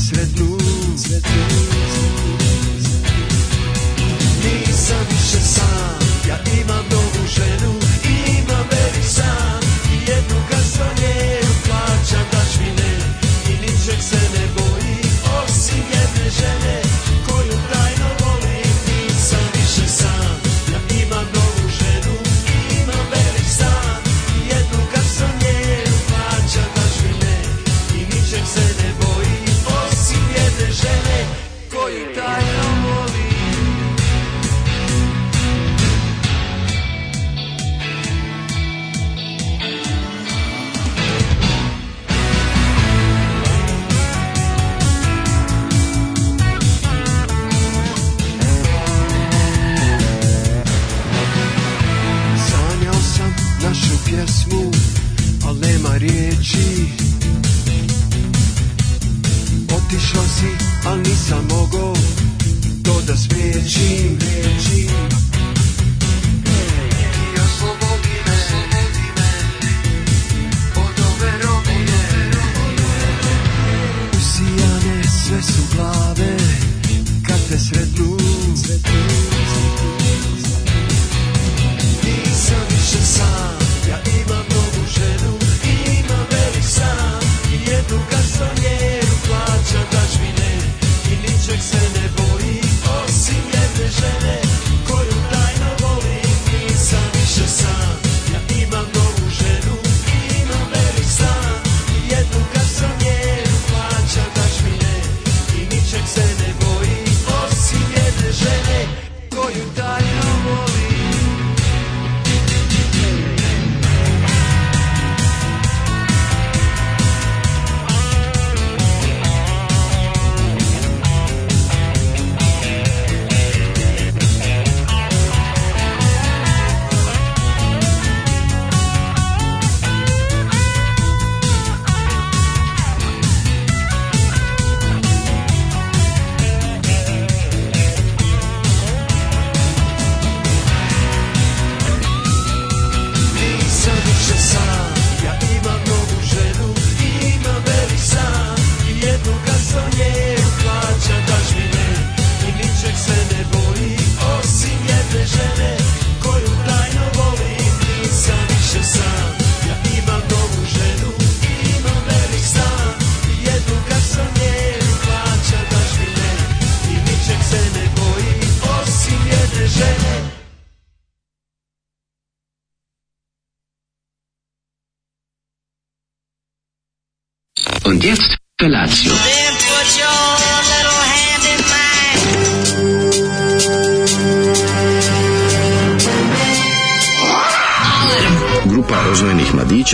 se sretnu Nisam više sam, ja imam novu ženu imam velik san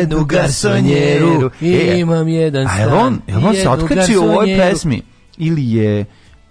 jednu garsonjeru, e, e, imam jedan stan. A je on, on se otkači u ovoj pesmi? Ili je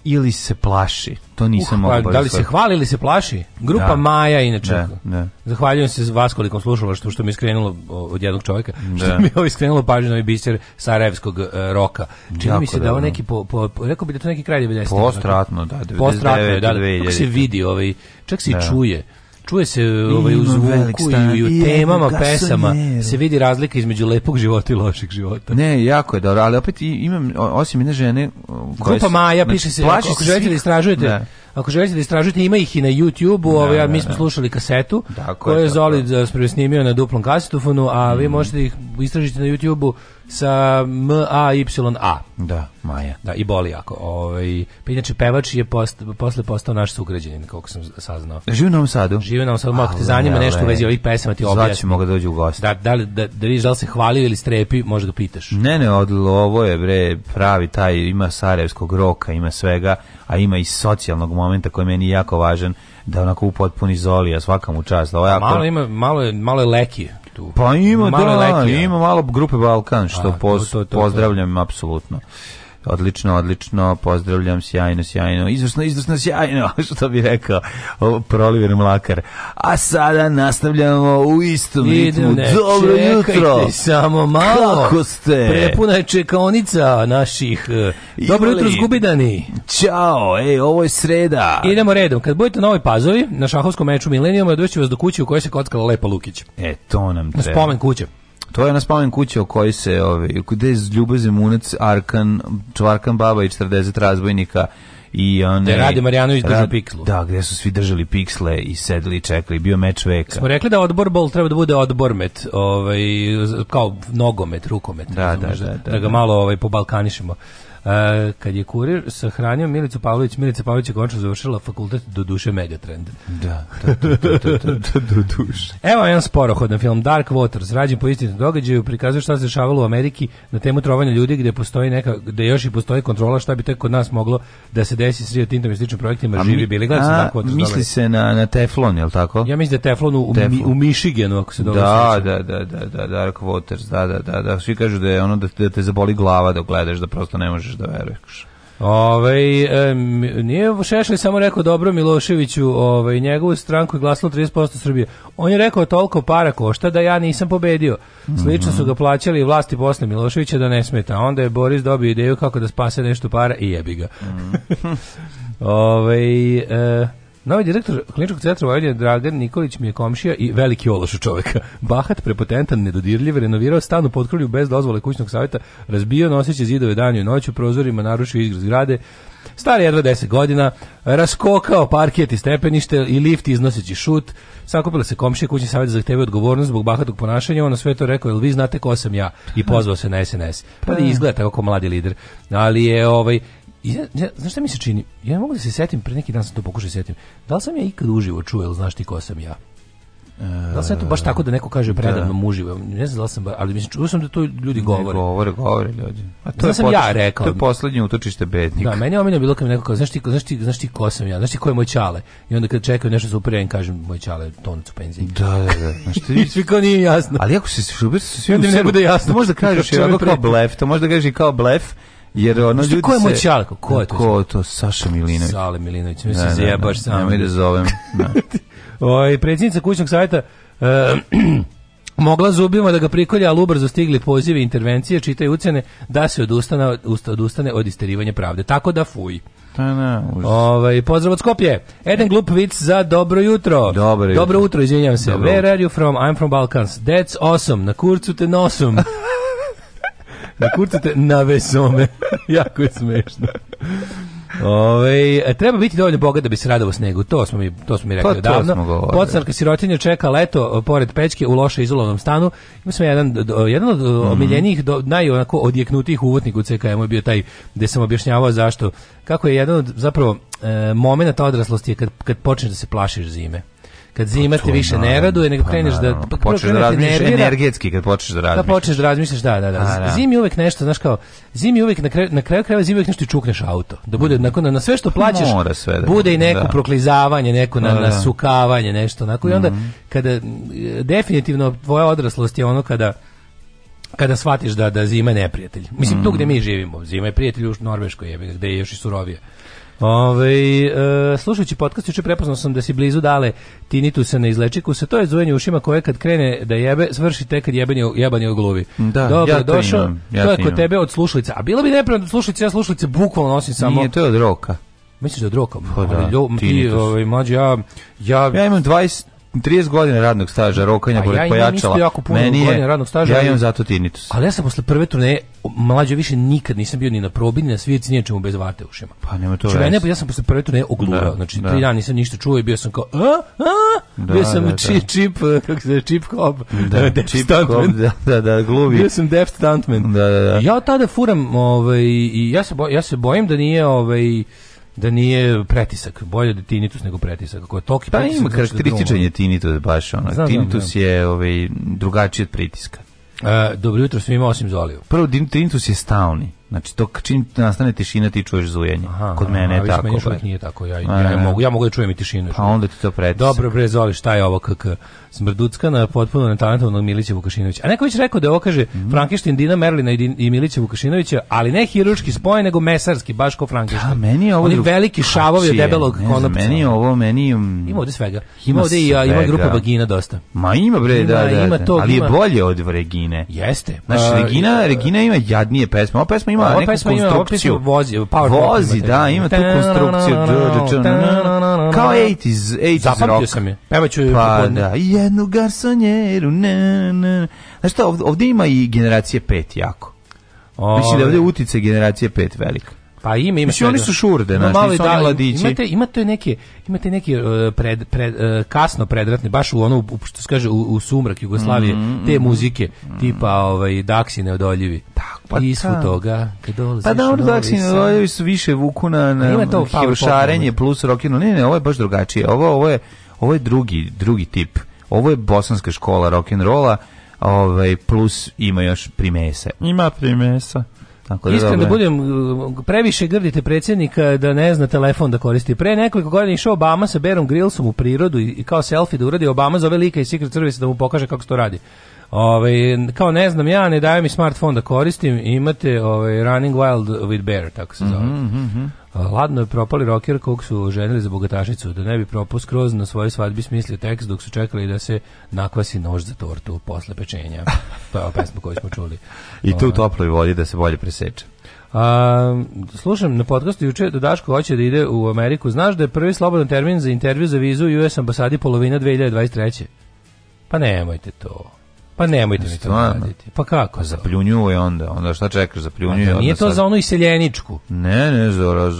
ili se plaši. To nisam uh, mogao. Pa, da li se hvali ili se plaši? Grupa da. Maja inače. Da, da. Zahvaljujem se vas koliko slušala što što mi je skrenulo od jednog čovjeka, da. što mi je skrenulo pažnju na ovaj biser sarajevskog uh, roka. Čini jako mi se da, da on neki po, po, rekao bi da to neki kraj 90. Postratno, da, 99. Postratno, da, da, da, se vidi ovaj, čak se i da. čuje čuje se ovaj, u zvuku i u temama, pesama, se vidi razlika između lepog života i lošeg života. Ne, jako je dobro, ali opet imam, osim jedne žene... Koje Grupa Maja, znači, piše se, ako, želite da istražujete... Da. Ako želite da istražujete, ima ih i na YouTube-u, da, ovaj, ja, da, mi smo slušali kasetu, koju je Zoli eh, snimio na duplom kasetofonu, a vi mm. možete ih istražiti na YouTube-u sa M A Y A. Da, Maja. Da, i boli jako. Ovaj pa inače pevač je post, posle postao naš sugrađanin, koliko sam saznao. Živi u Novom Sadu. Živi u Novom Sadu, malo te zanima nešto u vezi e. ovih pesama ti objasni. Zvaću da dođe u gost. Da, da, li, da, da vidiš da se hvalio ili strepi, može da pitaš. Ne, ne, od, ovo je bre pravi taj, ima sarajevskog roka, ima svega, a ima i socijalnog momenta koji meni jako važan da onako upotpuni zoli, a svaka mu čast. Ovo je malo, ima, malo, je, malo je leki tu. Pa ima, malo da, ima malo grupe Balkan, što A, poz, to, to, to, pozdravljam apsolutno odlično, odlično, pozdravljam, sjajno, sjajno, izvrsno, izvrsno, sjajno, što bi rekao proliver mlakar. A sada nastavljamo u istom ritmu. Dobro jutro! samo malo. Kako ste? Prepuna je čekaonica naših. Imali. E, dobro jutro, zgubidani. Ćao, ej, ovo je sreda. Idemo redom. Kad budete na ovoj pazovi, na šahovskom meču Milenijuma, doći vas do kuće u kojoj se kockala Lepa Lukić. E, to nam treba. Na spomen kuće. To je na spomen kuća o kojoj se, ovaj, gde je Ljubo Zemunac, Arkan, Čvarkan Baba i 40 razbojnika i on da Rade Marjanović rad, držao pikslu. Da, gde su svi držali piksle i sedeli i čekali, bio meč veka. Smo rekli da odbor bol treba da bude odbormet, ovaj kao nogomet, rukomet, da, da, da, da, da ga da. malo ovaj po balkanišemo. Uh, kad je kurir sahranio Milicu Pavlović, Milica Pavlović je končno završila fakultet do duše Megatrend. Da, do duše. Evo jedan sporohodan film Dark Waters, rađen po istinu događaju, prikazuje šta se dešavalo u Ameriki na temu trovanja ljudi gde postoji neka, gde još i postoji kontrola šta bi tek kod nas moglo da se desi s Rio Tintom i sličnim projektima, a živi mi, bili gledali Dark Waters. Misli se na, na Teflon, je li tako? Ja mislim da je Teflon u, teflon. u, u Michiganu, ako se dobro da, da, da, da, da, Dark Waters, da, da, da, da, svi kažu da je ono da, da te zaboli glava da gledaš, da prosto ne možeš da veruješ. Ove, ovaj, e, nije Šešelj samo rekao dobro Miloševiću, ove, ovaj, njegovu stranku je glasilo 30% Srbije. On je rekao toliko para košta da ja nisam pobedio. Mhm. Slično su ga plaćali vlasti posle Miloševića da ne smeta. Onda je Boris dobio ideju kako da spase nešto para i jebi ga. Mhm. ove, ovaj, e, Novi direktor kliničkog centra Vojvodine Dragan Nikolić mi je komšija i veliki ološ u čoveka. Bahat, prepotentan, nedodirljiv, renovirao stan u potkrulju bez dozvole kućnog savjeta, razbio noseće zidove danju i noću, prozorima narušio igru zgrade, stari jedva 10 godina, raskokao parket i stepenište i lift iznoseći šut, sakupila se komšija kućni savjet zahteve odgovornost zbog bahatog ponašanja, ono sve to rekao, jel vi znate ko sam ja i pozvao se na SNS. Pa, pa da izgleda tako mladi lider, ali je ovaj ja, ja, znaš šta mi se čini? Ja ne mogu da se setim, pre neki dan sam to pokušao da setim. Da li sam ja ikad uživo čuo, ili znaš ti ko sam ja? Da li sam to baš tako da neko kaže e, predavno da. uživo? Ne znam da li sam, ali mislim, čuo sam da to ljudi govore. Ne, govore, govore ljudi. A to, to da sam ja rekao. To je da. poslednje utočište bednik. Da, meni je omenio bilo kao neko kao, znaš ti, znaš, ti, znaš ti ko sam ja, znaš ti ko je moj čale? I onda kad čekaju nešto super, ja im kažem, moj čale je tonac u penziji. Da, da, da. Znaš ti... Svi kao nije jasno. Ali ako se šubir, svi u seru, ne bude jasno. Možda kažeš, to možda kažeš kao blef, to možda kažeš i kao blef, Jer ono ljudi Ko je moj čalko? Ko je to? Ko to? Saša Milinović. Sale Milinović, da, mi se da, zajebaš da. sam. Nemoj da zovem. Da. Oj, ovaj, predsjednica kućnog sajta... uh, eh, mogla zubima da ga prikolja, ali ubrzo stigli pozivi intervencije, čitaju ucene da se odustane, odustane od isterivanja pravde. Tako da fuj. Pa na, ovaj, pozdrav od Skopje. Eden glup vic za dobro jutro. Dobro jutro. Dobro jutro, izvinjam se. Dobro. Where are you from? I'm from Balkans. That's awesome. Na kurcu te nosom. da kurcate na vesome. jako je smešno. Ove, e, treba biti dovoljno bogat da bi se radovao snegu. To smo mi to smo mi rekli pa, davno. Podstarka sirotinja čeka leto e, pored pećke u loše izolovanom stanu. Ima smo jedan jedan od mm -hmm. omiljenijih do, naj odjeknutih uvotnika u CKM je bio taj gde sam objašnjavao zašto kako je jedan od zapravo e, momenata odraslosti je kad kad počneš da se plašiš zime kad pa zimate više ne raduje, nego pa kreneš da- pa, da, da, da... pa počneš da razmišljaš energetski kad počneš da razmišljaš. Da počneš da razmišljaš, da, da, da. Zimi uvek nešto, znaš kao, zimi uvek, na kraju, na kraju krajeva zimi uvek nešto i čukneš auto. Da bude, mm. nakon, na sve što plaćaš, sve da, bude i neko proklizavanje, neko na, nasukavanje, nešto, onako. I onda, mm. kada, definitivno, tvoja odraslost je ono kada kada shvatiš da da zima je neprijatelj. Mislim tu mm. gde mi živimo, zima je prijatelj u Norveškoj, je gde je još i surovije. Ove, e, slušajući podcast, juče prepoznao sam da si blizu dale tinitusa na izlečiku. Se to je zvojenje ušima koje kad krene da jebe, svrši tek kad jebanje, jebanje u gluvi. Da, Dobro, ja došao. Imam, ja je kod tebe od slušalica. A bilo bi nepravno od slušalice, ja slušalice bukvalno nosim samo... Nije, to je od roka. Misliš da je od roka? Pa da, da, tinnitus. I, ovaj, mlađi, ja, ja... Ja imam 20 30 godina radnog staža rokanja pa pored ja pojačala. Jako puno meni je, radnog staža. Ja imam zato tinitus. Ali ja sam posle prve turneje mlađe više nikad nisam bio ni na probi ni na svirci ni čemu bez vate ušima. Pa nema to. Čuvaj, znači, ne, pa ja sam posle prve turneje oglurao. Da, znači da. tri dana nisam ništa čuo i bio sam kao a a da, bio sam da, da. Či, čip kako se čip hop. Da, da, čip hop, da, da, da, gluvi. Bio sam def stuntman. Da, da, da. Ja tada furam ovaj i ja se boj, ja se bojim da nije ovaj da nije pretisak. Bolje da tinitus nego pretisak. Ako je toki pa pretisak... ima znači da karakterističan je tinitus baš. Ono. Znam, tinitus znam, je ovaj, drugačiji od pritiska. E, dobro jutro svima osim Zoliju. Prvo, tinitus je stalni. Znači to čim nastane tišina ti čuješ zujanje. Aha, Kod mene je tako. Meni uvijek nije tako. Ja, ja, ne mogu, ja mogu da čujem i tišinu. Pa onda ti to pretisak. Dobro bre Zoli, šta je ovo kak Smrducka na potpuno netalentovnog Milića Vukašinovića. A neko već rekao da ovo kaže mm Frankenstein Dina Merlina i, i Milića Vukašinovića, ali ne hiruški spoj, nego mesarski, baš ko Frankenstein. Da, meni je ovo... Oni drug... veliki šavovi od debelog konopca. Meni je ovo, meni... Um... Ima ovde svega. Ima, ovde i, ima grupa da. Vagina dosta. Ma ima bre, ima, da, da, ima da. to, ali je bolje od Regine. Jeste. Znaš, Regina, Regina ima jadnije pesme. Ova pesma ima, ova pesma ima, ova pesma vozi, power vozi, da, ima tu konstrukciju, kao 80s, 80s Zapamtio sam je, pa, da, jednu garsonjeru, ne, ne. Znaš šta, ovdje ima i generacije 5 jako. Mislim da ovdje utice generacije 5 velika. Pa ima ima. Mislim, oni su šurde, znači, mali da, mladići. Imate imate neke imate neke uh, pred, pred uh, kasno predratne baš u ono u, što se kaže u, u sumrak Jugoslavije mm -hmm. te mhm. muzike mm. tipa ovaj Daksi neodoljivi. Tako pa i svu da. toga kad dolazi. Pa da, Daksi neodoljivi su više vukuna na, na plus rockino. Ne, ne, ovo je baš drugačije. Ovo ovo je ovo je drugi drugi tip. Ovo je bosanska škola rock and rolla ovaj plus ima još primese. Ima primesa. Tako da Iskren da budem, uh, previše grdite predsjednika da ne zna telefon da koristi. Pre nekoliko godina išao Obama sa Berom Grillsom u prirodu i kao selfie da uradi Obama zove lika i Secret Service da mu pokaže kako se to radi. Ove, ovaj, kao ne znam ja, ne daju mi smartfon da koristim, imate ove, ovaj, Running Wild with Bear, tako se zove. Mm -hmm. Ladno je propali rocker kog su ženili za bogatašicu, da ne bi propao skroz na svojoj svadbi smislio tekst dok su čekali da se nakvasi nož za tortu posle pečenja. To je ova pesma koju smo čuli. I tu u ovaj. toploj vodi da se bolje preseče. A, slušam na podcastu juče da Daško hoće da ide u Ameriku. Znaš da je prvi slobodan termin za intervju za vizu US ambasadi polovina 2023. Pa nemojte to. Pa nemojte mi to raditi. Pa kako? Pa zapljunjuje onda, onda šta čekaš, zapljunjuje. Pa da, nije to sad... za onu iseljeničku. Ne, ne, za raz...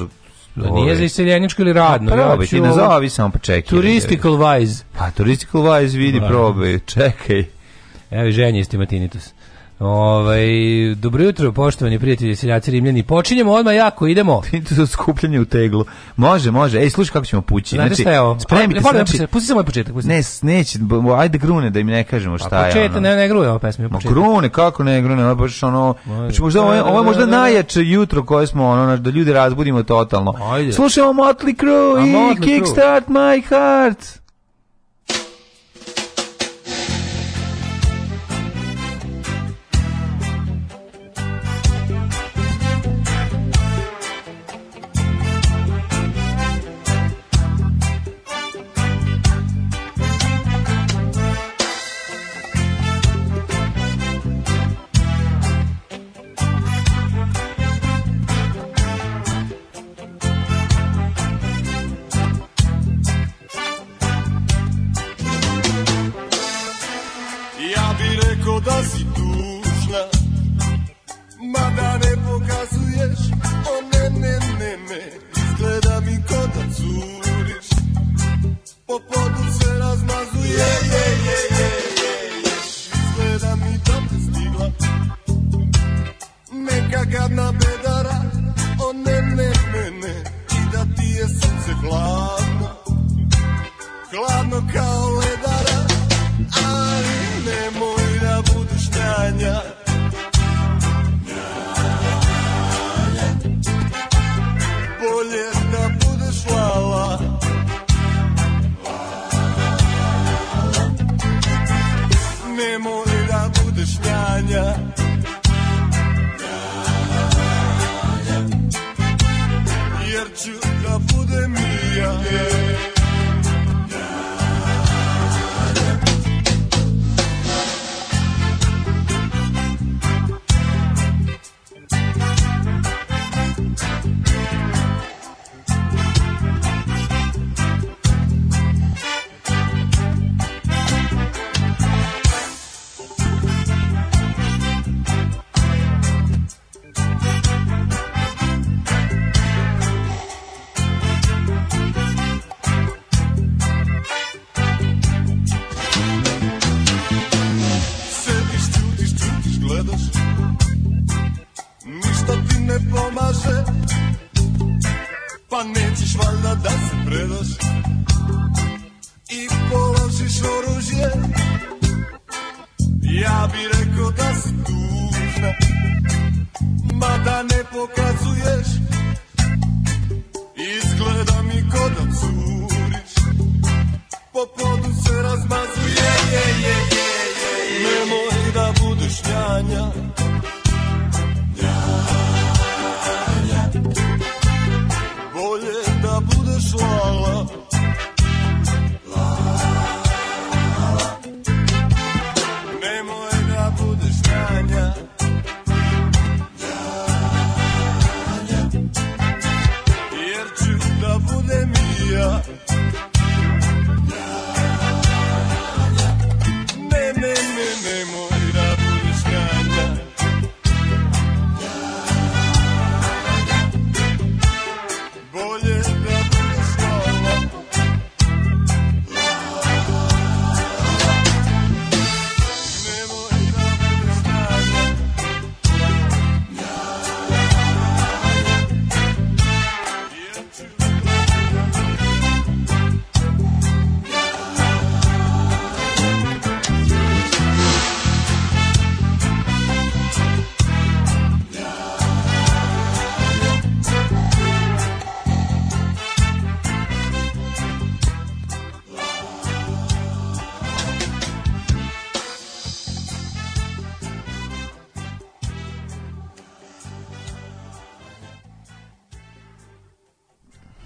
Da nije za iseljeničko ili radno. Pa probaj, ja ti ne zavisam, pa čekaj. Turistical wise. Pa turistical wise vidi, probaj, čekaj. Evo, ženje isti matinitus. Ovaj dobro jutro poštovani prijatelji seljaci Rimljani. Počinjemo odmah jako, idemo. Tinto skupljanje u teglu. Može, može. Ej, slušaj kako ćemo pući. Znate znači, šta Spremite se. Znači, pusti samo ovaj početak, pusti. Ne, neće, ajde grune da im ne kažemo pa šta je. Početak, ne, ne grune ova pesma. Ma grune, kako ne grune, ovo baš ono, znači možda ovo, ovo je možda da, da, da, najjače jutro koje smo ono da ljudi razbudimo totalno. Slušamo Motley Crue i Kickstart My Heart.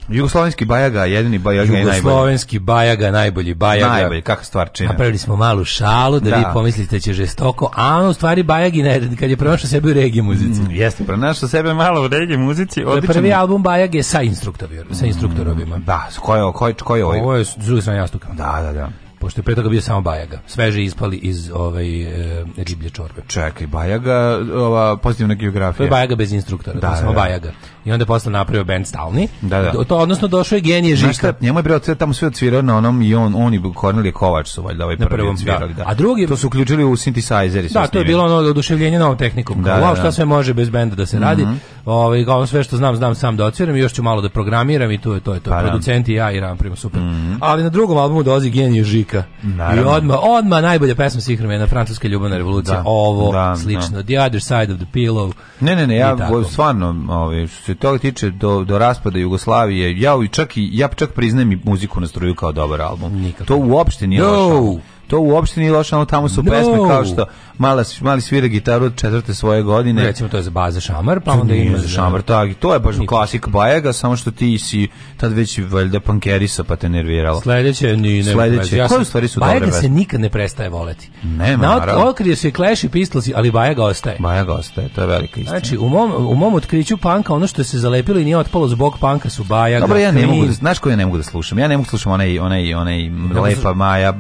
Jugoslovenski bajaga, jedini bajaga je najbolji. Jugoslovenski bajaga, najbolji bajaga. Najbolji, kakva stvar čine. Napravili smo malu šalu da, da. vi pomislite da će žestoko, a ono u stvari bajagi ne, kad je pronašao sebe u regije muzici. Mm, jeste, pronašao sebe malo u regije muzici. Odličan. Prvi album bajage sa, sa instruktorovima. Mm, da, koji je, ko je, Ovo je s druge strane jastuka. Da, da, da pošto je pre toga bio samo Bajaga. Sveže ispali iz ovaj e, riblje čorbe. Čekaj, Bajaga, ova pozitivna geografija. To je Bajaga bez instruktora, da, to samo da, da. Bajaga. I onda je posle napravio bend stalni. Da, da. To, odnosno došao je genije Žika. Šta, njemu je sve tamo sve odsvirao na onom i on, on i Kornelije Kovač su valjda ovaj prvi na prvom, odsvirali. Da. da. A drugi... To su uključili u synthesizer Da, to je bilo ono oduševljenje novom tehnikom. Da, wow, da, šta da. sve može bez benda da se radi. Mm -hmm. Ovaj ga sve što znam, znam sam da ocviram još ću malo da programiram i to je to je to. Pa, Producent ja i ram prima super. Mm -hmm. Ali na drugom albumu dozi genije Žika. Naravno. I odma odma najbolja pesma svih vremena francuska ljubavna revolucija. Da, Ovo da, da. slično. Da. The other side of the pillow. Ne, ne, ne, ja stvarno, ovaj što se toga tiče do do raspada Jugoslavije, ja čak i ja čak priznajem i muziku na struju kao dobar album. Nikako. To uopšte nije no. loše. To uopšte nije loše, ono tamo su no. pesme kao što mala, mali svira gitaru od četvrte svoje godine. Recimo to je za Baza Šamar, pa onda ima za Šamar, tak, i to je baš klasik Bajaga, samo što ti si tad već valjda pankerisa pa te nerviralo. Sledeće, ni ne. Sledeće, ja koje stvari su dobre? Bajaga se nikad ne prestaje voleti. Nema, Na, naravno. Okrije se Clash i Pistols, ali Bajaga ostaje. Bajaga ostaje, to je velika istina. Znači, u mom, u mom otkriću panka, ono što se zalepilo i nije otpalo zbog panka su Bajaga. Dobro, ja ne mogu, da, znaš koju ja ne mogu da slušam? Ja ne mogu da slušam onaj, onaj, onaj, onaj da Lepa Maja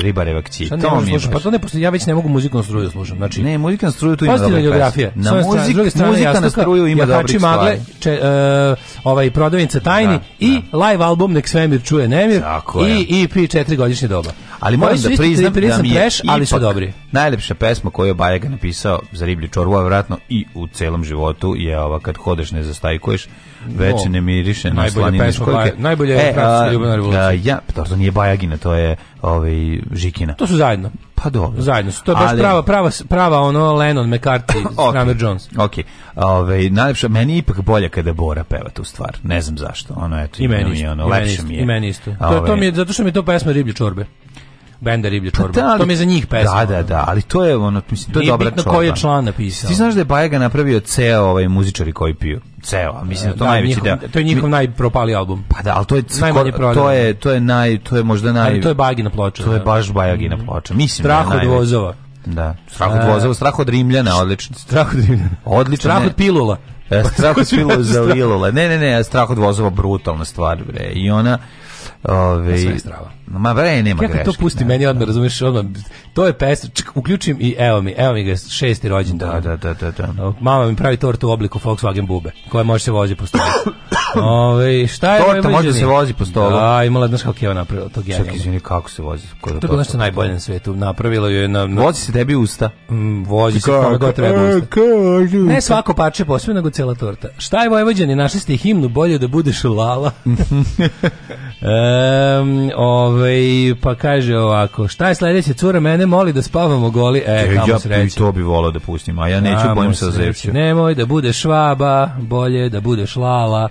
Ribareva kći. To da mi slušam? Pa to ne, pošto ja već ne mogu muziku konstruirati da slušam. Znači, ne, muzika na struju tu ima dobre geografija. Na muzik, druge strane, muzika jastuka, na struju ima dobrih magle, če, uh, ovaj, prodavnice tajni da, i da. live album Nek svemir čuje nemir Tako i, je. i e EP četiri godišnje doba. Ali moram da priznam da mi je preš, ali su dobri. Najlepša pesma koju je Bajaga napisao za riblju čorbu, a vjerojatno i u celom životu je ova kad hodeš ne zastajkuješ, veče ne miriše na slanine školjke. Najbolje je e, Ljubavna da, revolucija. Ja, pa to nije Bajagina, to je ovaj, Žikina. To su zajedno. Pa dobro. Zajedno su. To je baš ali, prava, prava, prava ono Lennon, McCarthy, okay, Ramir Jones. Ok. Ove, ovaj, najlepša, meni je ipak bolje kada Bora peva tu stvar. Ne znam zašto. Ono, eto, I meni isto. Mi je ono, I meni isto. Mi je. I meni isto. Ove, to, to ovaj, mi je, zato što mi je to pesma riblje čorbe. Benda riblje čorba. Pa, da, ali, to mi je za njih pesma. Da, da, da, ali to je ono, mislim, to je dobra Nije dobra bitno čorba. koji je član napisao. Ti znaš da je Bajaga napravio ceo ovaj muzičari koji piju. Ceo, a mislim da to da, najveći njihov, deo. To je njihov najpropali album. Pa da, ali to je najmanje to je to je naj to je možda naj Ali to je Bajagina ploča. To je da. baš Bajagina ploča. Mhm. Mislim da da. Strah od vozova. Da. Strah od vozova, strah od Rimljana, odlično. Strah od Rimljana. Odlično. Strah od pilula. E, strah od pilula za Ne, ne, ne, strah od vozova brutalna stvar, bre. I ona Ove, ja ma bre, nema Kako greške. to pusti ne, meni odmah, razumiješ, odmah, to je pesma, uključim i evo mi, evo mi ga, šesti rođen. Da, da, da, da, da. Mama mi pravi tortu u obliku Volkswagen bube, koja može se vozi po stolu. Ove, šta je Torta može se vozi po stolu. Da, imala, znaš kako je ona napravila, to genijalno. Čekaj, izvini, kako se vozi? Ko to je bilo nešto najbolje na svetu, napravila je na... na vozi se tebi usta. Mm, vozi se kome god treba e, usta. Ne svako parče posebno, nego cela torta. Šta je Vojvođani, našli ste himnu, bolje da budeš lala. e, Um, ovaj, pa kaže ovako, šta je sledeće? Cura mene moli da spavamo goli. E, e ja sreće. to bi volao da pustim, a ja neću bojim se zevću. Nemoj da bude švaba, bolje da bude lala.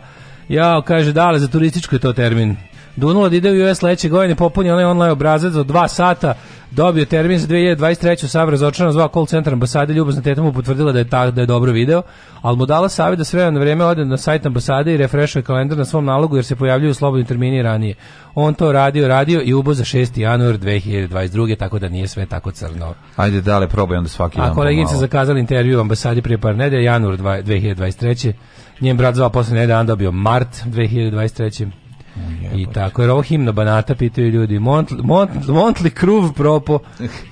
Ja, kaže, dale, za turističko je to termin. Dunula da ide u US sledeće godine, popuni onaj online obrazac za dva sata, dobio termin za 2023. sa razočaran zvao call centar ambasade, ljubazna teta mu potvrdila da je, ta, da je dobro video, ali mu dala savjet da sve na vrijeme ode na sajt ambasade i refrešuje kalendar na svom nalogu jer se pojavljuju slobodni termini ranije. On to radio, radio i ubo za 6. januar 2022. tako da nije sve tako crno. Ajde dale, probaj onda svaki dan. A koleginica zakazala intervju u ambasadi prije par nedelja, januar 2023. Njen brat zvao posle nedelja, dan dobio mart 2023. I tako, jer ovo himna Banata pitaju ljudi, Montli, Montli, Montli kruv propo,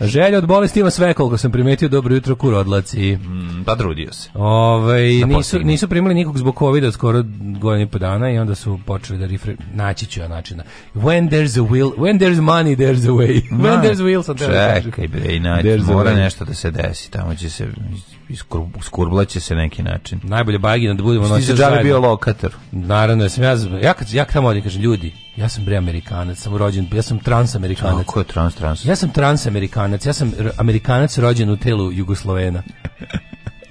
želja od bolesti ima sve, koliko sam primetio, dobro jutro kurodlaci. Mm, pa drudio se. Ove, ovaj, da nisu, nisu primili nikog zbog covid skoro godinu i po dana i onda su počeli da refre... Naći ću ja načina. Da- when there's a will, when there's money, there's a way. When there's a will, sam da Čekaj, bre, inače, mora nešto da se desi, tamo će se iskurblaće se neki način. Najbolje bagina da budemo nositi zajedno. Ti bio lokator. Naravno, ja sam ja, ja, kad, ja tamo odim, kažem, ljudi, ja sam bre Amerikanac, sam rođen, ja sam transamerikanac. Ko je trans, trans? Ja sam transamerikanac, ja sam amerikanac rođen u telu Jugoslovena.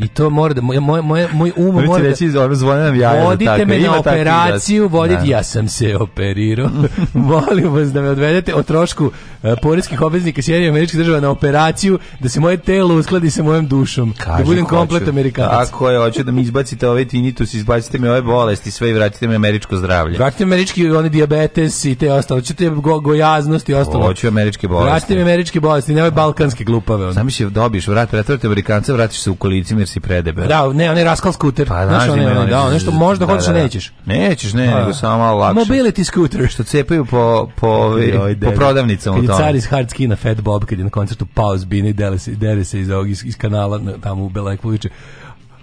I to mora da, moj, moj, moj um mora da... reći, ono zvone nam jaja. Vodite tako, me na da. operaciju, vodite, da. ja sam se operirao. Molim vas da me odvedete o trošku uh, poreskih obveznika Sjedinja američkih država na operaciju, da se moje telo uskladi sa mojom dušom. Kaži da budem komplet amerikanac. Ako je, hoće da mi izbacite ove ovaj tinitus, izbacite mi ove bolesti, sve i vratite mi američko zdravlje. Vratite mi američki, oni dijabetes i te ostalo. Hoću te go, gojaznost i ostalo. Hoću američke bolesti. Vratite mi američke bolesti, ove balkanske glupave. Ono. Sam se dobiš, vrat, pretvorite amerikanca, vratiš se u koaliciju si predebel. Da, ne, onaj raskal skuter. Pa, znaš, znaš onaj, da, nešto da, možda da, hoćeš, da, da. nećeš. Nećeš, ne, da. nego samo malo lakše. Mobility skuter. Što cepaju po, po, ove, po prodavnicama. Kad je car iz hard skina Fat Bob, kad je na koncertu Pause Bini, i dere se, dere se iz, ovog, iz, iz kanala tamo u Belekvoviće.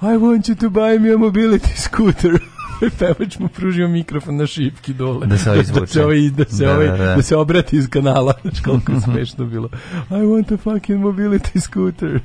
I want you to buy me a mobility scooter ovaj pevač mu pružio mikrofon na šipki dole. Da se ovaj izvuče. Da se, ovaj, da se, da, ovaj, da, da. da se obrati iz kanala. koliko je mhm. smešno bilo. I want a fucking mobility scooter.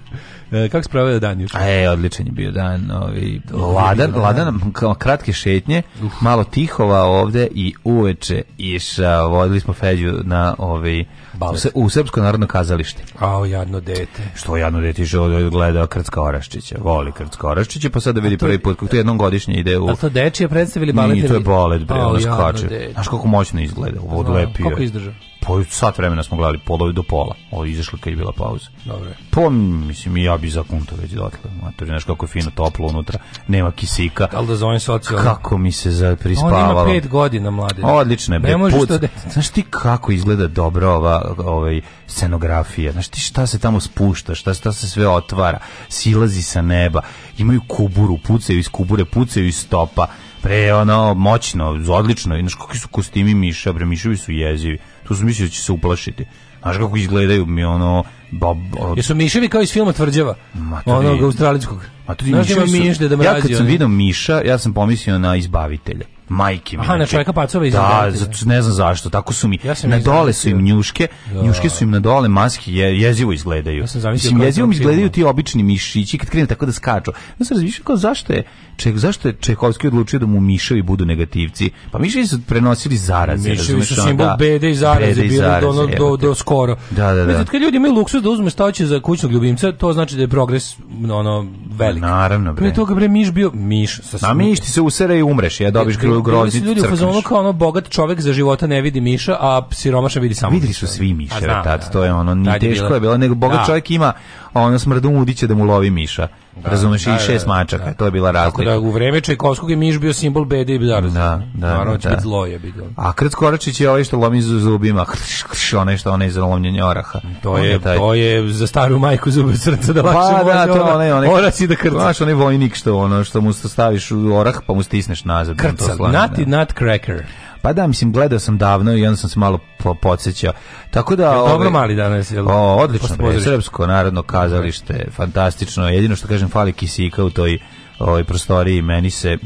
E, kako spravio dan juče? E, odličan je bio dan. Ovi, ovaj, ladan, ladan, kao kratke šetnje, Uf. malo tihova ovde i uveče išao. Vodili smo Feđu na ovaj... Balet. u Srpsko narodno kazalište. A, jadno dete. Što jadno dete išao da gledao Krcka Oraščića. Voli Krcka Oraščića, pa sada da vidi prvi put. Kako To jednom godišnje ide u... A to deči Rusija predstavili balet? Nije, to je balet, bre, oh, ono skače. Znaš kako moćno izgleda, ovo odlepio. Kako izdrža? Po sat vremena smo gledali, polovi do pola. Ovo izašlo kad je bila pauza. Dobro. Po, pa, mislim, i ja bi zakunto već dotle. Mater, znaš kako je fino toplo unutra, nema kisika. Da li da zovem socijalno? Kako mi se za prispavalo. On ima pet godina, mlade. Odlično je, bre, puc. Da... Znaš ti kako izgleda dobro ova ovaj, scenografija? Znaš ti šta se tamo spušta, šta, šta se sve otvara, silazi sa neba, imaju kuburu, pucaju iz kubure, pucaju iz stopa pre ono moćno, odlično, znaš kakvi su kostimi miša, bre miševi su jezivi. Tu su mislili da će se uplašiti. Znaš kako izgledaju mi ono bob, od... Jesu miševi kao iz filma Tvrđava? Ma, onog vi... australijskog. Ma to Znaš da miševi su... mišlje da Ja kad sam vidio miša, ja sam pomislio na izbavitelja majke mi. Aha, na znači. čovjeka pacova Da, zato ne znam zašto, tako su mi. Ja na dole su im njuške, da. njuške su im na dole, maske je, jezivo izgledaju. Ja sam Mislim, jezivo mi izgledaju ti obični mišići kad krene tako da skaču. Ja sam razmišljao kao zašto je Ček, zašto je Čehovski odlučio da mu miševi budu negativci? Pa miševi su prenosili zaraze. Miševi su simbol da, bede i zaraze, bili do, ono, do, do, skoro. Da, da, da. Međutim, kad ljudi imaju luksus da uzme šta za kućnog ljubimca, to znači da je progres ono, velik. Naravno, bre. Pre toga, bre, miš bio miš. Sa A miš ti se usere i umreš, ja dobiš krilu e, grozni, ljudi crkneš. Ljudi kao ono bogat čovek za života ne vidi miša, a siromašan vidi samo Videli su svi miše, da, tad, da, to je da. ono, ni teško je bilo, nego bogat čovek ima ono smrdu udiće da mu lovi miša da, razumeš, da, i šest da, mačaka, da. to je bila razlika. Tako da, u vreme Čajkovskog je miš bio simbol bede i bidaru. Da, da, Naravno, će da. zlo je bilo. A Krc Koračić je ovaj što lomi zubima, krš, krš, onaj što onaj iz lomljenja oraha. To je, taj... to je za staru majku zube srca da lakše pa, da, to onaj, onaj, orah si da krca. Znaš, onaj vojnik što, ono, što mu staviš u orah pa mu stisneš nazad. Krca, nut, da. cracker. Pa da, mislim, gledao sam davno i onda sam se malo po podsjećao. Tako da... Jel dobro mali danas, jel? O, odlično, je, Srpsko narodno kazalište, fantastično. Jedino što kažem, fali kisika u toj ovoj prostoriji, meni se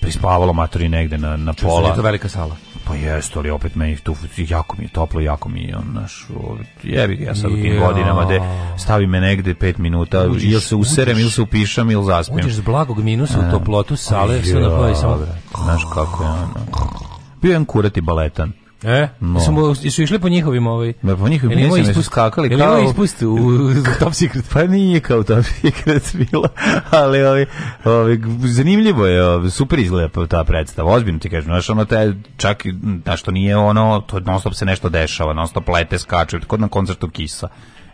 prispavalo matori negde na, na Čujem da pola. Čujem to velika sala. Pa jeste, ali opet meni tu jako mi je toplo, jako mi je on naš ovaj, jebi ga ja sad u tim godinama da stavi me negde 5 minuta, uđiš, ili se userem, ili se upišam, ili zaspim. Uđeš s blagog minusa u e, toplotu sale, sve na kojoj samo. Znaš kako je ono bio jedan kurati baletan. E? No. Su, su išli po njihovim ovaj... Ma, po njihovim ili mjesima ispust, skakali ili kao... Ili ispust u, u Top Secret? Pa nije kao Top Secret bila, ali ovi, ovi, zanimljivo je, ovi, super izgleda ta predstava, ozbiljno ti kažem, znaš, ono te, čak, znaš, to nije ono, to non se nešto dešava, non stop lete, skaču, kod na koncertu Kisa.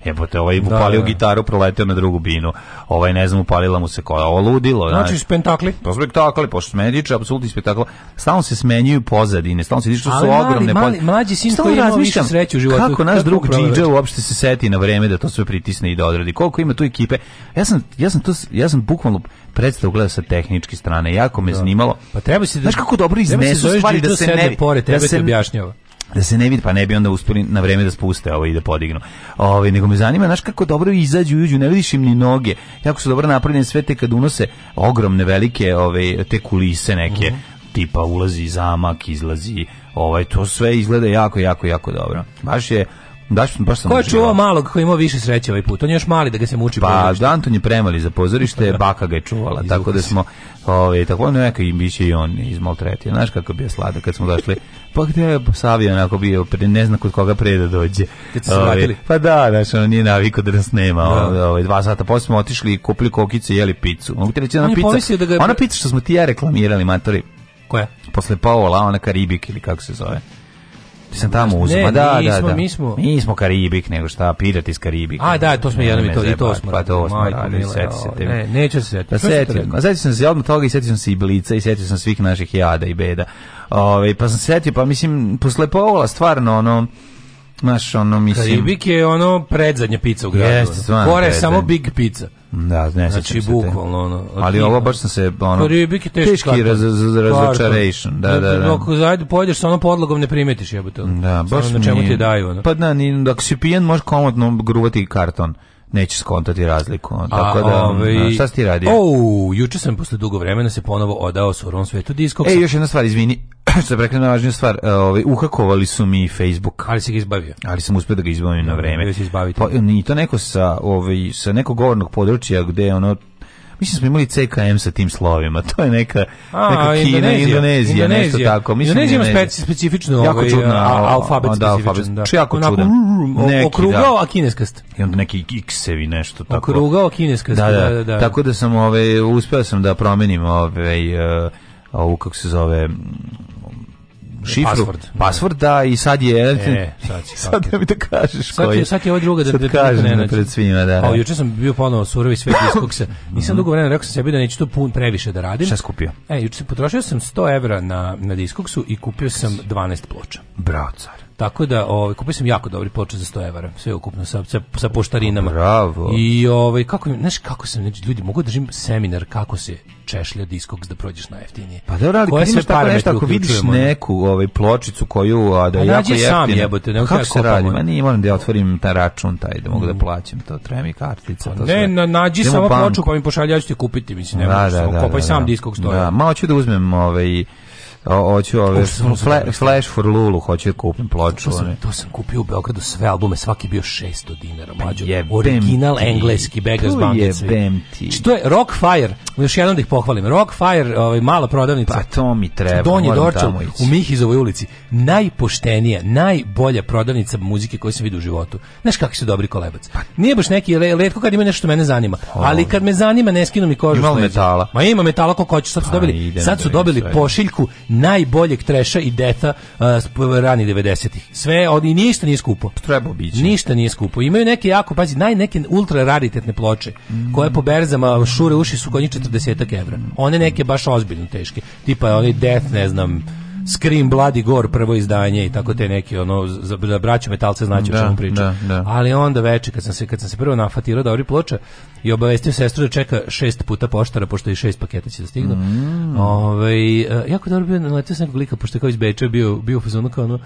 Jebote, ovaj da, upalio da, gitaru, proleteo na drugu binu. Ovaj ne znam, upalila mu se koja. Ovo ludilo, znači. Znači spektakli. Pa spektakli, pošto se tiče apsolutni spektakl. Stalno se smenjuju pozadine, stalno se vidi što su mali, ogromne. Mali, mlađi sin koji ima više sreću u životu. Kako naš drug Džidža uopšte se seti na vreme da to sve pritisne i da odradi. Koliko ima tu ekipe? Ja sam ja sam to ja sam bukvalno predstavu gledao sa tehničke strane. Jako me da. zanimalo. Pa treba se da Znaš kako dobro iznesu stvari da se ne pored, treba da se objašnjava da se ne vidi, pa ne bi onda uspeli na vreme da spuste ovo i da podignu. Ovo, ovaj, nego me zanima, znaš kako dobro izađu i uđu, ne vidiš im ni noge, jako su dobro napravljene sve te kad unose ogromne velike ove, te kulise neke, mm -hmm. tipa ulazi zamak, izlazi, ovaj, to sve izgleda jako, jako, jako dobro. Baš je Da, što baš sam. Ko je čuvao malog ko ima više sreće ovaj put? On je još mali da ga se muči. Pa, da Anton je premali za pozorište, da. baka ga je čuvala, tako da smo ovaj tako da neka i biće i on iz Maltretija. Znaš kako bi je slada kad smo došli. Pa gde je Savio onako bio, ne znam kod koga pre da dođe. Ove, ovaj, pa da, znači on nije navikao da nas nema. Da. Ove, ovaj, ovaj, dva sata posle smo otišli, i kupili kokice, jeli picu. Mogu ti reći ona pizza. Da ga... Ona pizza što smo ti ja reklamirali, matori. Koja? Posle Paola, ona karibik ili kako se zove sam tamo uzeo. Ne, da, da, da, da. Mi smo, mi smo Karibik, nego šta, pirat iz Karibika. A, da, to smo jednom i to, i to smo. Pa to smo radili, seti se tebi. Ne, neću se setiti. Pa setim, setio sam se odmah toga i setio sam se i Blica i setio sam svih naših jada i beda. Ove, ovaj, pa sam setio, pa mislim, posle povola stvarno, ono, Maš, ono, mislim... Karibik je ono predzadnja pizza u gradu. Jeste, stvarno. Kore je samo Big Pizza. Da, ne znači, bukvalno, te. ono. Ali ovo baš sam se, ono, pa ribike teški, teški raz, razočaration. Da, da, da. Ako zajde, pođeš sa onom podlogom, ne primetiš jebote. Da, baš na čemu ti daju, ono. Pa da, ni, ako si pijen, možeš komotno gruvati karton neće skontati razliku. A, Tako da, mm, ovaj, šta si ti radio? O, juče sam posle dugo vremena se ponovo odao surovom svetu diskoksa. E, još jedna stvar, izvini, što je prekladno važnija stvar, e, ovaj, uhakovali su mi Facebook. Ali si ga izbavio? Ali sam uspio da ga izbavim na da, vreme. Još da izbaviti. Pa, I to neko sa, ovaj, sa nekog govornog područja gde ono Mislim da smo imali CKM sa tim slovima. To je neka A, neka Kina, Indonezija, Indonezija, nešto tako. Mislim Indonezija ima speci, specifično jako ovaj, čudno, alfabet, da, alfabet. Či da. jako čudan. Neki, da. okrugao, da. a kineskast. I onda neki iksevi nešto tako. Okrugao, kineskast. Da, da, da, da. Tako da sam ovaj uspeo sam da promenim ovaj uh, ovu kako se zove šifru, Password, pasvord, da, i sad je... E, sad, će, sad ne da mi da kažeš sad koji je. Sad je ovo druga da, sad da- da- kažem ne, pred svima, da. A, juče sam bio ponovo surovi sve diskokse. Mhm. Nisam dugo vremena rekao sam sebi da neću to pun previše da radim. Šta skupio? E, juče sam potrošio sam 100 evra na, na diskoksu i kupio sam 12 ploča. Bravo, car. Tako da, ovaj kupio sam jako dobri poče za 100 evra, sve ukupno sa sa, sa poštarinama. Bravo. I ovaj kako znaš kako sam znači ljudi mogu da držim seminar kako se češlja diskoks da prođeš najjeftinije. Pa da radi, kad imaš tako nešto ako vidiš neku ovaj pločicu koju a da je pa jako jeftina. sam jebote, ne pa kako se radi. Ma nije moram da ja otvorim taj račun taj da mogu da mm. plaćam to, treba mi kartica pa to. sve. Ne, na, nađi samo ploču pa mi pošaljaš ti kupiti, mislim, ne da, da, da, kopaj da, sam diskoks to. Da, da malo ću da uzmem ovaj hoću ove fle, Flash for Lulu, hoću da kupim ploču. To sam, to sam kupio u Beogradu sve albume, svaki bio 600 dinara, pa mlađo. Original ti. engleski Beggars Banquet. To je ti. To je Rockfire, još jednom da ih pohvalim. Rockfire, ovaj mala prodavnica. Pa to mi treba. Donji Dorčal u Mihizovoj ulici. Najpoštenija, najbolja prodavnica muzike koju sam vidio u životu. Znaš kakvi su dobri kolebac. Pa- Nije baš neki letko kad ima nešto mene zanima, pa ali kad me zanima ne skinu mi kožu. Ima metala. Ma ima metala kako hoćeš, sad su dobili. Sad su dobili pošiljku najboljeg treša i deta uh, ranih 90-ih. Sve, oni ništa nije skupo. Trebao biće. Ništa nije skupo. Imaju neke jako, pazi, naj neke ultra raritetne ploče, mm. koje po berzama šure uši su kod njih 40 evra. One neke baš ozbiljno teške. Tipa, oni death, ne znam, Scream Bloody Gore prvo izdanje i tako te neki ono za, za braću metalce znači da, o čemu pričam. Da, da. Ali onda veče kad sam se kad sam se prvo nafatirao dobri da ploča i obavestio sestru da čeka šest puta poštara pošto i šest paketa će da stignu. Mm. Ove, ovaj, jako dobro bio naletio sam glika pošto kao iz Beča bio bio u fazonu kao ono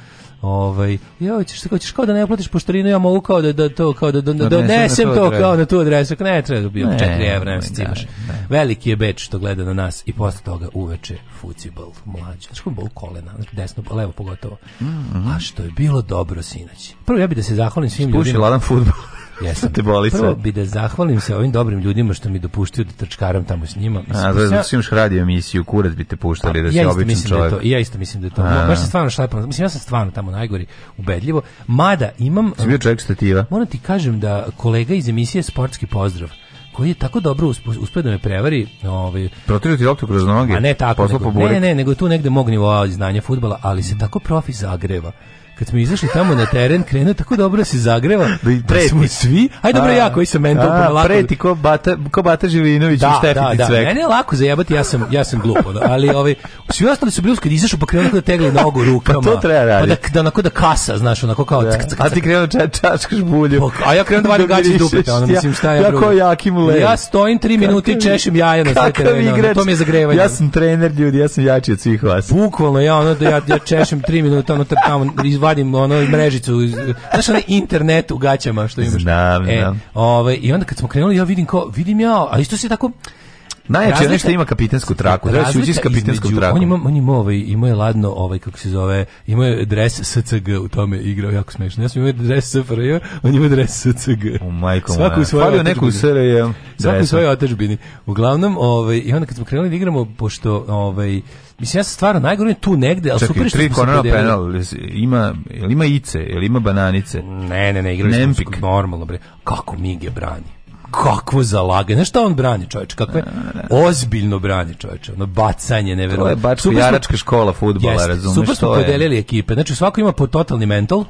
Ovaj ja hoćeš kako hoćeš kao da ne platiš poštarinu, ja mogu kao da da to kao da da, da, da donesem to adresu. kao na tu adresu, ne treba da bio 4 evra imaš. Veliki je beč što gleda na nas i posle toga uveče fucibal mlađi. Znači bol kolena, desno, pa levo pogotovo. Mm -hmm. A što je bilo dobro sinoć. Prvo ja bih da se zahvalim svim Spuši ljudima. Puši ladan fudbal. Jesam. te boli sve. Prvo bi da zahvalim se ovim dobrim ljudima što mi dopuštaju da trčkaram tamo s njima. Mislim, A, da, svim si da, imaš radio emisiju, kurac bi te puštali da si ja običan da čovjek. Da to, ja isto mislim da je to. A. Baš se stvarno šlepam. Mislim, ja sam stvarno tamo najgori, ubedljivo. Mada imam... Si bio čovjek stativa. Moram ti kažem da kolega iz emisije Sportski pozdrav, koji je tako dobro uspeo da me prevari, ovaj protiv ti loptu kroz noge. A ne tako. Nego, ne, ne, nego tu negde mog nivoa znanja fudbala, ali se tako profi zagreva kad smo izašli tamo na teren, krenuo tako dobro da se zagreva, da, da smo svi, ajde dobro ja koji sam mental a, lako. Preti ko Bata, ko Bata Živinović da, u Štefiti da, da. Mene je lako zajebati, ja sam, ja sam glupo, da, ali ovi, ovaj, svi ostali su bili, kad izašao pa krenuo da tegli nogu rukama. pa to treba raditi. Pa da, da, onako da kasa, znaš, onako kao... Da. Cik, cik, A ti krenuo ča, čaškaš bulju. Pa, a ja krenuo da vadim da gađe dupete, ono, mislim, šta ja, ja drugo. Ja stojim tri minuta i češim jaja na sve terenu, to mi je zagrevanje. Ja sam trener, ljudi, ja sam jači od svih vas. Bukvalno, ja, ono, da ja, ja češim tri minuta, ono, tamo, vadim ono mrežicu, znaš onaj internet u gaćama što imaš. Znam, e, znam. Ovaj, I onda kad smo krenuli, ja vidim ko vidim ja, a isto se tako, Najjače nešto ima kapitensku traku. Da, da se ući s kapitenskom traku. trakom. On ima on ima ovaj ima je ladno ovaj kako se zove, ima je dres SCG u tome igrao jako smešno. Ja sam imao dres SFRJ, on ima dres SCG. O oh, majko moja. Svaku svoju Falio neku SRJ. Svaku svoju otačbini. Uglavnom, ovaj i onda kad smo krenuli da igramo pošto ovaj Mislim, ja sam stvarno najgore tu negde, ali Čekaj, super što tri Konano penal, ima, jel ima ice, jel ima bananice? Ne, ne, ne, igrali Nempik. smo normalno, bre. Kako Mige brani? kakvo zalaganje. Znaš šta on brani, čoveče? Kakve ozbiljno brani, čoveče. Ono bacanje, neverovatno. To je bačko jaračka škola fudbala, razumeš? Super smo podelili ekipe. Znači, svako ima po totalni mental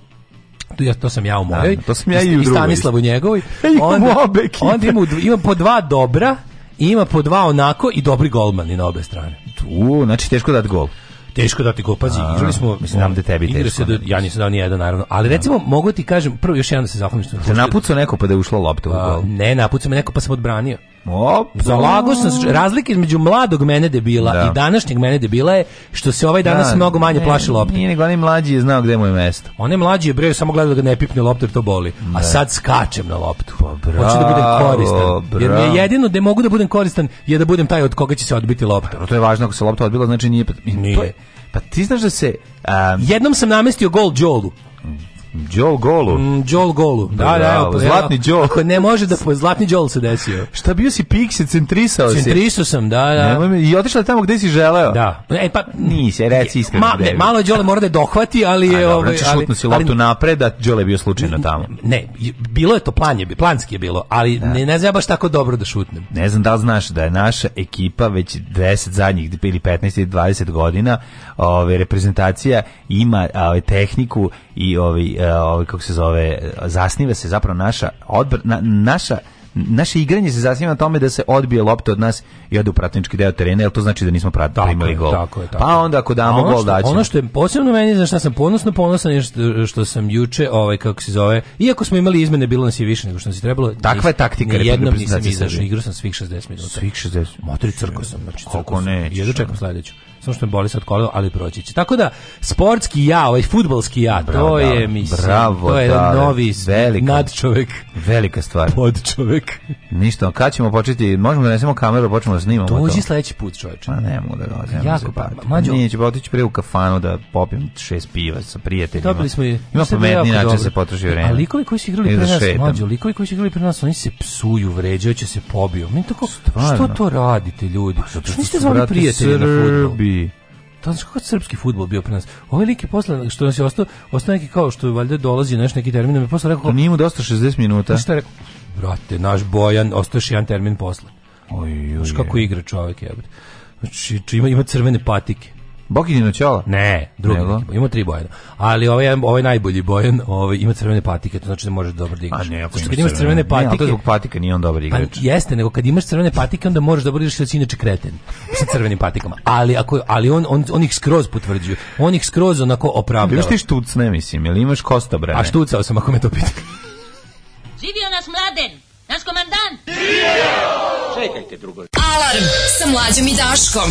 ja to sam ja u mojoj. Da, to sam ja i u drugoj. Stanislavu njegovoj. Onda, onda ima, ima po dva dobra, ima po dva onako i dobri golmani na obe strane. Tu, znači teško dati gol. Teško dati gol, pazi, igrali smo, mislim, znam da tebi teško. Se da, ja nisam dao ni jedan naravno, ali da. recimo mogu ti kažem, prvo još jedan da se zahvalim Da napucao neko pa da je ušlo lopta u pa, gol. Ne, napucao me neko pa sam odbranio. Op, Zalago sam se, razlika između mladog mene debila da. i današnjeg mene debila je što se ovaj danas da, mnogo manje ne, plaši lopte. Nije nego onaj mlađi je znao gde mu je mesto. Onaj mlađi je breo samo gledao da ga ne pipne lopter to boli. Ne. A da. sad skačem na loptu. Pa, bravo, Hoću da budem koristan. Bravo. Jer mi je jedino da mogu da budem koristan je da budem taj od koga će se odbiti lopta. Pa, to je važno ako se lopta odbila znači nije. nije. Pa ti znaš da se... Um, Jednom sam namestio gol Đolu. Mm. Đol Golu. Mm, Đol Golu. Da, da, da evo, da, zlatni Đol. Ako ne može da po zlatni Đol se desio. Šta bio si pikse centrisao si? Centrisao sam, da, da. Nemoj me, i otišla tamo gde si želeo. Da. E pa nisi, reci iskreno. Ma, ne, malo Đole mora da dohvati, ali je ovaj znači, ali si loptu napred, a Đole je bio slučajno tamo. Ne, bilo je to plan je, planski je bilo, ali da. ne ne znam baš tako dobro da šutnem. Ne znam da li znaš da je naša ekipa već 10 zadnjih ili 15 ili 20 godina, ove ovaj, reprezentacija ima ove, ovaj, tehniku i ovaj, ovaj kako se zove, zasniva se zapravo naša odbr, na, naša naše igranje se zasniva na tome da se odbije lopta od nas i ode u pratnički deo terena, jel to znači da nismo prat, da tako primili gol. Tako je, tako. Pa onda ako damo ono gol, daćemo. Ono što je posebno meni, za šta sam ponosno ponosan je što, što, sam juče, ovaj, kako se zove, iako smo imali izmene, bilo nas je više nego što nas je trebalo. Takva je taktika. Ni jednom nisam izašao, igrao sam svih 60 minuta. Svih 60? Motri crko sam, znači crko Kako ne? Jedno da. čekam sledeću. Samo što me boli sad kolega, ali proći će. Tako da, sportski ja, ovaj fudbalski ja, bravo, to je, mi bravo, to je da, novi velika, nadčovek. Velika stvar. Podčovek. Ništa, kad ćemo početi, možemo da nesemo kameru, počnemo da snimamo Dođi to. Dođi sledeći put, čoveče. Ma ne mogu da dođem. Jako, pa, mađo. Nije, će pa otići pre u kafanu da popim šest piva sa prijateljima. Dobili smo i... Ima da pametni način da dobro. se potroši vreme. Ali likovi koji su igrali da pre nas, mađo, likovi koji su igrali pre nas, oni se psuju, vređaju, će se pobiju. Meni tako, Stvarno. što to radite, ljudi? Pa, što, što niste zvali prijatelje na futbol? ljudi da, tamo kako srpski fudbal bio pre nas. Ovaj lik je posle što nas je ostao, ostao neki kao što valjda dolazi naš neki termin, da me posle rekao, pa nije mu dosta 60 minuta. što je rekao? Brate, naš Bojan ostao je jedan termin posle. Oj, oj, kako igra čovjek, jebote. Znači, ima, ima crvene patike. Bokinjino čelo? Ne, drugi Nego? neki. Ima tri boje. Ali ovaj ovaj najbolji bojen, ovaj ima crvene patike, to znači da možeš dobro da igraš. A ne, ako Pošto imaš, imaš crvene, crvene patike, ne, to zbog patike nije on dobar pa igrač. Pa jeste, nego kad imaš crvene patike onda možeš dobro igraš, jer si inače kreten sa crvenim patikama. Ali ako ali on on, on ih skroz potvrđuje. On ih skroz onako opravdava. Imaš ti štuc, ne mislim, ili imaš kosta bre? A štucao sam ako me to pita. Živio naš mladen, naš komandant. Živio! Čekajte drugo. Alarm sa mlađom i Daškom.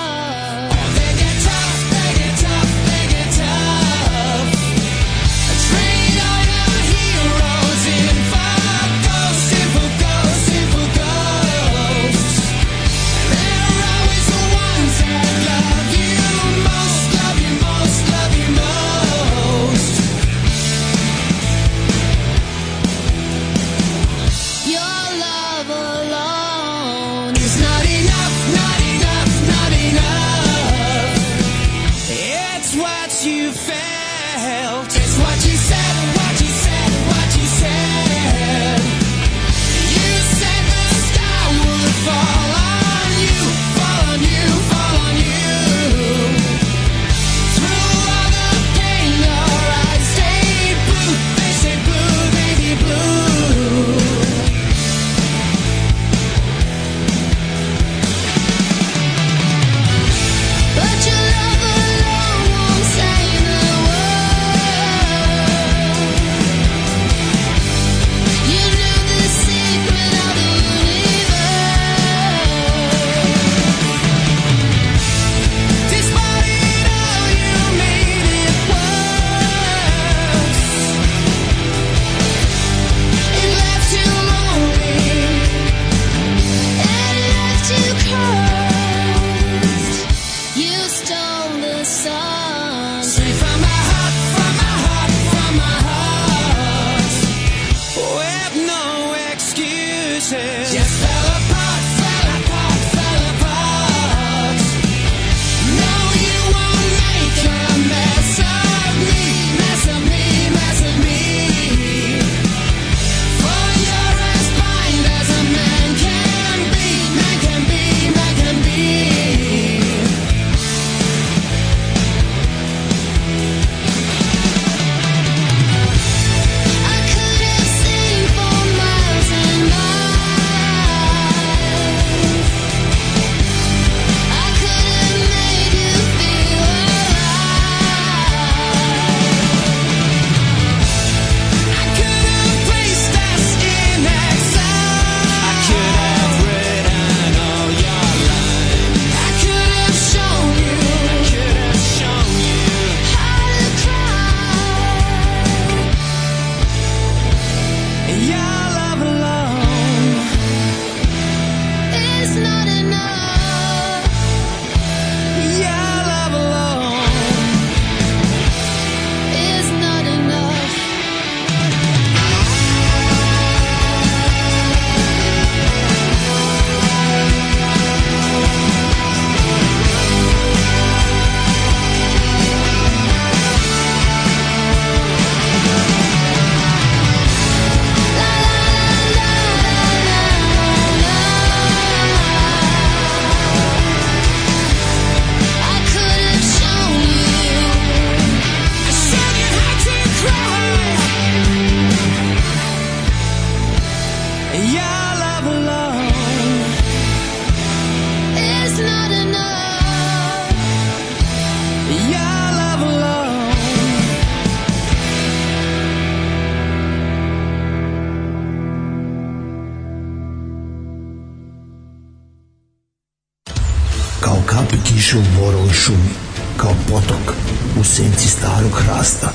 više u borovoj šumi, kao potok u senci starog hrasta,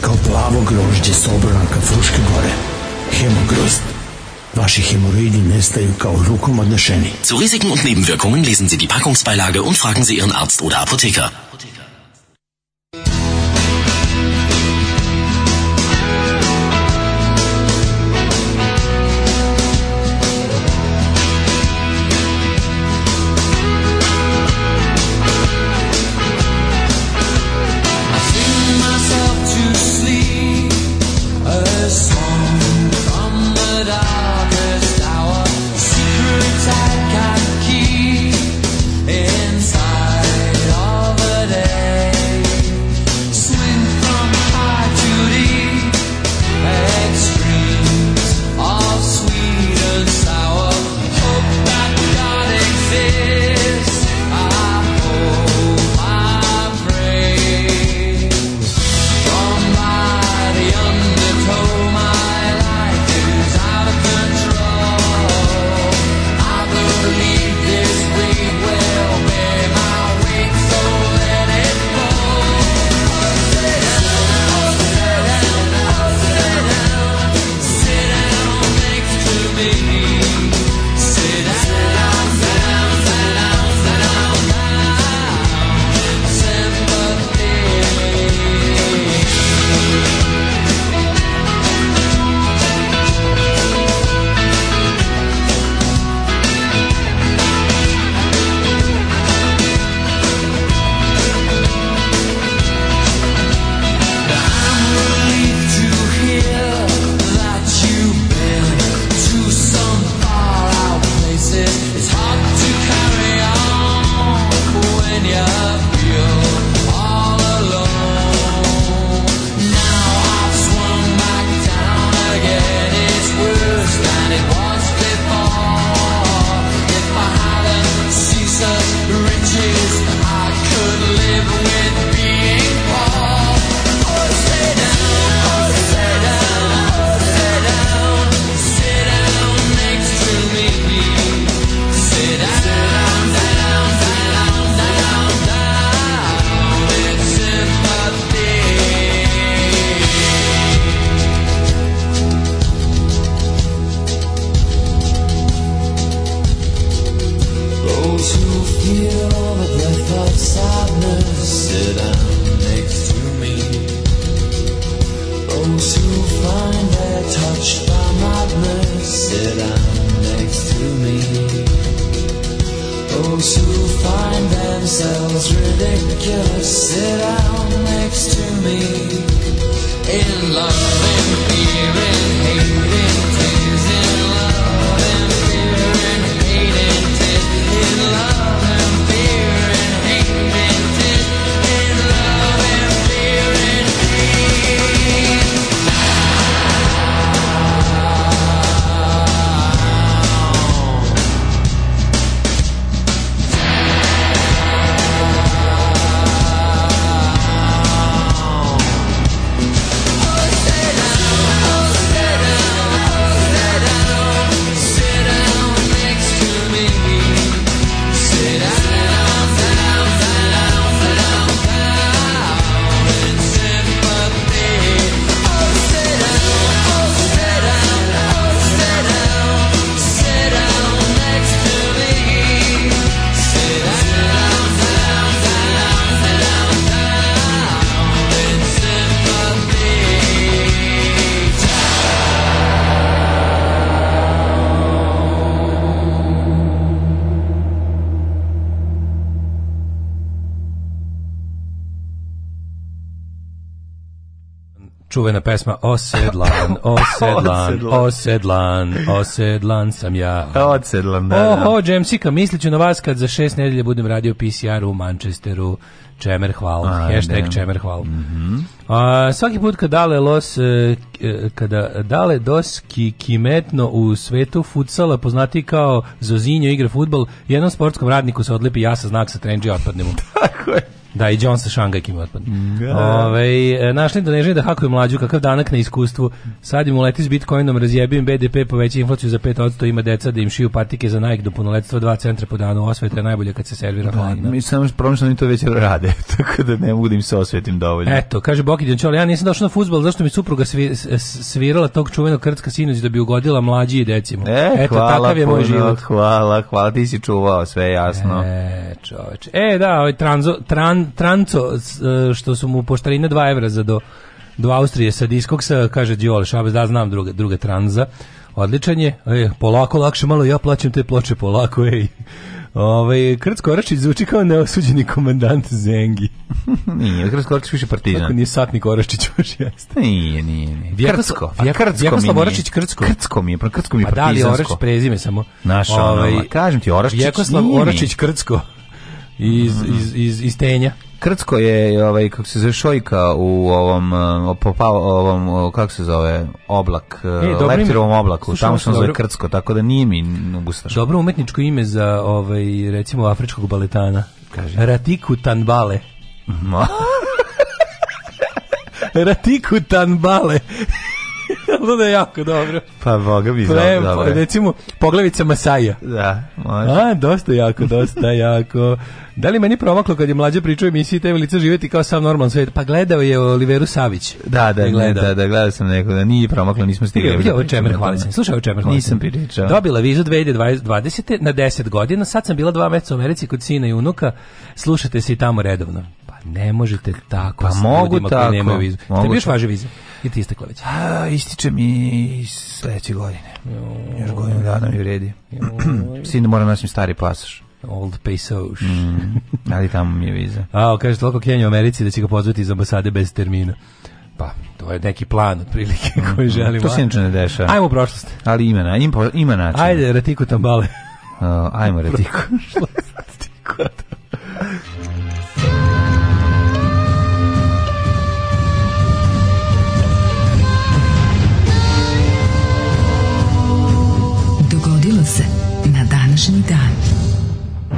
kao plavo grožđe s obranaka Fruške gore, hemogrozd. Vaši Hämorrhoiden nestaju kao rukom odnešeni. Zu Risiken und Nebenwirkungen lesen Sie die Packungsbeilage und fragen Sie Ihren Arzt oder Apotheker. čuvena pesma Osedlan, osedlan, osedlan, osedlan sam ja. Odsedlan, da. Oho, da. Jamesika, mislit ću na vas kad za šest nedelje budem radio PCR u Manchesteru. Čemer hval, A, hashtag ne. Čemer hval. Mm -hmm. A, svaki put kad dale los, e, e, kada dale dos ki, kimetno u svetu futsala, poznati kao Zozinjo igra futbol, jednom sportskom radniku se odlepi jasa znak sa trenđe otpadne Tako je. Da, i John sa Šangajk im otpadne. Mm, da, da, da. Ove, e, našli da da hakuju mlađu, kakav danak na iskustvu. Sad im uleti s Bitcoinom, razjebim BDP, poveća inflaciju za 5%, ima deca da im šiju patike za Nike do punoletstva, dva centra po danu, osveta najbolje kad se servira da, hladno. Mi samo problem što oni to već rade, tako da ne mogu da im se osvetim dovoljno. Eto, kaže Boki ja nisam došao na fuzbal, zašto mi supruga svirala tog čuvenog krtska sinoć da bi ugodila mlađi i decima. E, Eto, hvala, takav je moj puno, život. Hvala, hvala, ti si čuvao, sve jasno. E, čoveč. E, da, ovaj tranzo, tran, Tran, Tranco, e, što su mu poštarine 2 evra za do, do Austrije sa diskoksa, kaže Djole Šabes, da znam druga, druga tranza. Odličan je. E, polako, lakše malo, ja plaćam te ploče polako, ej. Ove, ovaj, Krc Koračić zvuči kao neosuđeni komandant Zengi. nije, Krc Koračić više partizan. Tako nije satni Koračić još jeste. Nije, nije, nije. Vjersko, Krcko, a Krcko Vjekoslav Oračić mi je, Krcko mi je pa pa da, partizansko. A da li Orač prezime samo? Naša, Ove, ovaj, kažem ti, Oračić Vjekoslav Oračić Krcko iz, iz, iz, iz tenja. Krtsko je ovaj kako se zove šojka u ovom eh, popa ovom kako se zove oblak eh, e, leptirovom oblaku tamo se zove krtsko tako da nije mi gusto. Dobro umetničko ime za ovaj recimo afričkog baletana. Kaže Ratiku Tanbale. Ratiku Tanbale. da je jako dobro. Pa boga mi znam, dobro. Recimo, poglavica Masaja. Da, može. A, dosta jako, dosta jako. Da li meni promaklo kad je mlađa pričao emisiji TV lice živeti kao sam normalan svet? Pa gledao je Oliveru Savić. Da, da, da, da, da, gledao sam nekoga. da nije promaklo, nismo stigli. Vidio o čemer hvala sam, Slušaj, o čemer hvala Nisam pričao. Dobila vizu 2020. na 10 godina, sad sam bila dva meseca u Americi kod sina i unuka, slušate se i tamo redovno. Pa ne možete tako pa s mogu tako, vizu. Mogu Tebi još važe viza? I ti istekla već. A, ističe mi sledeće godine. Jo, Još godinu dana mi vredi. Sin mora da naći stari pasaš. Old Pesos. Mm, ali tamo mi je viza. A, kaže toliko Kenja u Americi da će ga pozvati iz ambasade bez termina. Pa, to je neki plan otprilike mm. koji želimo. To se inače ne dešava. Ajmo u prošlost. Ali imena, na, ima, ima način. Ajde, Ratiku Tambale. Uh, ajmo, Ratiku. Prošlost, Ratiku rodilo se na današnji dan.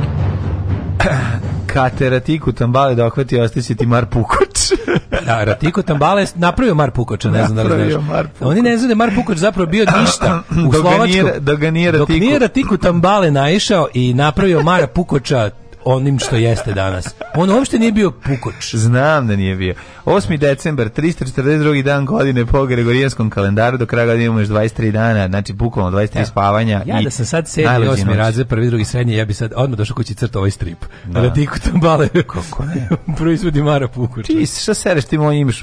Kate Ratiku Tambale da okvati ostaće ti Mar Pukoč. da, Ratiku Tambale napravio Mar Pukoča, ne znam da li znaš. Oni ne znaju da Mar Pukoč zapravo bio ništa u Slovačku. Dok ga nije Ratiku. Dok nije Ratiku Tambale naišao i napravio Mara Pukoča onim što jeste danas. On uopšte nije bio pukoč. Znam da nije bio. 8. decembar, 342. dan godine po Gregorijanskom kalendaru, do kraja godine imamo još 23 dana, znači bukvalno 23 ja. Da. spavanja. Ja i da sam sad 7. i 8. razred, prvi, drugi, srednji, ja bi sad odmah došao kući crta ovaj strip. Da. Da ti kutam Kako ne? Proizvodi Mara Pukoč. Ti šta sereš, ti moj imaš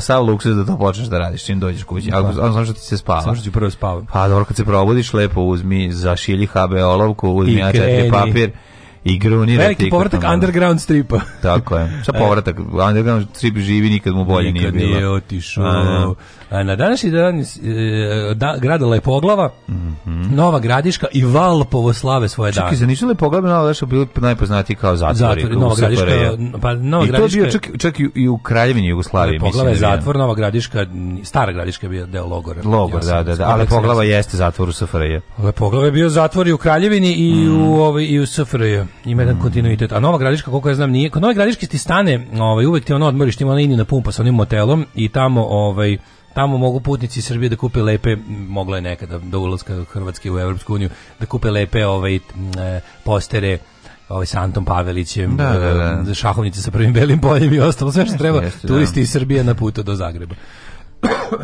sav luksuz da to počneš da radiš čim dođeš kući. Ako, ono Znam što ti se spava. Samo što ću prvo spavam. Pa dobro, kad se probudiš, lepo uzmi zašilji HB olovku, uzmi A4 papir i grunirati. Veliki povratak da. underground stripa. Tako je. Sa povratak? E. Underground strip živi nikad mu bolje nije bilo. Nikad nije otišao. E. Na današnji dan e, da, grada Lepoglava, mm -hmm. Nova Gradiška i Valpovo slave svoje dane. Čekaj, za nisu Lepoglave Nova Gradiška bili najpoznatiji kao zatvor? Zatvor, Nova Gradiška, pa Nova I to Gradiška, bio čak, čak i u Kraljevini Jugoslaviji. Lepoglava da je zatvor, Nova Gradiška, Stara Gradiška je bio deo logora. Logor, ja da, da, da, ali da Lepoglava jeste zatvor u SFRJ. Lepoglava je bio zatvor i u Kraljevini i mm. u mhm. ovaj i u SFRJ. Ima jedan mm. kontinuitet. A Nova Gradiška, koliko ja znam, nije. Kod Nove Gradiške ti stane, ovaj uvek ti ono odmoriš, ti ima ona na pumpa sa onim motelom i tamo ovaj tamo mogu putnici iz Srbije da kupe lepe, mogla je nekada do ulaska Hrvatske u Evropsku uniju, da kupe lepe ovaj, postere ovaj sa Antom Pavelićem, da, da, da. šahovnice sa prvim belim poljem i ostalo sve što treba, turisti iz Srbije na putu do Zagreba.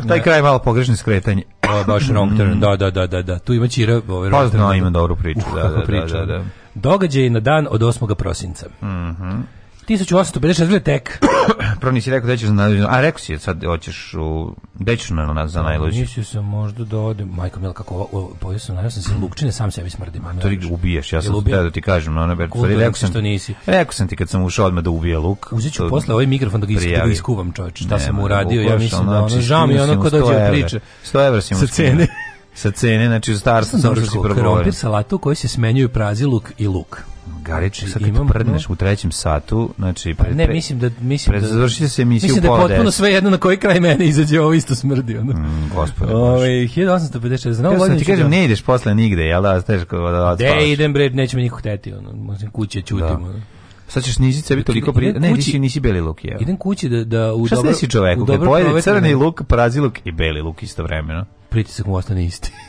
Taj kraj je malo pogrešno skretanje. O, baš wrong turn, da, da, da, da, Tu ima Čira. Ovaj, pa zna, ima dobru priču. Uh, da, da, da, da, Događaj na dan od 8. prosinca. Mhm. 1856 tek. Prvo nisi rekao da ćeš na a rekao si sad hoćeš u deću na nas za da, najluđi. Mislio sam možda da odem, majko mila kako pojeo sam, najao sam se lukčine, sam sebi smrdim. to ti ubiješ, ja sam htio da ti kažem, no, ne, rekao sam, što nisi. rekao sam ti kad sam ušao odmah da ubije luk. Uzet ću posle ovaj mikrofon da ga iskuvam, iskuvam čovječ, šta sam uradio, ja mislim da znači, ono, žao mi ono ko dođe od priče. 100 evra si mu cene sa cene, znači u starstvu sam što si progovorio. Krompir salatu koji se smenjuju prazi luk i luk. Garić, sad kad prdneš u trećem satu, znači... Pred, ne, mislim da... Mislim pred, da, završi se emisiju Mislim da je potpuno sve jedno na koji kraj mene izađe, ovo isto smrdi. Ono. Mm, gospode, Ove, 1856. Znao, ja ti kažem, da- ne ideš posle nigde, jel da? Steš, da, da De, idem, bre, neće me niko hteti, ono, možda kuće ćutimo. da. Sad ćeš niziti sebi toliko pri... Ne, nisi, nisi beli luk, jel? Idem kući da... da u Šta dobro, se desi čoveku? pojede crni luk, prazi luk i beli luk istovremeno. Pritisak mu ostane isti.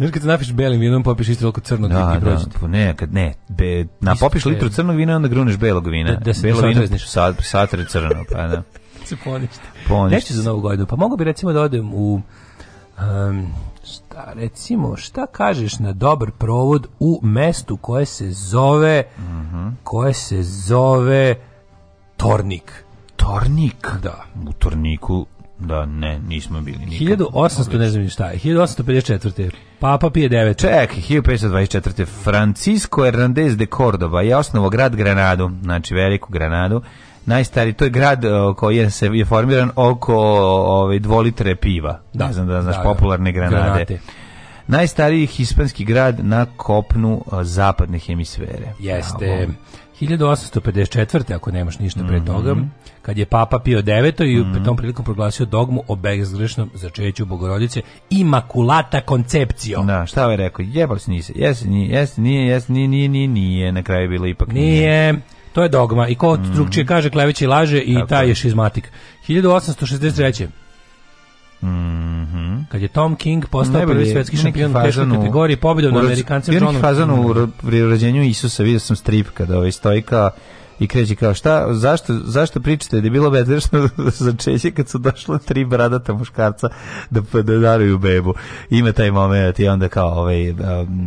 Znaš kad se napiš belim vinom, popiš isto kod crnog da, i prođete. Da, ne, kad ne. Be, na, popiš litru crnog vina, i onda gruneš belog vina. Da, da se Belo vino sat, satre crno, pa da. se poništi. poništi. Nešto za novu godinu. Pa mogu bi recimo da odem u... Um, šta, recimo, šta kažeš na dobar provod u mestu koje se zove... Uh mhm. -huh. Koje se zove... Tornik. Tornik? Da. U Torniku Da, ne, nismo bili nikad. 1800, ne znam šta je, 1854. Papa Pije 9. Ček, 1524. Francisco Hernandez de Cordova je osnovao grad Granadu, znači veliku Granadu, najstari, to je grad koji je, se, je formiran oko ove, dvolitre piva, da, ne znam da znaš, da, popularne da. Granade. Granate najstariji hispanski grad na kopnu e, zapadne hemisfere. Jeste. 1854. ako nemaš ništa pre mhm. toga, mm -hmm. kad je Papa Pio IX. i mm -hmm. tom prilikom proglasio dogmu o bezgrešnom začeću Bogorodice Imakulata koncepcijo. Da, šta je ovaj rekao? Jebao se nisi. Jesi, nije, jesi, nije, jesi, nije, nije, nije, nije, na kraju je bilo ipak nije. nije. To je dogma i ko mm -hmm. drugčije kaže kleveći laže i Tako. taj je šizmatik. 1863. Mhm. Kad je Tom King postao prvi svetski šampion u teškoj kategoriji pobedom na Amerikancem Johnom. Bio fazan u rođenju Isusa, vidio sam strip kada ovaj stojka i kreće kao šta, zašto, zašto pričate da je bilo bezrešno za Čeće kad su došle tri bradata muškarca da, da daruju bebu. Ima taj moment i onda kao ovaj,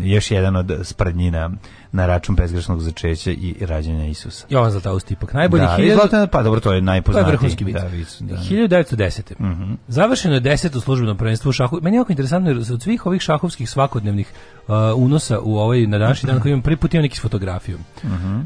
još jedan od sprednjina na račun bezgrešnog začeća i rađanja Isusa. Jovan Zlataus tipak najbolji. Da, 1000... Zlatan, pa dobro, to je najpoznatiji. To je da, vic, da, 1910. Mm -hmm. Završeno je 10. službenom prvenstvu u šahu. Meni je jako interesantno jer od svih ovih šahovskih svakodnevnih uh, unosa u ovaj na današnji dan koji imam prvi put imam neki s fotografijom. Mm -hmm.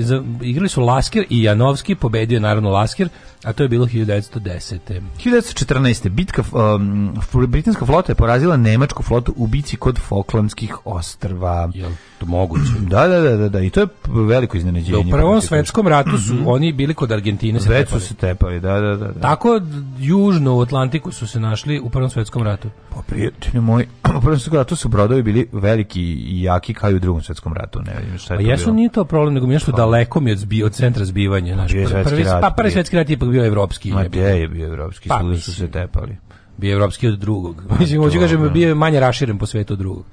e, za, igrali su Lasker i Janovski, pobedio je naravno Lasker, A to je bilo 1910. 1914. Bitka, um, britanska flota je porazila nemačku flotu u bici kod Falklandskih ostrva. Jel to moguće? Da, da, da, da, da. i to je veliko iznenađenje. Da, u pa prvom svetskom ratu su mhm. oni bili kod Argentine se Već su se tepali, da, da, da, da. Tako južno u Atlantiku su se našli u prvom svetskom ratu. Pa prijatelj moj, u prvom svjetskom ratu su brodovi bili veliki i jaki kao i u drugom svetskom ratu. Ne vidim šta je pa to jesu nije to problem, nego mi nešto daleko mi od, zbi, od centra zbivanja. Pa, prvi, prvi, rat, pa prvi svjetski rat je ipak bio evropski. Ma je bio evropski, pa, su se tepali bio evropski od drugog. Mislim, hoću kažem, da. bio manje raširen po svetu od drugog.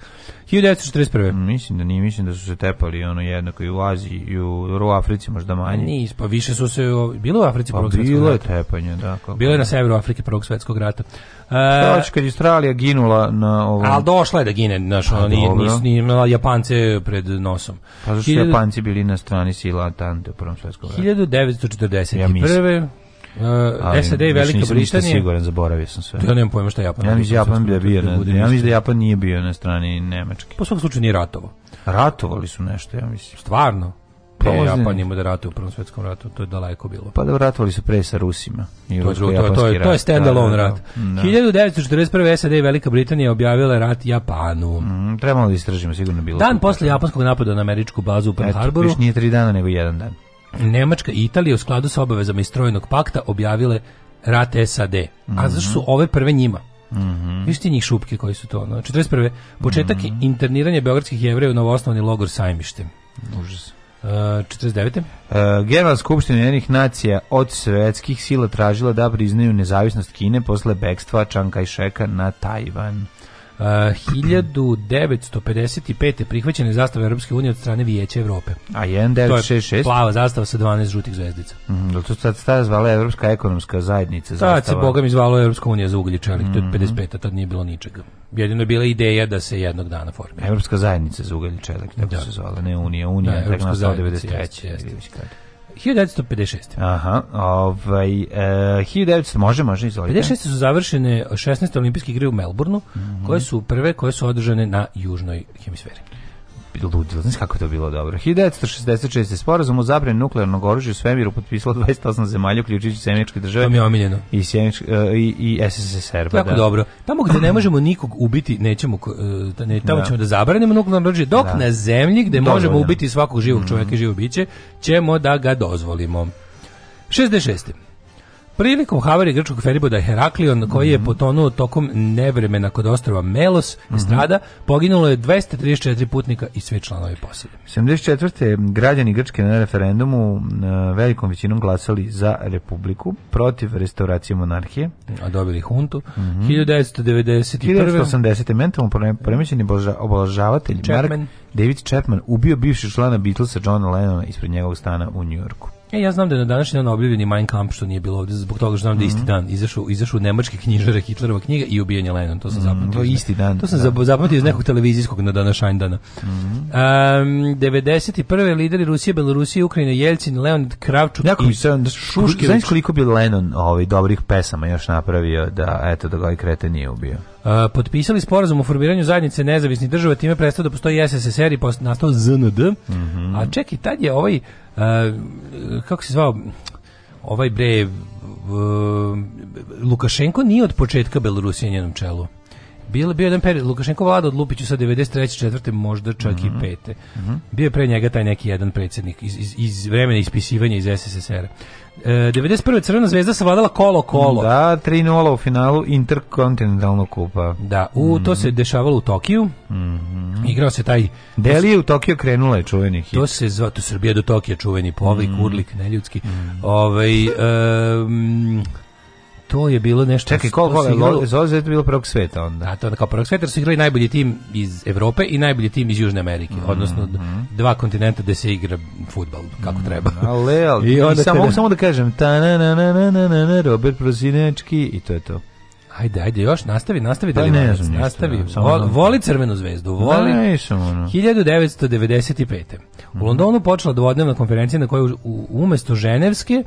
1941. Mislim da nije, mislim da su se tepali ono jednako i u Aziji i u, u Africi možda pa manje. Nis, pa više su se, bilo u Africi pa prvog svetskog bilo je tepanje, da. Kako bilo je na severu Afrike prvog svetskog rata. E, Šta kad je Australija ginula na ovom... Ali došla je da gine, znaš, pa ona nije, nije imala Japance pred nosom. Pa zašto Hiljadu... Japanci bili na strani sila Tante u prvom svetskom ratu? 1941. Ja mislim. Uh, e, SAD i Velika Britanija. siguran, zaboravio sam sve. Ja nemam pojma šta Japan. Ja mislim Japan da bio, na, ja mislim da Japan nije bio na strani Nemačke. Po pa svakom slučaju nije ratovo. Ratovali su nešto, ja mislim. Stvarno? Pa e, Japan ima da ratuje u Prvom svetskom ratu, to je daleko bilo. Pa da ratovali su pre sa Rusima. I to, to, to, to, je, to je stand-alone rat. Da. 1941. Da, SAD da. da. i Velika Britanija objavila rat Japanu. Mm, trebamo da istražimo, sigurno bilo. Dan posle japanskog napada na američku bazu u Pearl Harboru. Više nije tri dana, nego jedan dan. Nemačka i Italija u skladu sa obavezama iz Trojnog pakta objavile rat SAD. Mm -hmm. A zašto su mhm. ove prve njima? Mm -hmm. Viš ti njih šupke koji su to? Ono? 41. Znači, početak mm -hmm. interniranja beogradskih jevreja u novoosnovni logor sajmište. Užas. Uh, 49. Uh, Generalna skupština jednih nacija od svetskih sila tražila da priznaju nezavisnost Kine posle bekstva Čanka i Šeka na Tajvan. Uh, 1955. prihvaćene zastava Europske unije od strane Vijeća Evrope. A 1966? plava zastava sa 12 žutih zvezdica. Mm, da to sad stara zvala Evropska ekonomska zajednica da, zastava. Tad se Boga mi zvala Evropska unija za uglje čelik, mm -hmm. to je 55. Mhm. tad nije bilo ničega. Jedino je bila ideja da se jednog dana formira. Evropska zajednica za uglje čelik, tako da. se zvala, ne Unija. Unija da, je tek nastala 93. Jeste, jeste. 1956. Aha, ovaj, e, 1900, može, može, izvolite. 56. su završene 16. olimpijske igre u Melbourneu, mm -hmm. koje su prve koje su održane na južnoj hemisferi ludilo. Znaš kako je to bilo dobro. 1966. je sporazum o zabrani nuklearnog oružja u svemiru potpisalo 28 zemalja, uključujući Sjemičke države. To mi je omiljeno. I, Sjemič, uh, e, i, i SSSR. Pa jako da. dobro. Tamo gde ne možemo nikog ubiti, nećemo, uh, ne, tamo da. ćemo da zabranimo nuklearno oružje, dok da. na zemlji gde Dovoljno. možemo ubiti svakog živog čovjeka mm. i živo biće, ćemo da ga dozvolimo. 66. Prilikom havari grčkog feriboda Heraklion, koji je mhm. potonuo tokom nevremena kod ostrava Melos, mm strada, poginulo je 234 putnika i sve članovi posade. 74. građani Grčke na referendumu velikom većinom glasali za republiku protiv restauracije monarhije. A dobili huntu. Mm -hmm. 1991. 1980. mentalno poremećeni oblažavatelj Mark David Chapman ubio bivši člana Beatlesa Johna Lennona ispred njegovog stana u Njujorku. E, ja znam da je na današnji dan objavljen i Mein Kampf, što nije bilo ovdje, zbog toga što znam da mm isti mhm. dan izašao, izašao nemački knjižara Hitlerova knjiga i ubijanje Lennon, to sam mhm, zapamtio. Mm, to isti dan. To sam da. zapamtio iz nekog televizijskog na dana Šajndana. Mm um, 91. lideri Rusije, Belorusije, Ukrajine, Jelcin, Leonid Kravčuk jako i mi se, da Šuškević. Znaš koliko bi Lenon ovaj, dobrih pesama još napravio da, eto, da ga i ovaj krete nije ubio? Uh, potpisali sporazum o formiranju zajednice nezavisnih država, time prestao da postoji SSSR i nastao ZND. Mm -hmm. A čekaj, tad je ovaj, uh, kako se zvao, ovaj bre, Lukašenko nije od početka Belorusije njenom čelu. Bilo bio jedan period Lukašenko vlada od Lupiću sa 93. četvrte možda čak mm -hmm. i mhm, pete. Mm -hmm. Bio je pre njega taj neki jedan predsjednik iz, iz, iz vremena ispisivanja iz SSSR-a. E, 91. Crvena zvezda savladala kolo kolo. Da, 3:0 u finalu Interkontinentalnog kupa. Da, u, to mhm. se dešavalo u Tokiju. Mm Igrao se taj... Deli je u Tokiju krenula je čuveni hit. To se zvao to Srbija do Tokija čuveni povik mm -hmm. urlik, neljudski. Mm -hmm. Ovaj, um, to je bilo nešto... Čekaj, koliko je igralo... Zoze je bilo prvog sveta onda? Da, to je kao prvog sveta, su igrali najbolji tim iz Evrope i najbolji tim iz Južne Amerike, mm -hmm. odnosno dva kontinenta gde se igra futbal, kako mhm. treba. Mm -hmm. Ale, ali, I onda samo, mogu samo da kažem, ta na na na na na na na, Robert Prozinečki i to je to. Ajde, ajde, još nastavi, nastavi da ne znam, nastavi. Ništa, Vol, voli crvenu zvezdu, voli. Ne, da, sam, ono. 1995. U mhm. Londonu počela dvodnevna konferencija na kojoj umesto ženevske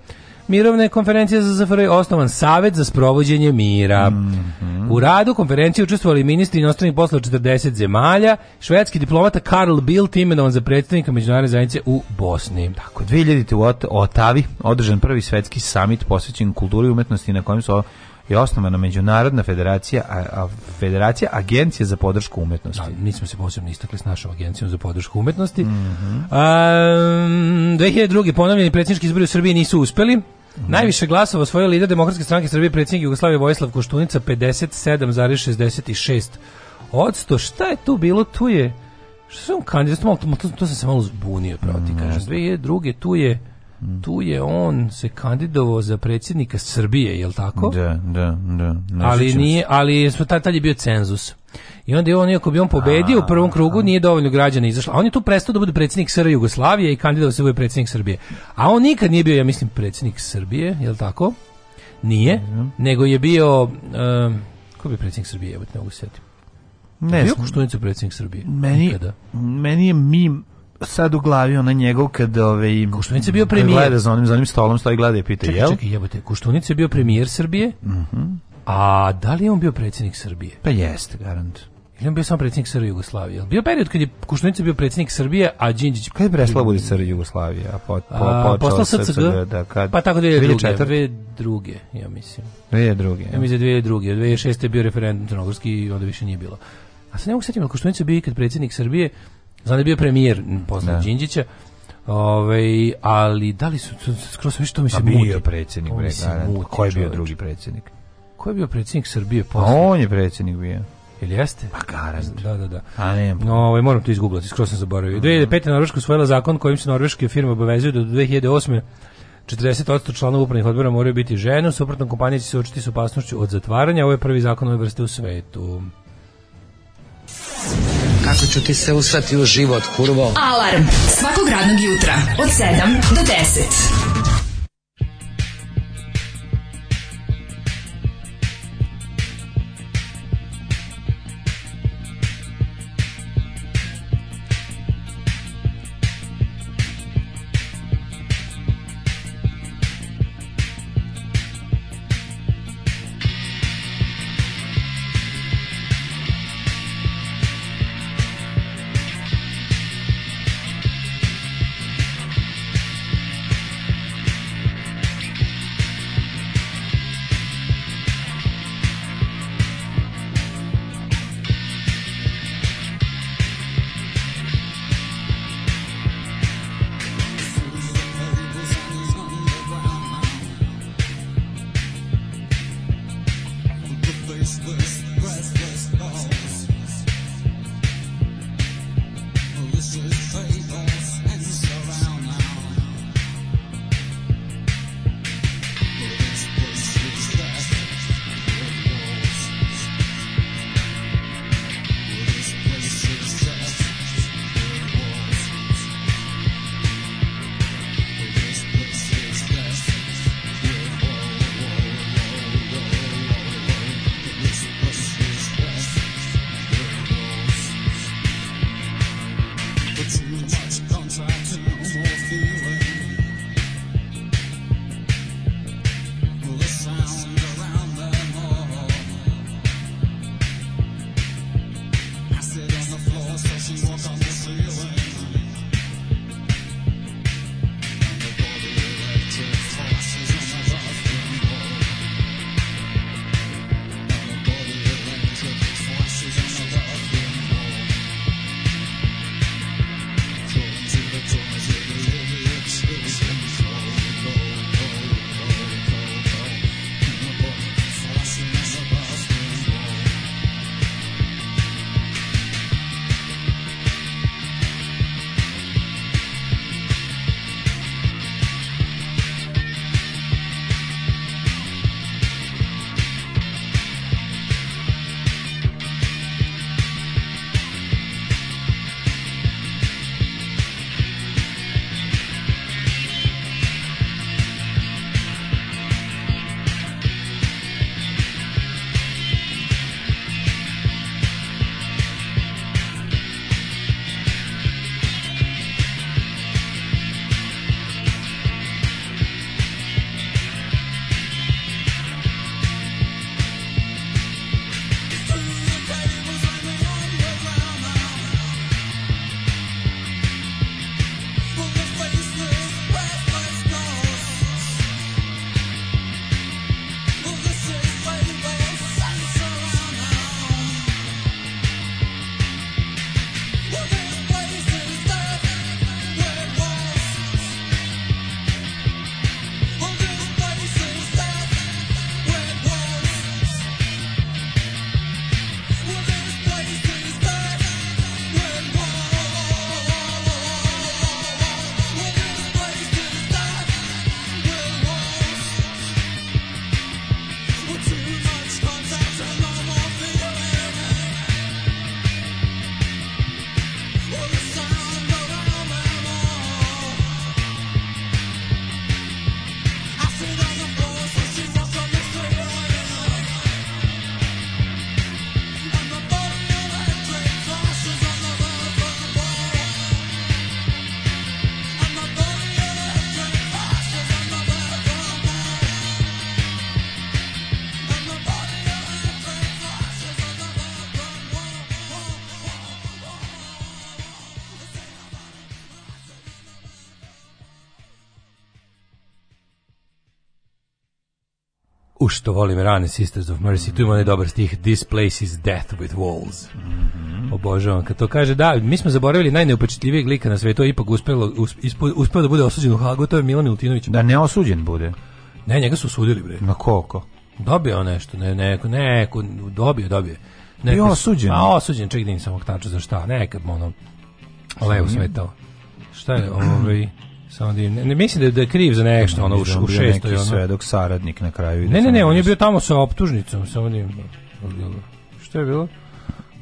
mirovne konferencije za ZFRJ osnovan savet za sprovođenje mira. Mm -hmm. U radu konferencije učestvovali ministri inostranih poslova 40 zemalja, švedski diplomata Karl Bildt imenovan za predstavnika međunarodne zajednice u Bosni. Tako, 2000. u Otavi održan prvi svetski samit posvećen kulturi i umetnosti na kojem su je osnovana Međunarodna federacija, a, a federacija Agencija za podršku umetnosti. Da, mi smo se posebno istakli s našom agencijom za podršku umetnosti. Mm -hmm. um, 2002. ponovljeni predsjednički izbori u Srbiji nisu uspeli. Mhm. Najviše glasova osvojio lider Demokratske stranke Srbije predsjednik Jugoslavije Vojislav Koštunica 57,66 odsto. Šta je tu bilo? Tu je što sam kandidat, malo, to, to, sam se malo zbunio, pravo ti mhm. kažem. Dve druge, tu je mhm. tu je on se kandidovao za predsjednika Srbije, je li tako? Da, da, da. Ali, nije, ali tad je bio cenzus. I onda je on, iako bi on pobedio u prvom krugu, da. nije dovoljno građana izašla. A on je tu prestao da bude predsjednik SR Jugoslavije i kandidao se da bude predsjednik Srbije. A on nikad nije bio, ja mislim, predsjednik Srbije, je li tako? Nije, nego je bio... Uh, ko bi predsjednik Srbije, ja ne mogu sjetiti. Ne bio Koštunica predsjednik Srbije? Meni, meni je mim sad u glavi ona njegov kad ove ovaj, Koštunica bio premijer gleda za onim za onim stolom stoji gleda i pita čekaj, jel čekaj jebote Koštunica je bio premijer Srbije mhm mm A da li je on bio predsjednik Srbije? Pa jeste, garant. Ili on bio samo predsjednik Srbije Jugoslavije? Bio period kad je Kuštunica bio predsjednik Srbije, a Đinđić... Kad je prestala budi Srbije Jugoslavije? A, po, po, a postala SCG? Da, kad... Pa tako da je druge, ja mislim. Dve druge. Ja, ja mislim 2002. Da 2006. je bio referendum Crnogorski i onda više nije bilo. A sad ne mogu sjetiti, ali Kuštunica bio ikad predsjednik Srbije, znam da je bio premijer poznat da. Đinđića, Ove, ovaj, ali da li su skroz sve što mi se muti? Pa bio predsjednik, bre, ko je bio drugi predsjednik? Ko je bio predsjednik Srbije posle? on je predsjednik bio. Ili jeste? Pa garant. Da, da, da. A ne. No, ovaj, moram to izguglati, skroz sam zaboravio. 2005. Norveška usvojila zakon kojim se norveške firme obavezuju da do 2008. 40% članova upravnih odbora moraju biti žene, suprotno kompanije će se očiti s opasnošću od zatvaranja. Ovo je prvi zakon ove vrste u svetu. Kako ću ti se usrati u život, kurvo? Alarm svakog radnog jutra od 7 do 10. što volim rane Sisters of Mercy, mm -hmm. tu ima onaj dobar stih This place is death with walls. Mm -hmm. Obožavam. Kad to kaže, da, mi smo zaboravili najneupečetljivijeg lika na svetu, ipak uspelo, uspeo uspe da bude osuđen u Hagu, to je Milan Milutinović. Da ne osuđen bude. Ne, njega su osudili, bre. Na koliko? Dobio nešto, ne, neko, neko, dobio, dobio. Neko, Bio osuđen. A osuđen, ček da im sam oktaču za šta, nekad, ono, levo smetao. Šta je, ovaj... Samo da ne, ne mislim da, da je kriv za nešto, ono, u, u da šestoj. Neki svedok saradnik na kraju. Ne, da ne, ne, on je bio tamo sa optužnicom, sa onim. Šta je bilo?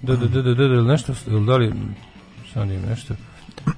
Da, da, da, da, da, da, nešto, da li, samo da nešto.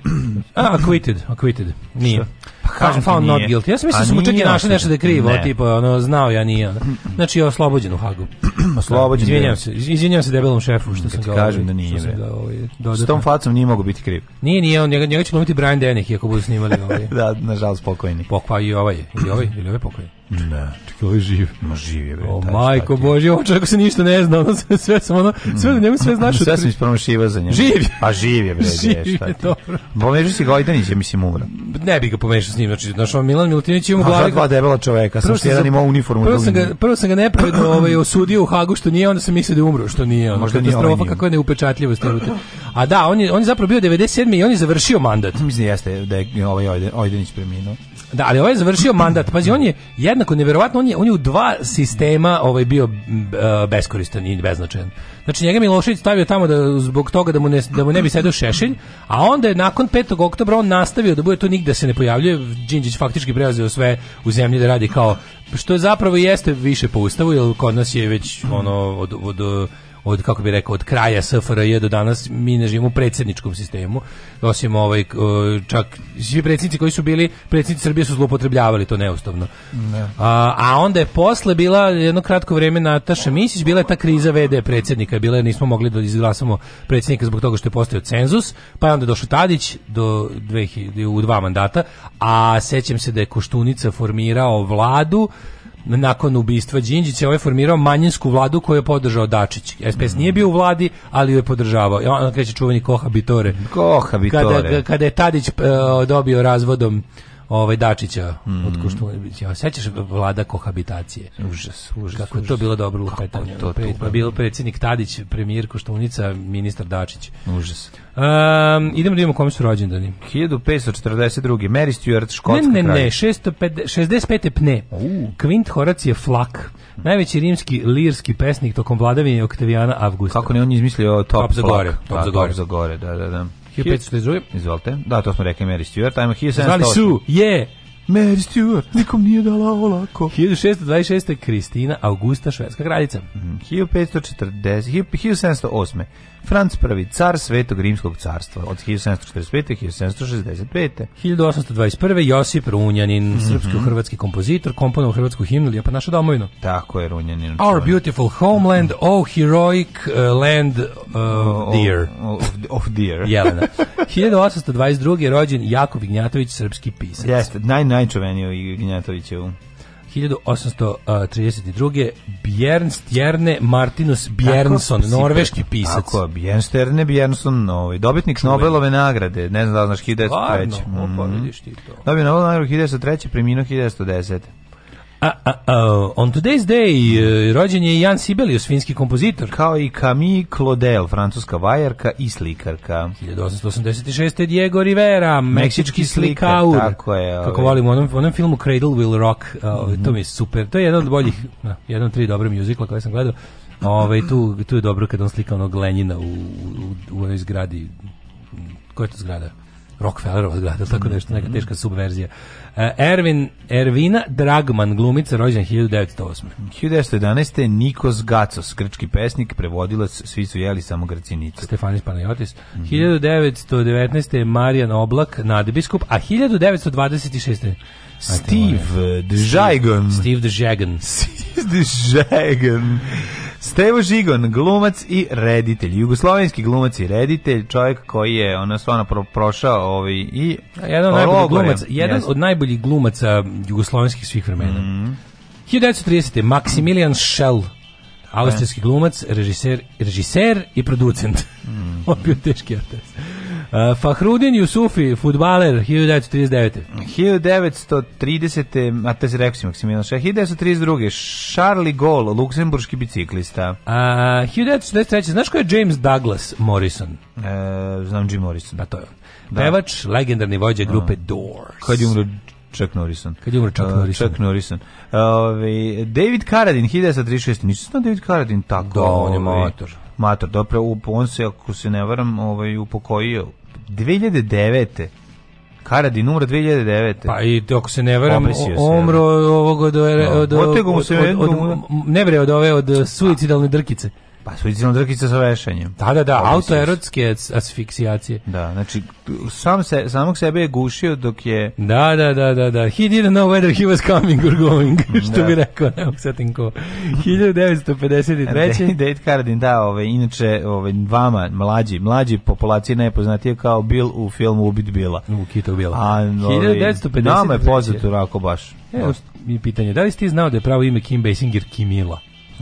A, acquitted, acquitted, nije. Šta? Pa kažem found not guilty. Ja sam mislio da su mu čak i našli nešto da je krivo, ne. tipa ono znao ja nije. Znači je oslobođen u Hagu. oslobođen. Izvinjavam se, izvinjavam se debelom šefu što da sam ga. Ovaj, kažem da nije. Što ga, ovaj, S tom facom nije mogao biti kriv. Nije, nije, on njega, njega će glumiti Brian Dennehy ako budu snimali ovaj. da, nažalost pokojni. Pokva pa i ovaj, i ovaj, ili ovaj pokojni. Ne, čekaj, ovo ovaj je živ. Ma živ je, bre. O, majko Bože, ovo čovjek se ništa ne zna, ono sve, sve sam ono, mm. sve da njemu sve znaš. Sve sam ispromašivao za njega. Živ je. Pa živ je, bre, živ je, dobro. Pomešao si Gojdanića, mislim, umra. Ne bi ga pomešao njim, znači, znaš, Milan Milutinović ima glavi. dva debela čoveka, prvo sam jedan ima uniformu. Prvo da sam, ga, prvo sam ga nepravedno ovaj, osudio u Hagu što nije, onda sam mislio da je umro što nije. Ono, Možda nije ovaj Kako je neupečatljivost. A da, on je, on je zapravo bio 97. i on je završio mandat. Mislim, jeste da je ovaj Ojdenić preminuo. Da, ali ovaj je završio mandat. Pazi, on je jednako neverovatno, on je, on je u dva sistema ovaj bio e, beskoristan i beznačajan. Znači njega Milošević stavio tamo da zbog toga da mu ne, da mu ne bi sedeo šešelj, a onda je nakon 5. oktobra on nastavio da bude tu nigde se ne pojavljuje. Đinđić faktički preuzeo sve u zemlji da radi kao što zapravo jeste više po ustavu, jer kod nas je već ono od, od, od od kako bi rekao od kraja SFRJ do danas mi ne živimo u predsjedničkom sistemu osim ovaj čak svi predsjednici koji su bili predsjednici Srbije su zloupotrebljavali to neustavno ne. a, a, onda je posle bila jedno kratko vrijeme Nataša Mišić bila je ta kriza VD predsjednika bila je nismo mogli da izglasamo predsjednika zbog toga što je postao cenzus pa je onda došao Tadić do dve, u dva mandata a sećam se da je Koštunica formirao vladu nakon ubistva Đinđića, ovaj formirao manjinsku vladu koju je podržao Dačić. SPS mm. nije bio u vladi, ali ju je podržavao. I on kaže čuveni kohabitore. Kohabitore. Kada, kada je Tadić uh, dobio razvodom ovaj Dačića mm. od Koštunića. Sećaš vlada kohabitacije? Užas, užas. Kako je to bilo dobro lupetanje. To, to, pa bilo predsjednik Tadić, premijer Koštunica, ministar Dačić. Užas. Um, idemo da imamo kome su rođendani. 1542. Mary Stuart, Škotska Ne, ne, ne, 65. pne. Uh. Kvint Horacije Flak, najveći rimski lirski pesnik tokom vladavine Oktavijana Avgusta. Kako ne on je izmislio Top, top za gore. Top, top da, za gore. Top za gore, da, da, da. 1532. Izvolite. Da, to smo rekli Mary Stewart. Ajmo 1708. Zvali su, je, Mary Stewart, nikom nije dala olako. 1626. Kristina Augusta, švedska kraljica. 1540, mhm. 1708. Franc I, car Svetog Rimskog carstva od 1745. 1765. 1821. Josip Runjanin, mm -hmm. srpsko-hrvatski kompozitor, komponovao hrvatsku himnu, lijepa naša domovina. Tako je, Runjanin. Our beautiful homeland, oh heroic uh, land uh, dear. Of, of dear. Jelena. 1822. rođen Jakov Ignjatović, srpski pisac. Jeste, naj, najčuveniji Ignjatovićevu 1832. Bjernstjerne Martinus Bjernson, norveški pisac. Tako, Bjernstjerne Bjernson, ovaj, dobitnik Čuveni. Nobelove nagrade, ne znam da znaš, 1903. Varno, mm. opa, vidiš ti to. Dobio Nobelove nagrade 1903. preminuo 1910. A, a, a, on today's day uh, rođen je Jan Sibelius, finski kompozitor. Kao i Camille Claudel, francuska vajarka i slikarka. 1886. Diego Rivera, meksički slikaur. Tako je. Ovaj. Kako volim, u onom, onom filmu Cradle Will Rock, uh, mm -hmm. to mhm. mi je super. To je jedan od boljih, jedan od tri dobra mjuzikla koje sam gledao. Ovaj, tu, tu je dobro kad on slika onog Lenjina u, u, u onoj zgradi. Koja je to zgrada? Rockefellerova zgrada, tako mhm, nešto, neka mhm. teška subverzija. Uh, e, Ervin, Ervina Dragman, glumica, rođena 1908. 1911. Nikos Gacos, grčki pesnik, prevodilac, svi su jeli samo grcinicu. Stefanis Panajotis. Mm -hmm. 1919. Marijan Oblak, nadbiskup, a 1926. Steve Džajgan. Steve Džajgan. Steve Džajgan. Stevo Žigon, glumac i reditelj. Jugoslovenski glumac i reditelj, čovjek koji je ona stvarno pro, prošao ovaj i jedan od pa najboljih glumaca, jedan od najboljih glumaca jugoslovenskih svih vremena. Mm. 1930. Maximilian Schell, e. austrijski glumac, režiser, režiser i producent. Mm. On bio teški artist. Uh, Fahrudin Jusufi, futbaler, 1939. 1930. A te se rekao si Maksimilijan Šah. 1932. Charlie Gaulle, luksemburški biciklista. Uh, 1943. Znaš ko je James Douglas Morrison? Uh, znam Jim Morrison. Da, to je on. Da. Pevač, legendarni vođa grupe uh. Doors. Kad je umro Chuck Norrison. Kad je umro Chuck Norrison? Chuck Norrison. Ove, ovaj, David Karadin, 1936. Nisam David Karadin tako. Da, on je ovaj, mator mator, dobro, on se, ako se ne varam, ovaj, upokojio 2009. Karadin umro 2009. Pa i ako se ne varam, umro ovog da. od, da. od, od, od, od, od, od, od, od, od, od, od, od, od, od, od, Pa su drkice sa vešanjem. Da, da, da, autoerotske asfiksijacije. Da, znači, sam se, samog sebe je gušio dok je... Da, da, da, da, da. He didn't know whether he was coming or going, što da. bi rekao, ne mogu setim ko. 1953. Date Cardin, da, ove, inače, ove, vama, mlađi, mlađi populacije najpoznatije kao Bill u filmu Ubit Bila. U Kito Bila. A, 1953. Nama je poznat u Rako baš. E, Evo, mi pitanje, da li ste znao da je pravo ime Kim Basinger Kimila?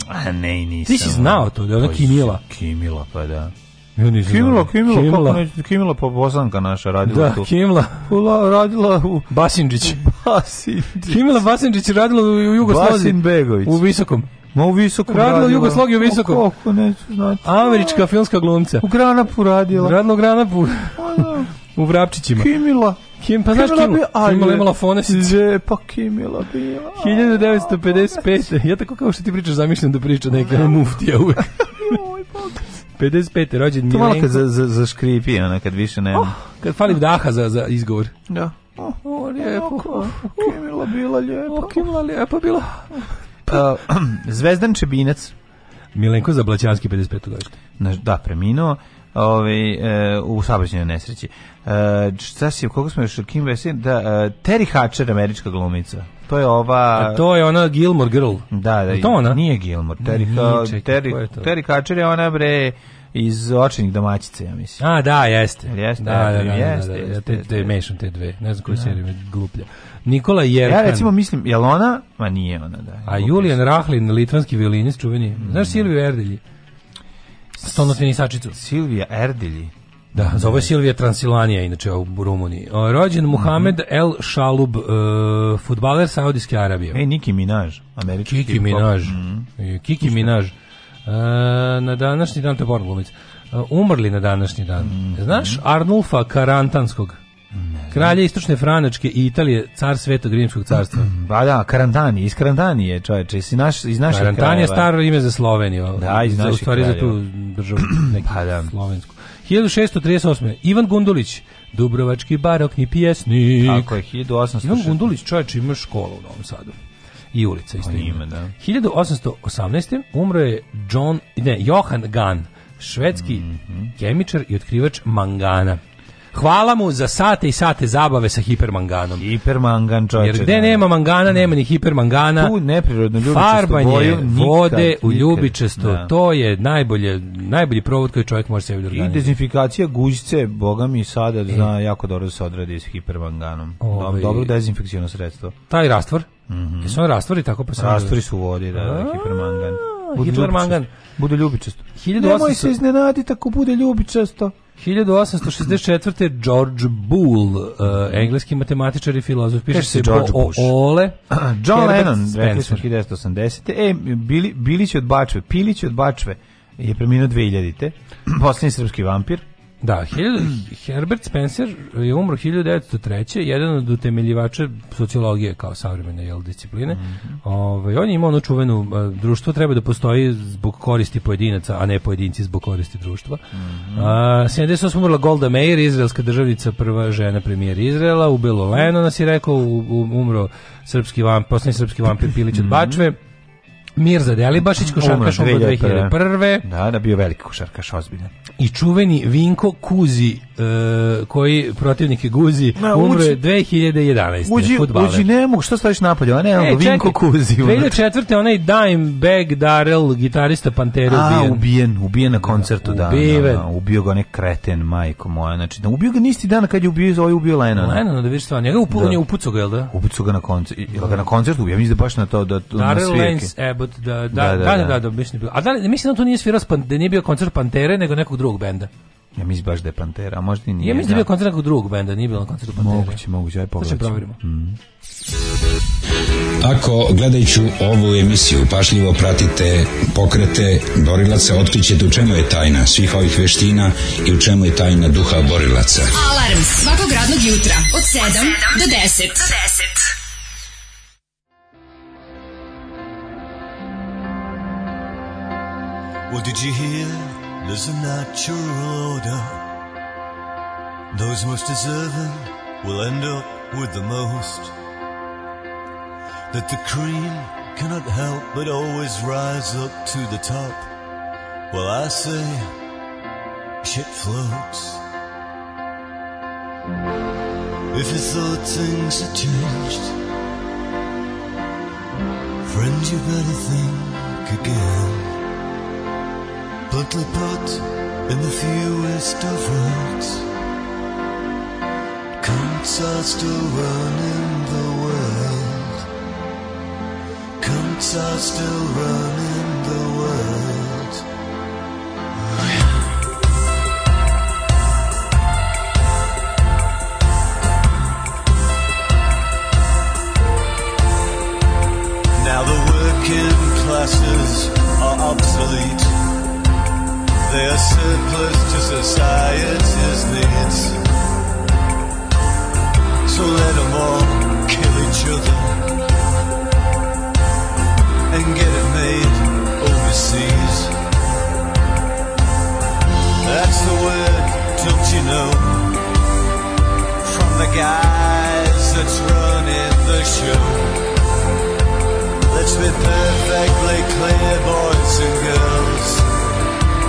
A ne, nisam. Ti si znao to, da je ona pa Kimila. Kimila, pa da. Ja nisam Kimila, Kimila, Kimila, kako Kimila pa Bosanka naša radila da, tu. Da, Kimila. Ula, radila u... Basinđić. Basinđić. Kimila Basinđić radila u, u Jugoslaviji. Basin Begović. U Visokom. Ma u Visokom radila. Radila u Jugoslaviji u Visokom. Kako, neću znati. Američka filmska glumca. U Granapu radila. Radila u Granapu. Pa da. u Vrapčićima. Kimila. Kim, pa znaš Kim, Kim je imala fonesić. Je, pa Kim je 1955. Ja tako kao što ti pričaš, zamišljam da priča neka muftija uvek. 55. rođen Milenko. To malo kad za, za, za škripi, ono, kad više nema. Oh, kad fali vdaha za, za izgovor. Da. Oh, o, lijepo. Oh, Kimila bila lijepa. Oh, je lijepa bila. Uh, Zvezdan Čebinac. Milenko Zablaćanski 55. godište. Da, preminuo ovaj, e, u saobraćajnoj nesreći. E, šta si, koga smo još, Kim Basinger, da, e, Terry Hatcher, američka glumica. To je ova... A to je ona Gilmore Girl. Da, da. To ona? Nije Gilmore. Terry, nije, čekaj, Terry, je Terry Hatcher je ona bre iz očenih domaćice, ja mislim. A, da, jeste. Jeste, da, da, da, da, jeste, da, da, da, da, te, te te dve. Ne znam koju da. seriju gluplja. Nikola Jerkan. Ja recimo mislim, jel ona? Ma nije ona, da. A Julian Rahlin, litvanski violinist, čuveni. Znaš Silviju Erdelji? Stolno tenisačicu. Silvija Erdilji. Da, zove ovaj da. Silvija Transilvanija, inače u Rumuniji. Rođen Muhammed mm -hmm. El Shalub, uh, futbaler Saudijske Arabije. E, Niki Minaj, američki. Kiki Minaj. Mm -hmm. Kiki Minaj. Uh, na današnji dan, to je Uh, umrli na današnji dan. Mm -hmm. Znaš Arnulfa Karantanskog? Kralje istočne Franačke i Italije, car Svetog Rimskog carstva. Mm, ba da, Karantani, iz Karantani je iz, naš, iz naših Karantani je staro ime za Sloveniju. Da, iz naših U stvari krajeva. za tu državu neku pa da. slovensku. 1638. Ivan Gundulić, Dubrovački barokni pjesnik. Tako je, 1800. Ivan Gundulić čovječe ima školu u Novom Sadu i ulica isto ime. Da. 1818. umro je John, ne, Johan Gunn, švedski mm -hmm. kemičar i otkrivač mangana. Hvala mu za sate i sate zabave sa hipermanganom. Hipermangan, čoveče. Jer gde nema mangana, da. nema ni hipermangana. Tu neprirodno ljubičasto Farbanje boju, nikad, vode u ljubičasto, da. to je najbolje, najbolji provod koji čovjek može sebi organizati. Da I dezinfikacija gužce, boga mi sada e. zna jako dobro da se odradi s hipermanganom. Ove, ovaj. dobro dezinfekcijno sredstvo. Taj rastvor, mm -hmm. jesu on rastvori tako pa sam... Rastvori su vodi, da, da hipermangan. Budu hipermangan. Ljubičasto. Bude ljubičasto. 1800... Nemoj se iznenaditi ako bude ljubičasto. 1864. George Boole, uh, engleski matematičar i filozof, piše se George bo O Ole. John Herbert Lennon, rekli smo 1980. E, Bili, Bilić od Bačve, Pilić od Bačve je preminuo 2000. te Posljednji srpski vampir. Da, Herbert Spencer je umro 1903. Jedan od utemeljivača sociologije kao savremene jel, discipline. Mm -hmm. Ove, ovaj, on je imao ono čuvenu, e, društvo treba da postoji zbog koristi pojedinaca, a ne pojedinci zbog koristi društva. Mm -hmm. a, 78. umrla Golda Meir, izraelska državnica, prva žena premijer Izraela, ubilo nas je rekao, u, umro srpski vampir, poslednji srpski vampir Pilić od mhm. Bačve. Mm -hmm. Mirza Delibašić, košarkaš umro 2001. Da, da bio veliki košarkaš, ozbiljan. I čuveni Vinko Kuzi, uh, koji protivnik je Guzi, umro je 2011. Uđi, futbaler. uđi, ne mogu, što staviš napolje? A ne, e, Vinko čekaj, Kuzi. 2004. onaj Dimebag Darrell, gitarista Pantera, A, ubijen. ubijen, na koncertu, da, da, da, ubio ga onaj kreten, majko moja, znači, da, ubio ga nisti dana kad je ubio, ovaj ubio Lena. Lennon, da vidiš stvar, njega upu, da. on je upucu ga, jel da? Upucu ga na koncertu, jel ga na koncertu, ja mislim da baš na to, da, Darrell na svirke. Lance jebote da da, da da da da, da, da, da mislim bilo. A da li, mislim da to nije svirao da nije bio koncert Pantere nego nekog drugog benda. Ja mislim baš da je Pantera, a možda i nije. Ja mislim da je bio da. koncert nekog drugog benda, nije bilo koncert Pantere. Moguće, moguće, aj pogledaj. provjerimo. Mm. Ako gledajući ovu emisiju pašljivo pratite pokrete borilaca, otkrićete u čemu je tajna svih ovih veština i u čemu je tajna duha borilaca. Alarm svakog radnog jutra od 7 do 10. Do 10. Well, did you hear? There's a natural order. Those most deserving will end up with the most. That the cream cannot help but always rise up to the top. Well, I say, shit floats. If you thought things had changed, friend, you better think again bluntly put in the fewest of words. Counts are still running the world. Counts are still running the world. Now the working classes are obsolete. They are surplus to society's needs. So let them all kill each other and get it made overseas. That's the word, don't you know? From the guys that's running the show. Let's be perfectly clear, boys and girls.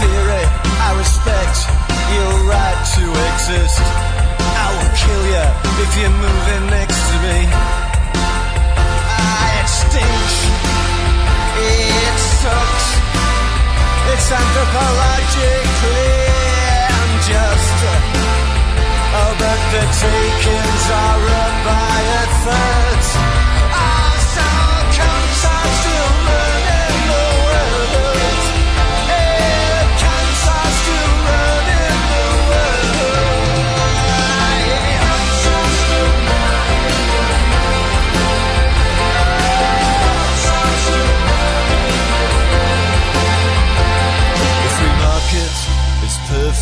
theory. I respect your right to exist. I will kill you if you're moving next to me. Ah, it It sucks. It's anthropologically unjust. Oh, but the takings are a by a third. Ah,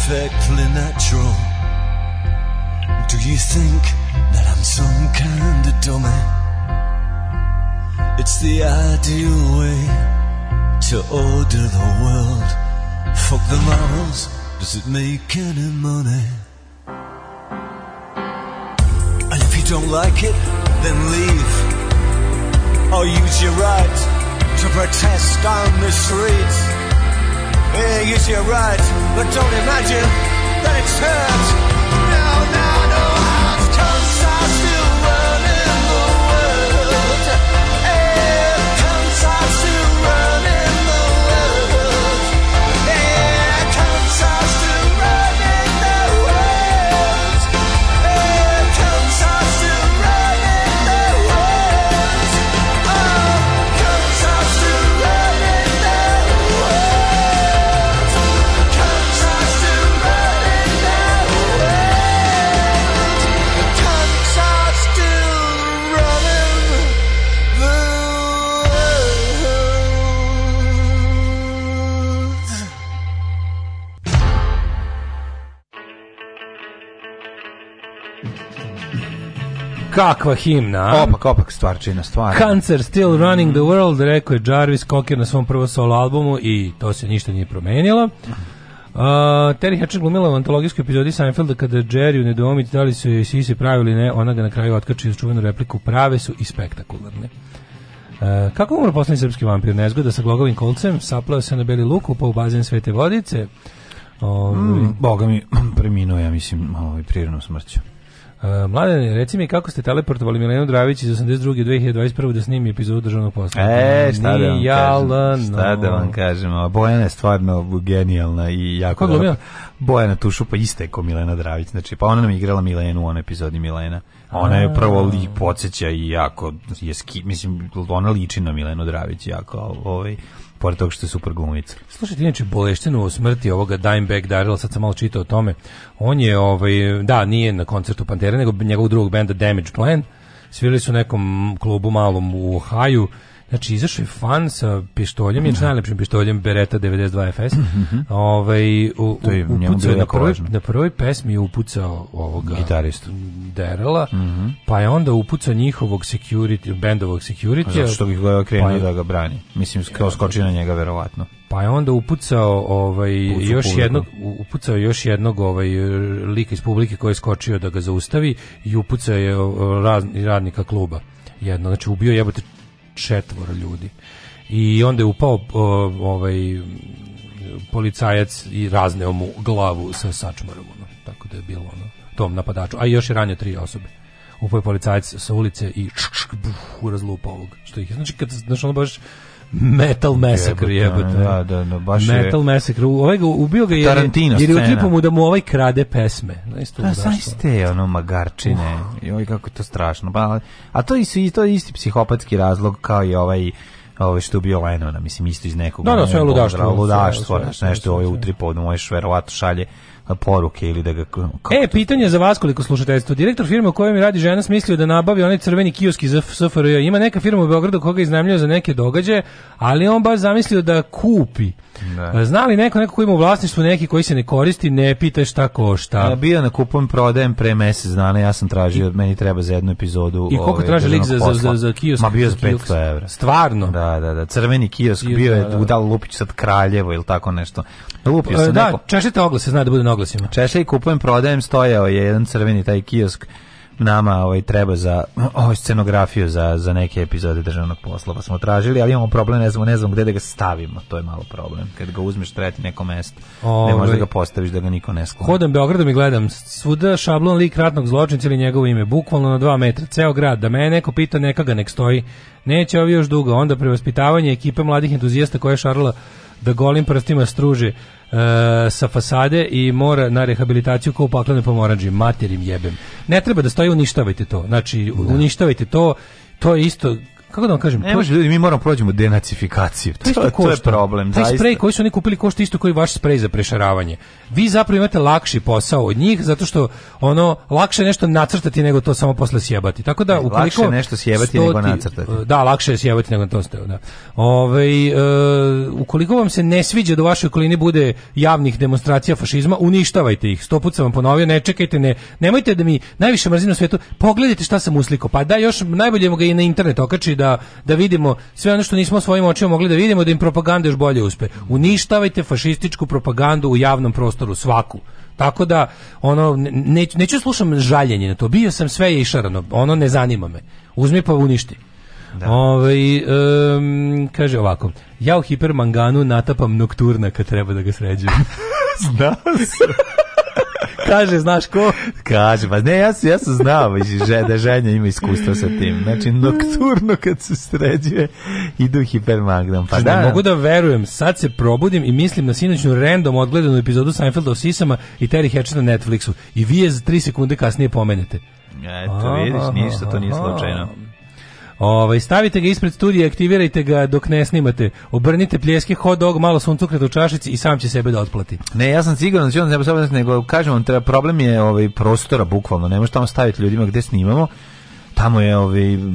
perfectly natural. Do you think that I'm some kind of dummy? It's the ideal way to order the world. Fuck the morals, does it make any money? And if you don't like it, then leave. Or use your right to protest on the streets. Yeah, you're right, but don't imagine that it's hurt. kakva himna. A? Opak, opak stvarčina, stvar. Cancer still mm. running the world, rekao je Jarvis Cocker na svom prvom solo albumu i to se ništa nije promenilo. Uh, Terry Hatcher glumila u antologijskoj epizodi Seinfelda kada Jerry u nedomić da li su joj se pravili ne, ona ga na kraju otkači uz čuvenu repliku prave su i spektakularne. Uh, kako umro poslednji srpski vampir? Nezgoda sa glogavim kolcem, saplao se na beli luku pa u bazen Svete Vodice. Ovi, ovaj, mm, boga mi preminuo, ja mislim, ovaj, prirodnom smrću. Uh, Mladen, reci mi kako ste teleportovali Milenu Dravić iz 82. 2021. da snimi epizodu državnog posla. E, šta da vam kažem? Šta da vam kažem? A Bojana je stvarno genijalna i jako Kako dobra. Bojana Tušupa iste ko Milena Dravić. Znači, pa ona nam igrala Milenu u onoj epizodi Milena. Ona je prvo li podsjeća i jako je ski, mislim, ona liči na Milenu Dravić jako, ovaj, pored toga što je super glumica. Slušajte, inače, boleštenu o smrti ovoga Dimebag Darrell, sad sam malo čitao o tome, on je, ovaj, da, nije na koncertu Pantera, nego njegovog drugog benda Damage Plan, svirali su nekom klubu malom u Ohaju, Znači, izašao je fan sa pištoljem, mm. najlepšim pištoljem Beretta 92 FS. Mm -hmm. ovaj, u, to je upucao, na, prvoj, na prvoj pesmi je upucao ovoga gitaristu Derela, mm -hmm. pa je onda upucao njihovog security, bendovog security. Zato što bih krenuo pa je, da ga brani. Mislim, kao skoči na njega, verovatno pa je onda upucao ovaj Pucu još publiku. jednog upucao još jednog ovaj lika iz publike koji je skočio da ga zaustavi i upucao je raz, radnika kluba jedno znači ubio jebote četvor ljudi. I onda je upao ovaj policajac i razneo mu glavu sa sačmarom, ono. tako da je bilo ono, tom napadaču. A još je ranio tri osobe. Upao je policajac sa ulice i čk, čk, buf, razlupa ovog. Što ih, znači, kad, znači, ono baš, Metal Massacre jebote. Da, da, no, da, baš Metal je... Massacre. Ovaj ga ubio ga je Tarantino jer je utripo mu da mu ovaj krađe pesme. Da, isto da, znaš ste ono magarčine. Uh. Joj ovaj kako je to strašno. Ba, pa, a to i to je isti psihopatski razlog kao i ovaj ovaj što je bio Lenona, mislim isto iz nekog. Da, da, sve ludaštvo, ludaštvo, nešto ovaj utripo, možeš verovatno šalje poruke ili da ga... e, pitanje za vas koliko slušateljstvo. Direktor firme u kojoj mi radi žena smislio da nabavi onaj crveni kiosk iz SFRJ. Ima neka firma u Beogradu koga iznajmljuje za neke događaje, ali on baš zamislio da kupi Da. Zna neko, neko ko ima u vlasništvu neki koji se ne koristi, ne pita šta košta? Ja bio na kupom prodajem pre mesec dana, ja sam tražio, meni treba za jednu epizodu. I koliko ovaj traži lik za, za, za, za kiosk? Ma bio za 500 evra. Stvarno? Da, da, da. Crveni kiosk, kiosk bio da, je da, da. Lupić sad Kraljevo ili tako nešto. Lupio sam e, da, neko. Da, češite oglase, zna da bude na oglasima. Češe i kupujem, prodajem, stojao je jedan crveni taj kiosk nama ovaj treba za ovaj scenografiju za za neke epizode državnog posla pa smo tražili ali imamo problem ne znamo ne znamo gde da ga stavimo to je malo problem kad ga uzmeš treći neko mesto ne ovaj. možeš da ga postaviš da ga niko ne skloni hodam Beogradom i gledam svuda šablon lik ratnog zločinca ili njegovo ime bukvalno na 2 metra ceo grad da me neko pita neka ga nek stoji neće ovi još dugo onda prevaspitavanje ekipe mladih entuzijasta koja je šarala da golim prstima struže uh, sa fasade i mora na rehabilitaciju kao paklene pomoranđe. Materim jebem. Ne treba da stoji, uništavajte to. Znači, da. uništavajte to. To je isto kako da vam kažem, ne ljudi, mi moramo prođemo denacifikaciju. To, to, to je problem, Taj zaista. sprej koji su oni kupili košta isto koji vaš sprej za prešaravanje. Vi zapravo imate lakši posao od njih zato što ono lakše nešto nacrtati nego to samo posle sjebati. Tako da ukoliko lakše je nešto sjebati stoti, nego nacrtati. E, da, lakše je sjebati nego to ste, da. Ovaj e, ukoliko vam se ne sviđa da u vašoj okolini bude javnih demonstracija fašizma, uništavajte ih. Sto puta sam vam ponovio, ne čekajte, ne nemojte da mi najviše mrzim na svetu. Pogledajte šta sam usliko. Pa da još najbolje mu ga i na internet okači da da, da vidimo sve ono što nismo svojim očima mogli da vidimo, da im propaganda još bolje uspe. Uništavajte fašističku propagandu u javnom prostoru, svaku. Tako da, ono, ne, neću da slušam žaljenje na to. Bio sam sve je išarano, ono ne zanima me. Uzmi pa uništi. Da. Ove, ovaj, um, kaže ovako, ja u hipermanganu natapam nokturna kad treba da ga sređujem. Znao Kaže, znaš ko? Kaže, pa ne, ja, sam, ja sam znao da ženja ima iskustva sa tim. Znači, nokturno kad se sređuje, idu hipermagnum. Pa znači, da, ne mogu da verujem, sad se probudim i mislim na sinoćnu random odgledanu epizodu Seinfelda o sisama i Terry Hatcher na Netflixu. I vi je za tri sekunde kasnije pomenete. Eto, vidiš, ništa to nije slučajno. Ovaj stavite ga ispred studija, aktivirajte ga dok ne snimate. Obrnite pljeski hot dog, malo suncukret u čašici i sam će sebe da otplati. Ne, ja sam siguran da će on sebe nego kažem vam treba problem je ovaj prostora bukvalno, ne možemo tamo staviti ljudima gde snimamo tamo je ovi ovaj,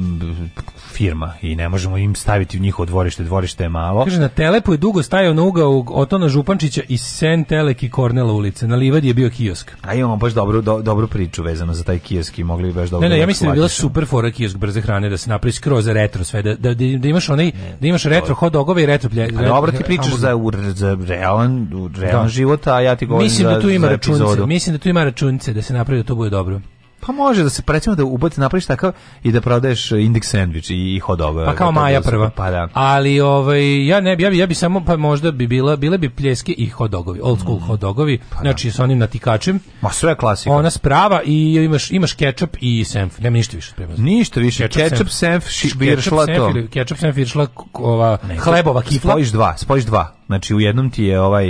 firma i ne možemo im staviti u njihovo dvorište, dvorište je malo. Kaže, na Telepu je dugo stajao na ugao Otona Župančića i Sen Telek i Kornela ulice. Na livadi je bio kiosk. A imamo baš dobru, do, dobru priču vezano za taj kiosk i mogli bi baš dobro... Ne, ne, ja da mislim da je bila super fora kiosk brze hrane, da se napravi skroz retro sve, da, da, da imaš onaj, da imaš retro hot dogove i retro plje, a dobro ti pričaš za, za realan, u realan da. život, a ja ti govorim mislim da tu ima računce, Mislim da tu ima računice, da se napravi da to bude dobro. Pa može da se recimo da ubaci napraviš takav i da prodaješ e, indeks sendvič i, i hod ove. Pa kao Maja prva. Pa da. Ali ovaj ja ne ja bi, ja bi samo pa možda bi bila bile bi pljeske i dogovi, old school mm. dogovi, pa da. znači da. sa onim natikačem. Ma sve klasika. Ona sprava i imaš imaš kečap i senf, nema ništa više prema. Ništa više. Kečap, senf, šibiršla to. Kečap, senf, šla ova ne, hlebova kifla. Spojiš dva, spojiš dva Znači u jednom ti je ovaj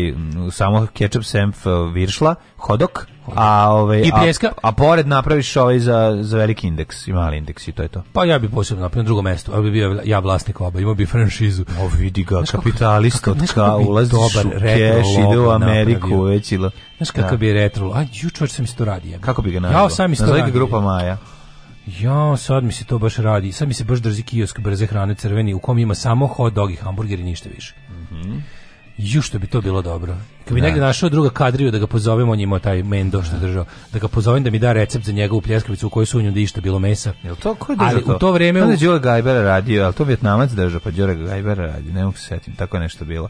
samo ketchup senf viršla, hodok, a ovaj I pljeska. A, a, pored napraviš ovaj za, za veliki indeks i mali indeks i to je to. Pa ja bih posebno napravio na drugom mestu. Ja bi bio ja vlasnik oba, imao bi franšizu. O vidi ga, kapitalista, od ka ulazi dobar keš ide u Ameriku napravio. već Znaš kako da. bi retro. Aj juče sam isto radio. Kako bi ga napravio? Ja sam isto radio. grupa Maja. Ja, sad mi se to baš radi. Sad mi se baš drži kiosk brze hrane crveni u kom ima samo hot dog i hamburger i ništa više. Mhm. Mm Ju što bi to bilo dobro. Kad bi da. negde našao druga kadriju da ga pozovemo, on imao taj mendo što je da. držao, da ga pozovem da mi da recept za njegovu pljeskavicu u kojoj su u nju dišta da bilo mesa. Jel to ko je ali to? u to vrijeme... Onda je Đora Gajbera radio, ali to Vjetnamac držao, pa Đora Gajbera radio, ne mogu se setim, tako je nešto bilo.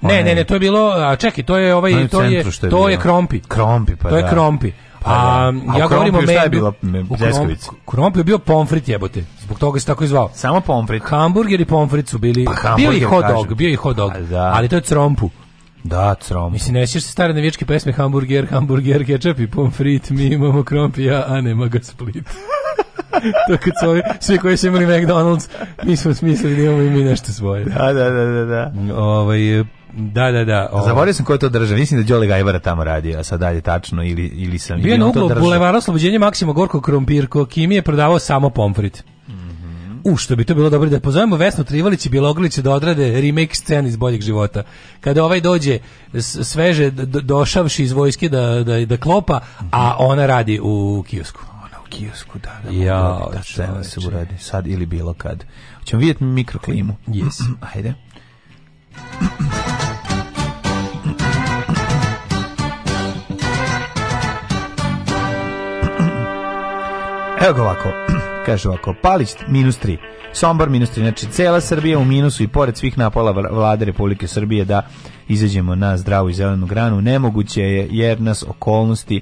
Ne, ne, ne, ovaj- to je bilo, a čekaj, to je ovaj, to je, to je krompi. Krompi, pa To je krompi. A, pa da. a ja govorim o meni. Šta je bilo pljeskavica? Krompir je bio pomfrit jebote. Zbog toga se tako i zvao. Samo pomfrit. Hamburger i pomfrit su bili. Pa, bio i hot dog, kažem. bio i hot dog. da. Ali to je crompu. Da, crom. Mislim, nećeš se stare navijačke pesme Hamburger, Hamburger, kečap i pomfrit, mi imamo krompija, a nema ga split. to kad su ovi, svi koji su imali McDonald's, mi smo smislili da imamo i mi nešto svoje. Da, da, da, da. da. Ovaj, Da, da, da. Ovo. Zaboravio sam ko je to držao. Mislim da Đole Gajvara tamo radi, a sad dalje tačno ili, ili sam... Bio na uglu Bulevara Slobođenja Maksima Gorko Krompirko, kim je prodavao samo pomfrit. Mm U, što bi to bilo dobro da pozovemo Vesnu Trivalić i Bjelogrlića da odrade remake scen iz boljeg života. Kada ovaj dođe sveže došavši iz vojske da, da, da klopa, a ona radi u kiosku Ona u kiosku, da, da ja, da se uradi, sad ili bilo kad. Ćemo vidjeti mikroklimu. Yes. Ajde. Evo ga ovako, kaže ovako, Palić minus 3, Sombor minus 3, znači cela Srbija u minusu i pored svih napola vlade Republike Srbije da izađemo na zdravu i zelenu granu, nemoguće je jer nas okolnosti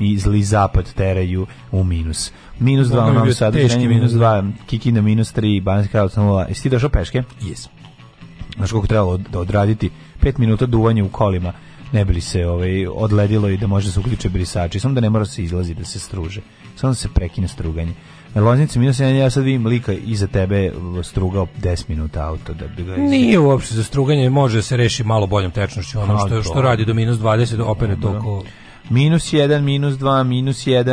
i zli zapad teraju u minus. Minus 2 nam Novom Sadu, minus 2, Kikina minus 3, Banjska Kralovca 0. Jesi ti došao peške? Jes. Znaš koliko trebalo da odraditi? 5 minuta duvanja u kolima ne bi se ovaj, odledilo i da može da se uključe brisači, samo da ne mora da se izlazi da se struže samo da se prekine struganje. Na Loznici minus 1, ja sad vidim lika iza tebe strugao 10 minuta auto. Da bi ga Nije uopšte za struganje, može da se reši malo boljom tečnošću. Ono što, što radi do minus 20, opere toliko... Minus 1, minus 2, minus 1,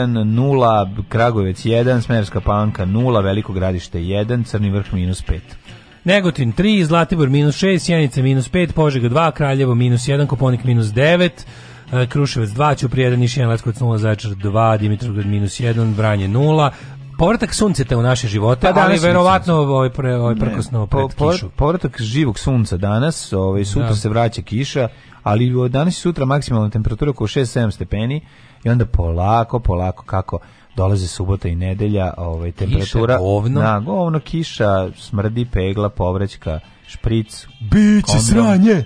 0, Kragovec 1, Smerska panka 0, Veliko gradište 1, Crni vrh minus 5. Negotin 3, Zlatibor minus 6, Sjenica minus 5, Požega 2, Kraljevo minus 1, Koponik minus 9, E, Kruševac 2, Ćuprija 1, Niš 1, Leskovac 0, Zaječar 2, Dimitrovgrad minus 1, Vranje 0, povratak te u naše živote, pa da, ali verovatno ovaj pre ovaj prkosno pred po, kišu. Povratak živog sunca danas, ovaj sutra da. se vraća kiša, ali od danas i sutra maksimalna temperatura oko 6-7 stepeni i onda polako, polako kako dolaze subota i nedelja, ovaj temperatura kiša, govno. na da, govno kiša, smrdi, pegla, povraćka, špric, biće komino. sranje.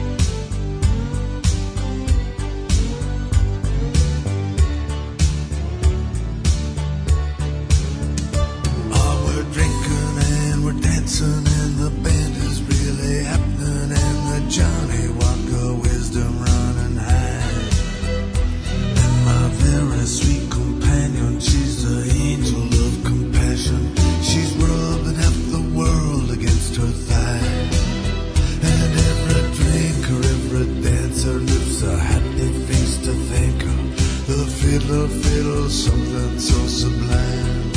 I happy new things to think of. The fiddler fiddle, something so sublime.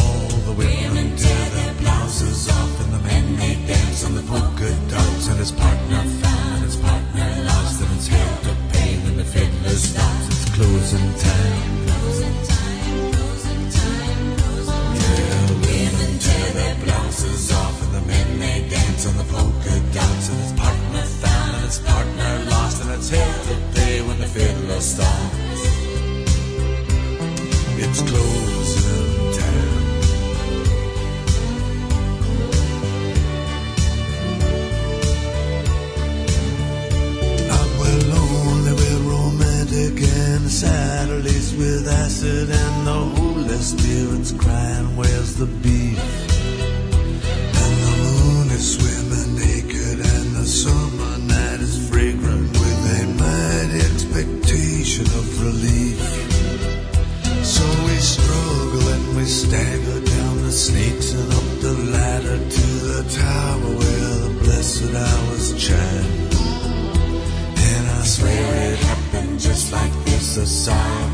All the women, women tear their blouses off, and the men they dance on the polka dots. And his partner found, his partner lost, and it's hell to pay when the fiddler stops. It's closing time. women tear their blouses off, and the men they dance on the polka dots. And his partner found, and his partner lost until to pay when the fiddler stops. It's closing time. I'm well lonely, we romantic and sad, at least with acid and the Holy Spirit's crying, where's the beef? And the moon is swimming naked and the summer of relief. So we struggle and we stagger down the snakes and up the ladder to the tower where the blessed hours chant. And I swear it happened just like this, a sign.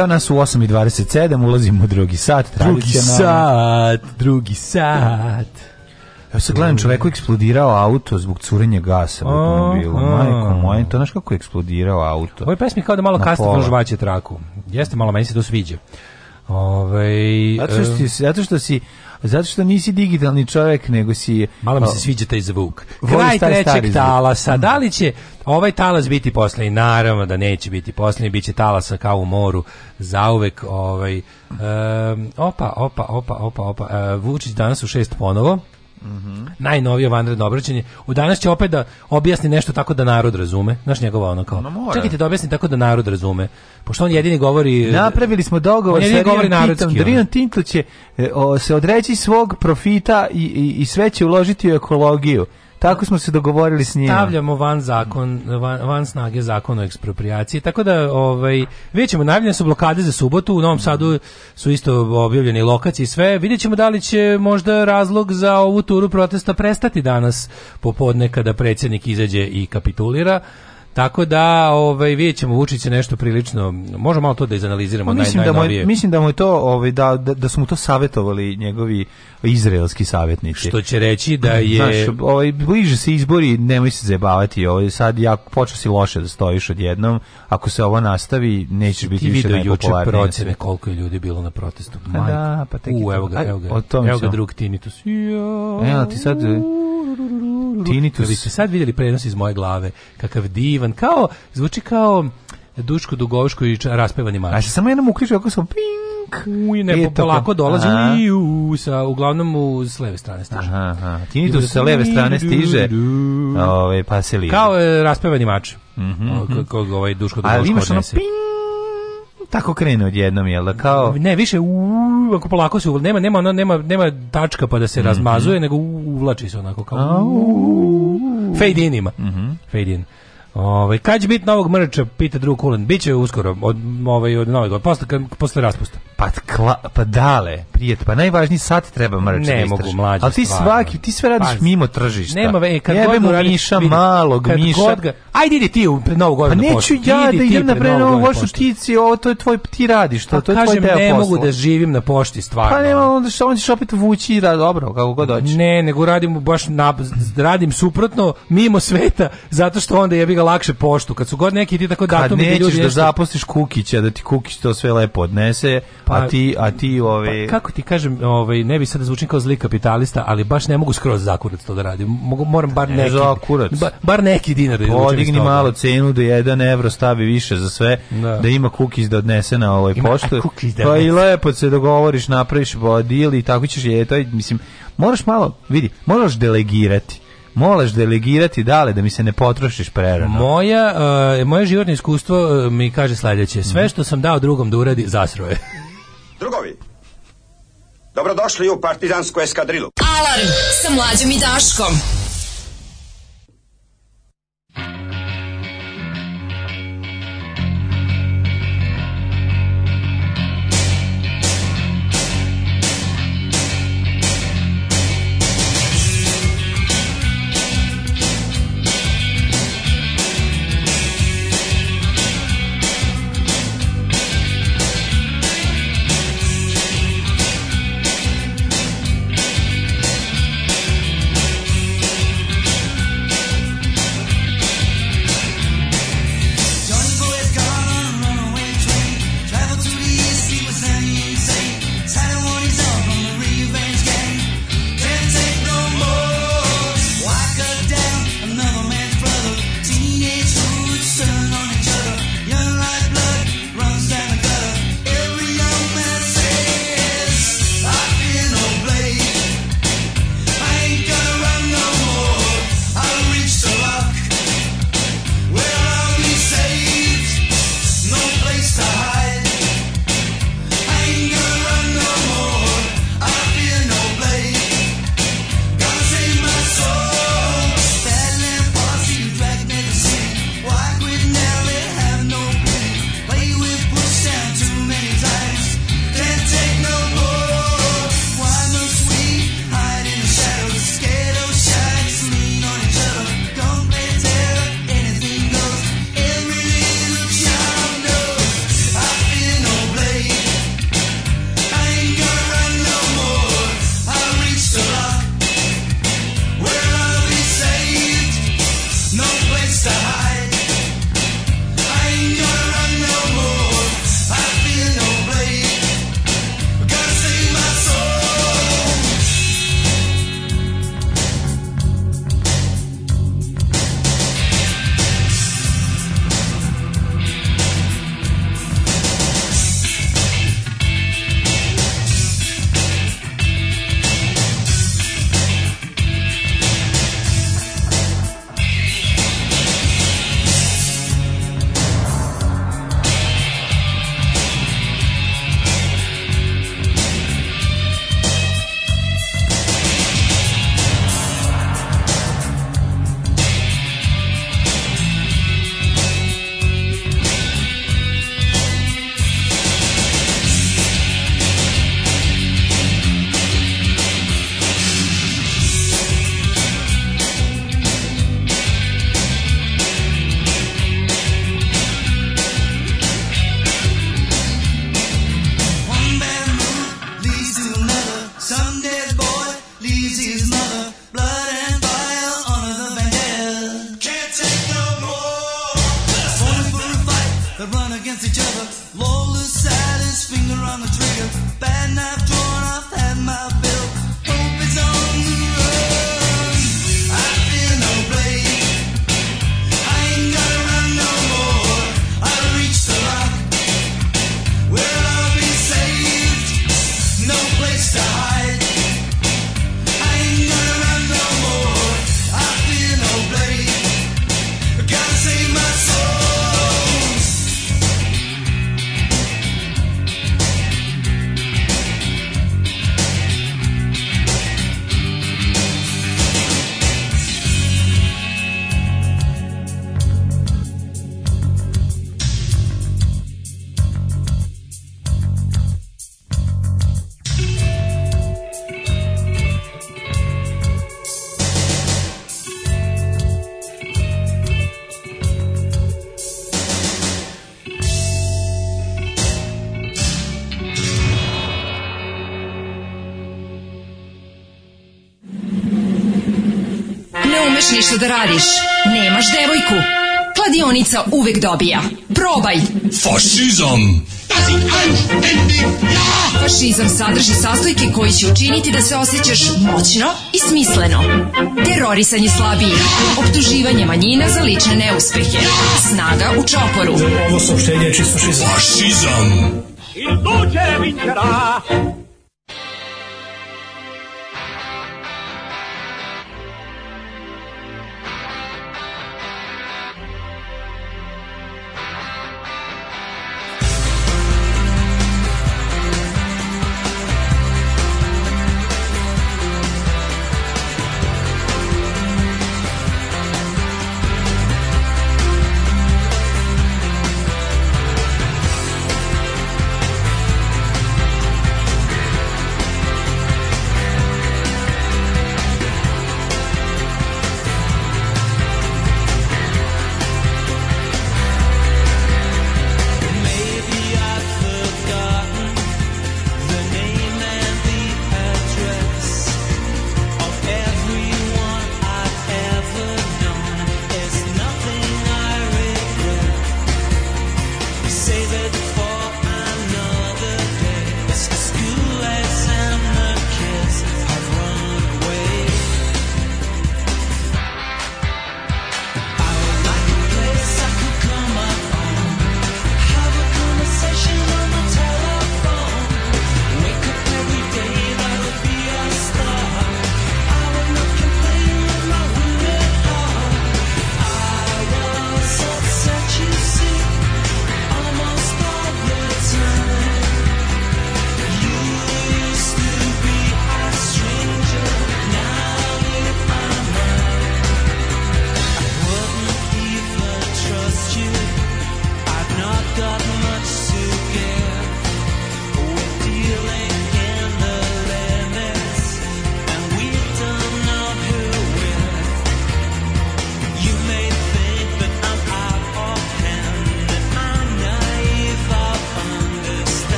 Evo nas u 8.27, ulazimo u drugi sat. Drugi sat, drugi sat. Evo sad gledam čoveku eksplodirao auto zbog curenja gasa u automobilu. Majko moj, to znaš kako je eksplodirao auto. Ovoj pesmi kao da malo kasno prožvaće traku. Jeste, malo meni se to sviđa. Ove, ovaj, zato, što si, zato što si Zato što nisi digitalni čovjek, nego si... Malo mi se sviđa taj zvuk. Kraj trećeg talasa. Da li će ovaj talas biti poslednji? Naravno da neće biti posljednji. Biće talasa kao u moru. Zauvek ovaj... Um, opa, opa, opa, opa, opa. Uh, Vučić danas u šest ponovo. Mhm. Najnovije vanredno obraćanje. U danas će opet da objasni nešto tako da narod razume. Znaš njegova ono kao. No, Čekajte da objasni tako da narod razume. Pošto on jedini govori e, Napravili smo dogovor sa govori narodski. Drion Tintl će e, o, se odreći svog profita i, i, i sve će uložiti u ekologiju. Tako smo se dogovorili s njima. Stavljamo van zakon, van, van snage zakon o ekspropriaciji. Tako da, ovaj, vidjet ćemo, najavljene su blokade za subotu, u Novom mm. Sadu su isto objavljene lokacije i sve. Vidjet ćemo da li će možda razlog za ovu turu protesta prestati danas popodne kada predsjednik izađe i kapitulira. Tako da, ovaj vidjet ćemo Vučić nešto prilično, možemo malo to da izanaliziramo no, mislim naj, da mu mislim da mu je to, ovaj da, da, da su mu to savjetovali njegovi izraelski savjetnici. Što će reći da je... Znaš, ovaj, bliže se izbori, nemoj se zajebavati, ovaj, sad jako, počeo si loše da stojiš odjednom, ako se ovo nastavi, neće biti više najpopularniji. Ti procene koliko je ljudi bilo na protestu. Majka. Da, pa tek... U, evo ga, evo ga, evo ga, evo ga drug Tinitus. Evo ti sad... E, Tinitus. Da ste sad vidjeli prenos iz moje glave, kakav divan, kao, zvuči kao Duško Dugoviško i raspevanje marša. A se samo jednom uključio, ako sam ping, k. Uj, ne, polako dolazi i u, sa, uglavnom u, s leve strane stiže. Aha, aha. Tinnitus sa leve strane stiže, ove, ovaj, pa se lije. Kao e, raspevani mač. Mm -hmm. Kog ovaj Duško Duško Ali imaš ono ping, tako krene odjednom je da kao ne više u ako polako se uvlači, nema nema nema nema tačka pa da se mm -hmm. razmazuje mhm. nego uvlači se onako kao u, fade in ima mm -hmm. fade in Ovaj kad će biti novog mrča? Pita drug Kulen. Biće uskoro od ovaj od novog godine, posle kad posle raspusta. Pa kla, pa dale, prijet, pa najvažniji sat treba mrč. Ne da mogu mlađi. Al ti stvarno. svaki, ti sve radiš Pazi. mimo tržišta. Nema ve, e, kad Jebe god radiš, miša vidim, malog kad miša. God ga, ajde idi ti u pred novog godinu. Pa da neću ja idi da idem na pred novog godinu ti ovo to je tvoj ti radiš, to, pa, to je kažem, tvoj deo ne mogu da živim na pošti stvarno. Pa nema onda što on ćeš opet vući da dobro kako god hoćeš. Ne, nego radim baš radim suprotno mimo sveta zato što onda jebi ga lakše poštu, kad su god neki ti tako datumi ljudi. Kad nećeš da zapostiš Kukića, da ti Kukić to sve lepo odnese, pa, a ti a ti pa ove pa, kako ti kažem, ovaj ne bi sada da zvučim kao zli kapitalista, ali baš ne mogu skroz zakurac to da radim. Mogu moram bar ne, neki zakurac. Ba, bar neki dinar da Podigni malo cenu da 1 evro stavi više za sve, da, da ima Kukić da odnese na ovaj ima, poštu. Da pa i lepo se dogovoriš, napraviš vodil i tako ćeš je taj mislim moraš malo, vidi, moraš delegirati molaš delegirati dale da mi se ne potrošiš prerano. Moja, uh, moje životno iskustvo eh, mi kaže sledeće. Mhm. Sve što sam dao drugom da uradi, zasro je. Drugovi, dobrodošli u partizansku eskadrilu. Alarm sa mlađom i Daškom. nemaš ništa da radiš, nemaš devojku, kladionica uvek dobija. Probaj! Fašizam! Fašizam sadrži sastojke koji će učiniti da se osjećaš moćno i smisleno. Terorisanje slabijih, optuživanje manjina za lične neuspehe, snaga u čoporu. Ovo su je čisto šizam. Fašizam! Il duce vincerà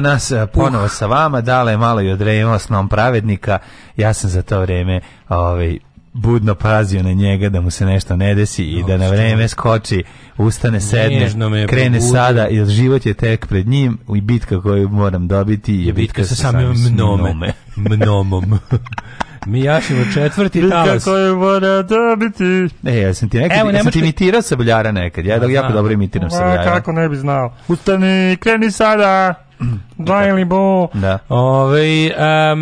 evo nas eh, ponovo uh. sa vama, dale malo i odrejemo snom pravednika, ja sam za to vreme ovaj, budno pazio na njega da mu se nešto ne desi i da na vreme skoči, ustane, sedne, krene sada, jer život je tek pred njim i bitka koju moram dobiti je bitka sa samim mnome. Mnomom. Mi jašimo četvrti talas. Bitka koju moram dobiti. E, ja sam ti nekad, Evo, ja sam ti imitirao sabljara nekad, ja jako dobro imitiram sabljara. Kako ne bi znao. Ustani, kreni sada. Dajli bo. Da. Ove, um,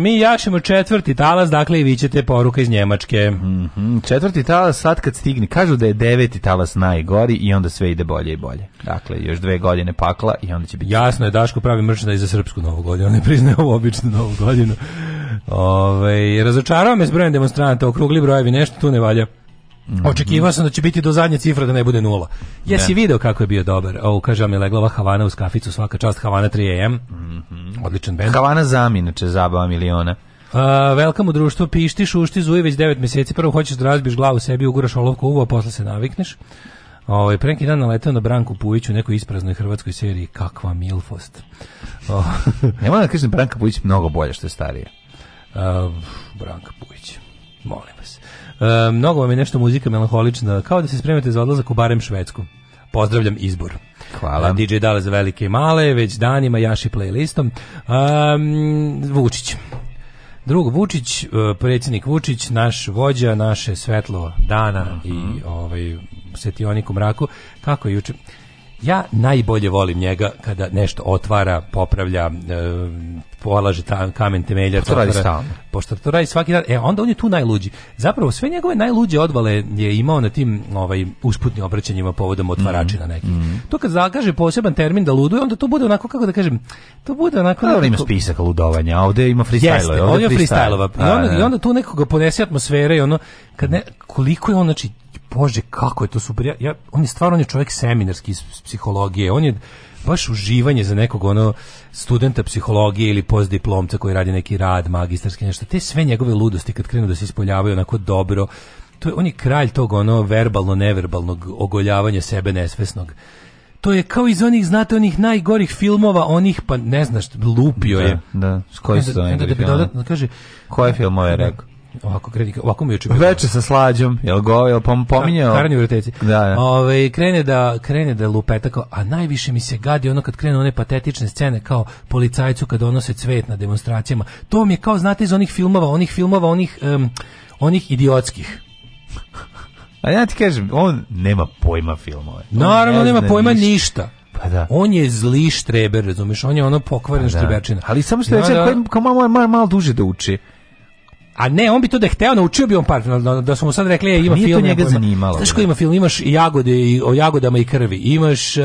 mi jašemo četvrti talas, dakle i vi ćete poruka iz Njemačke. Mm -hmm. Četvrti talas sad kad stigne, kažu da je deveti talas najgori i onda sve ide bolje i bolje. Dakle, još dve godine pakla i onda će biti... Jasno je, Daško pravi mrčna i za srpsku novu godinu, on ne priznaje ovu običnu novu godinu. Ove, razočarao me s brojem demonstranata, okrugli brojevi, nešto tu ne valja. Mhm. Očekivao sam da će biti do zadnje cifre da ne bude nula. Jesi ne. Da. video kako je bio dobar? O, kaže mi legla Havana uz kaficu, svaka čast Havana 3AM. Mm -hmm. Odličan bend. Havana zam, inače, zabava miliona. Uh, velkom u društvu pišti, šušti, zuje već 9 meseci, Prvo hoćeš da razbiš glavu sebi, uguraš olovku uvo, a posle se navikneš. Ovaj pre neki dan naleteo na Branku Pujić u nekoj ispraznoj hrvatskoj seriji Kakva milfost. Oh. ne moram da kažem da Branka Pujić mnogo bolje što je starije. Uh, Branka Pujić. Molim vas. E, mnogo vam je nešto muzika melanholična, kao da se spremate za odlazak u barem Švedsku. Pozdravljam izbor. Hvala. E, DJ Dale za velike i male, već danima jaši playlistom. Um, Vučić. Drug Vučić, e, predsjednik Vučić, naš vođa, naše svetlo dana uh -huh. i mhm. ovaj, setionik u mraku. Kako je juče? Ja najbolje volim njega kada nešto otvara, popravlja, e, polaže tam, kamen temeljac. Pa to radi stalno. Pošto to radi svaki dan. E, onda on je tu najluđi. Zapravo, sve njegove najluđe odvale je imao na tim ovaj, usputnim obraćanjima povodom otvaračina mm -hmm. nekih. Mm -hmm. To kad zakaže poseban termin da luduje, onda to bude onako, kako da kažem, to bude onako... Dobro, ima spisak ludovanja, a ovde ima freestyle. Jeste, ovdje, ovdje freestyle. I, onda, I da. onda tu nekoga ponese atmosfera i ono, kad ne, koliko je on, znači, bože kako je to super. Ja, ja, on je stvarno on je čovjek seminarski iz psihologije. On je baš uživanje za nekog ono studenta psihologije ili postdiplomca koji radi neki rad magistarski nešto. Te sve njegove ludosti kad krenu da se ispoljavaju onako dobro. To je on je kralj tog ono verbalno neverbalnog ogoljavanja sebe nesvesnog to je kao iz onih, znate, onih najgorih filmova, onih, pa ne znaš, lupio da, je. Da, s koji su da, da, da, kaže, Koje filmove je da. rekao? Ovako, kredi, ovako mi učinu. Veče sa slađom, jel go, jel pom, pominjao? u vrteci. Da, da. Ove, krene da, krene da lupeta, kao, a najviše mi se gadi ono kad krene one patetične scene, kao policajcu kad donose cvet na demonstracijama. To mi je kao, znate, iz onih filmova, onih filmova, onih, um, onih idiotskih. A ja ti kažem, on nema pojma filmove. Naravno, nema pojma ništa. ništa. Pa da. On je zli štreber, razumiješ? On je ono pokvaren pa da. štreberčina. Ali samo što da, je, da, da. kao malo, malo, malo duže da uči. A ne, on bi to da je hteo, naučio bi on par, da su mu sad rekli, e, ima film. Nije to njega zanimalo. Znaš ko ima film, imaš jagode, i, o jagodama i krvi, imaš... Uh,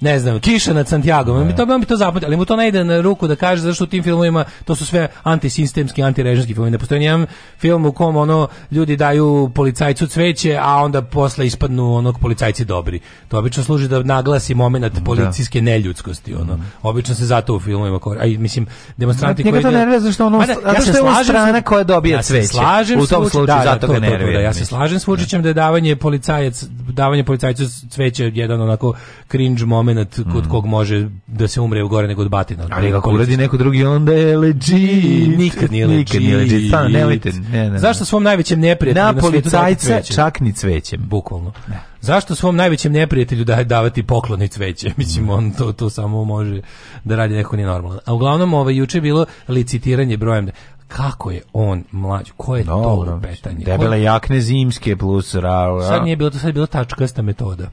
ne znam, kiša nad Santiago, da. ne. to bi on bi to zapamtio, ali mu to ne ide na ruku da kaže zašto u tim filmovima to su sve antisistemski, antirežimski filmovi. Ne postoji nijedan film u kom ono ljudi daju policajcu cveće, a onda posle ispadnu onog policajci dobri. To obično služi da naglasi momenat da. policijske neljudskosti, ono. Mhm. Obično se zato u filmovima, a mislim demonstranti da, koji to nervira zašto ono, ja je slažem strana koja dobija ja cveće. Slažem u tom slučaju da, zato ga nervira. Ja se slažem s Vučićem da je davanje policajec, davanje policajcu cveće jedan onako cringe moment moment kod mhm. kog može da se umre gore nego od batina. Ali kako uradi neko drugi, onda je legit. Nikad nije legit. Nikad nije legit. Stano, nemojte. Ne, ne, Zašto svom najvećem neprijatelju na, na policajca čak ni cvećem. Bukvalno. Ne. Da. Zašto svom najvećem neprijatelju da davati poklon i cveće? Mislim, mhm. on to, to samo može da radi neko nije normalno. A uglavnom, ovaj, juče je bilo licitiranje brojem kako je on mlađ, ko je Dobro, to lupetanje? Debele jakne zimske plus ra, Sad nije bilo to, sad je bilo tačkasta metoda.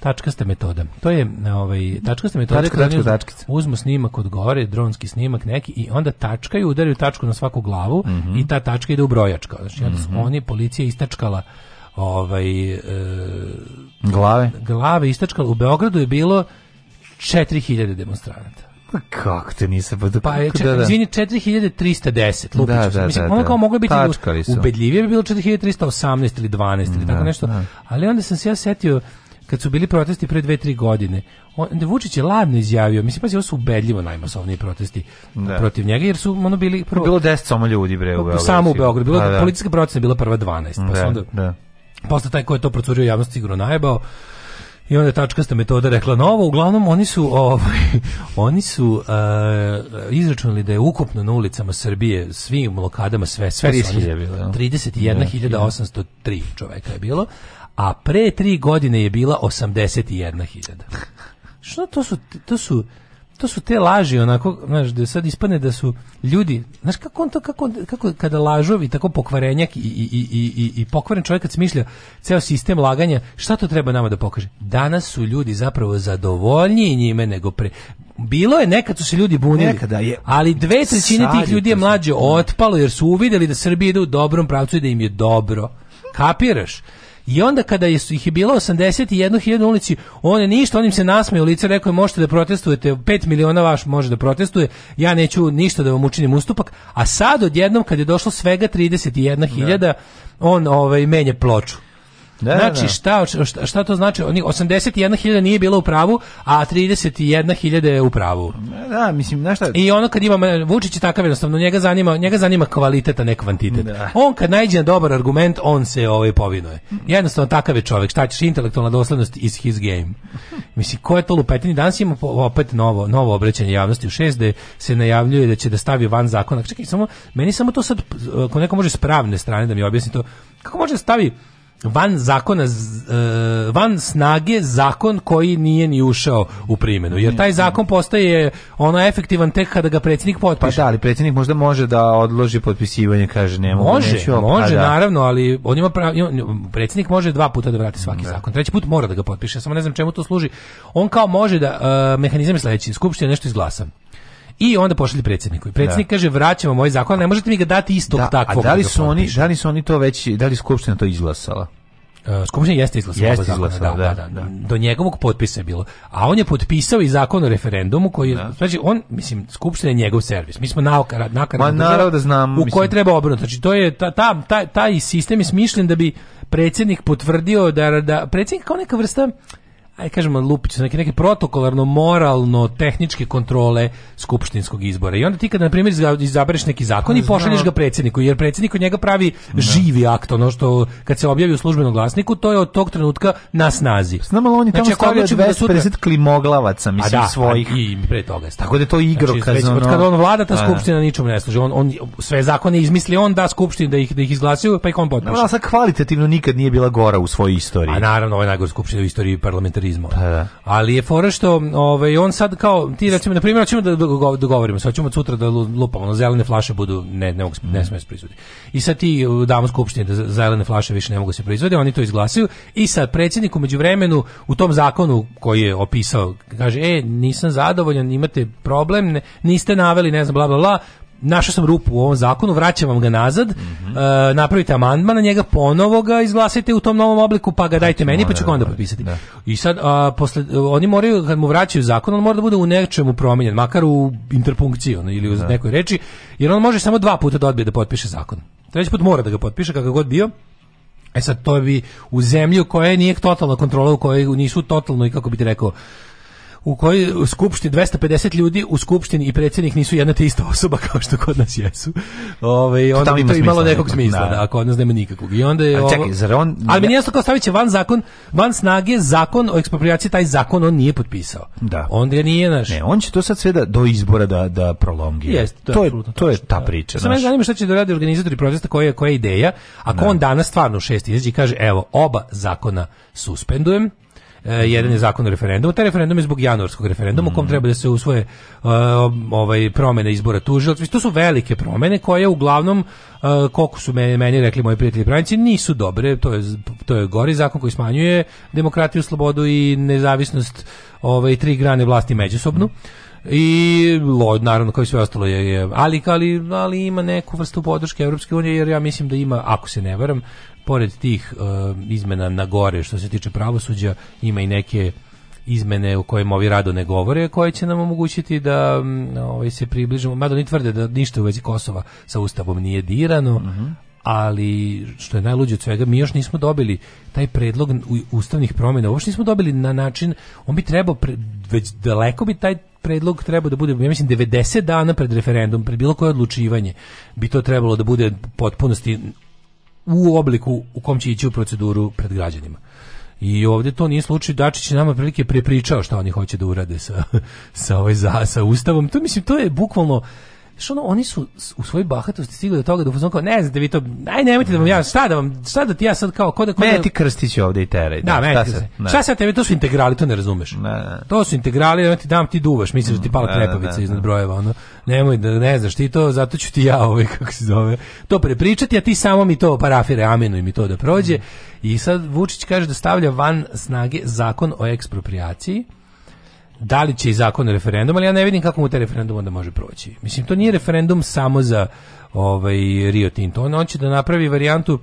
Tačkasta metoda. To je ovaj tačkasta metoda. Tačka, tačka, tačkica. Uzmu snimak od gore, dronski snimak neki i onda tačkaju, udaraju tačku na svaku glavu mm -hmm. i ta tačka ide u brojačka. Znači, mm -hmm. oni policija istačkala ovaj e, glave. Glave istačkala. U Beogradu je bilo 4000 demonstranata. Pa Kako te nisam pa Pa je, da, da. izvini, 4310 lupiča. Da, da, Mislim, da, ono kao da. moglo biti ubedljivije bi bilo 4318 ili 12 mm, ili tako da, nešto. Da. Ali onda sam se ja setio kad su bili protesti pre 2-3 godine, on, Vučić je ladno izjavio, mislim pazi, ovo su ubedljivo najmasovniji protesti da. protiv njega, jer su ono bili... Prvo, bilo 10 samo ljudi bre u pa, Beogradu. Samo u Beogradu, bilo, pa, da, da. policijska procena bila prva 12, pa da, onda... Da. Posle taj ko je to procurio javnosti sigurno najebao, i onda je tačkasta metoda rekla novo, uglavnom oni su ovaj, oni su uh, izračunali da je ukupno na ulicama Srbije svim blokadama sve sve 30.803 31.803 da. čoveka je bilo a pre tri godine je bila 81.000. Što to su, to su, to su te laži onako, znaš, da sad ispadne da su ljudi, znaš kako on to, kako, kako kada lažovi, tako pokvarenjak i, i, i, i i pokvaren čovjek kad smišlja ceo sistem laganja, šta to treba nama da pokaže? Danas su ljudi zapravo zadovoljniji njime nego pre, bilo je nekad su se ljudi bunili. Nekada je. Ali dve trećine tih ljudi je mlađe otpalo jer su uvideli da Srbija ide u dobrom pravcu i da im je dobro. Kapiraš? I onda kada je, ih je bilo 81.000 ulici, on je ništa, onim se nasmeju lice, rekao je možete da protestujete, 5 miliona vaš može da protestuje, ja neću ništa da vam učinim ustupak, a sad odjednom kad je došlo svega 31.000, da. on ovaj, menje ploču. Da, da, znači, da. Šta, šta, šta to znači? Oni 81.000 nije bilo u pravu, a 31.000 je u pravu. Da, da mislim, na šta? I ono kad ima, Vučić je takav jednostavno, njega zanima, njega zanima kvaliteta, ne kvantitet. Da. On kad nađe na dobar argument, on se ovaj povinuje. Jednostavno, takav je čovjek. Šta ćeš, intelektualna doslednost is his game. Mislim, ko je to lupetini? Danas imamo opet novo, novo obraćanje javnosti u 6 d se najavljuje da će da stavi van zakona. Čekaj, samo, meni samo to sad, ako neko može s pravne strane da mi objasni to, kako može da stavi van zakona e, van snage zakon koji nije ni ušao u primjenu jer taj zakon postaje ono efektivan tek kada ga predsjednik pa potpiše pa da ali predsjednik možda može da odloži potpisivanje kaže ne mogu može neću, može pa naravno ali on ima, pravo ima predsjednik može dva puta da vrati svaki ne. Da. zakon treći put mora da ga potpiše samo ne znam čemu to služi on kao može da uh, mehanizam je sledeći skupština nešto izglasa I onda pošalje predsjedniku. I predsjednik da. kaže vraćamo moj zakon, ne možete mi ga dati istog da, takvog. A da li su oni, piše. da li su oni to već, da li skupština to izglasala? E, skupština jeste izglasala jeste izglasala, da da, da, da, da, Do njegovog potpisa je bilo. A on je potpisao i zakon o referendumu koji je, da. znači on, mislim, Skupština je njegov servis. Mi smo nauka, Ma naravno da znam. U kojoj treba obrnuti. Znači to je, ta, ta, taj, taj sistem je smišljen da bi predsjednik potvrdio da, da predsjednik kao neka vrsta aj kažemo lupić, neke neke protokolarno moralno tehničke kontrole skupštinskog izbora. I onda ti kada na primjer izabereš neki zakon i pa, pošalješ ga predsjedniku, jer predsjednik od njega pravi da. živi akt, ono što kad se objavi u službenom glasniku, to je od tog trenutka na snazi. Pa, znamo oni tamo znači, stavljaju da 250 klimoglavaca, mislim, da, svojih. i pre toga je Tako da to igro igrokaz. Znači, znači, ono... Kad on vlada, ta pa, da. skupština ničom ne služi. On, on, sve zakone izmisli on, da skupštini da ih, da ih izglasaju, pa ih on potpiše. No, kvalitativno nikad nije bila gora u svojoj istoriji. A naravno, ovo je najgora skupština u istoriji parlamentarizma izmao. Pa da. Ali je fora što ovaj, on sad kao, ti recimo, na primjer, ćemo da dogovorimo, sad ćemo sutra da lupamo, na zelene flaše budu, ne, ne, mogu, ne smeju se proizvoditi. I sad ti damo skupštine da zelene flaše više ne mogu da se proizvoditi, oni to izglasaju i sad predsjednik u međuvremenu u tom zakonu koji je opisao, kaže, e, nisam zadovoljan, imate problem, ne, niste naveli, ne znam, bla, bla, bla, našao sam rupu u ovom zakonu, vraćam vam ga nazad, mm -hmm. uh, napravite amandman na njega, ponovo ga izglasajte u tom novom obliku, pa ga znači, dajte meni, pa ću ga da onda potpisati. Da. I sad, uh, posle, oni moraju, kad mu vraćaju zakon, on mora da bude u nečemu promijenjen, makar u interpunkciju ono, ili u da. nekoj reči, jer on može samo dva puta da odbije da potpiše zakon. Treći put mora da ga potpiše, kakav god bio, E sad, to bi u zemlju koja nije totalna kontrola, u kojoj nisu totalno i kako bi ti rekao, u kojoj skupštini 250 ljudi u skupštini i predsjednik nisu jedna te ista osoba kao što kod nas jesu. Ovaj on to, to ima to imalo nekog da. smisla, da, da kod nas nema nikakvog. I onda je ali, čekaj, zar on Ali meni jasno kao staviće van zakon, van snage zakon o eksproprijaciji taj zakon on nije potpisao. Da. Onda je nije naš. Ne, on će to sad sve da do izbora da da prolongira. Jest, to, to je, to, je ta da. priča. Samo me zanima šta će da rade organizatori protesta, koja je koja je ideja. Ako da. on danas stvarno u 6 izađe i kaže evo oba zakona suspendujem, E, jedan je zakon o referendumu. Taj referendum je zbog januarskog referenduma, mm. kom mhm. treba da se usvoje uh, ovaj, promene izbora tužilaca. To su velike promene koje uglavnom, uh, koliko su meni, meni rekli moji prijatelji pravnici, nisu dobre. To je, to je gori zakon koji smanjuje demokratiju, slobodu i nezavisnost ovaj, tri grane vlasti međusobnu. Mm i lo, naravno kao i sve ostalo je, je ali, ali, ali ima neku vrstu podrške Evropske unije jer ja mislim da ima ako se ne varam pored tih uh, izmena na gore što se tiče pravosuđa ima i neke izmene o kojima ovi rado ne govore, koje će nam omogućiti da ovaj, se približimo, mada oni tvrde da ništa u vezi Kosova sa Ustavom nije dirano, uh mhm. -huh ali što je najluđe od svega, mi još nismo dobili taj predlog ustavnih promjena, uopšte nismo dobili na način, on bi trebao, pre, već daleko bi taj predlog trebao da bude, ja mislim, 90 dana pred referendum, pred bilo koje odlučivanje, bi to trebalo da bude potpunosti u obliku u kom će ići u proceduru pred građanima. I ovde to nije slučaj, Dačić je nama prilike prepričao šta oni hoće da urade sa, sa, ovaj, za, sa ustavom. To mislim, to je bukvalno, Znaš, ono, oni su u svojoj bahatosti stigli do toga da fuzon kao, ne znate da vi to, aj nemojte da vam ja, šta da vam, šta da ti ja sad kao, ko da... Ko da- ti Krstić ovde i teraj. Da, da mene ti Krstić. Da. Šta sad tebi, to su integrali, to ne razumeš. Ne, ne. To su integrali, ja ti dam, ti duvaš, misliš da ti mm, pala krepavica iznad brojeva, ono, nemoj da ne znaš ti to, zato ću ti ja ovaj, kako se zove, to prepričati, a ti samo mi to parafire, amenu mi to da prođe. Mm. I sad Vučić kaže da stavlja van snage zakon o ekspropriaciji, da li će i zakon referendum, ali ja ne vidim kako mu taj referendum onda može proći. Mislim, to nije referendum samo za ovaj, Rio Tinto. On hoće da napravi varijantu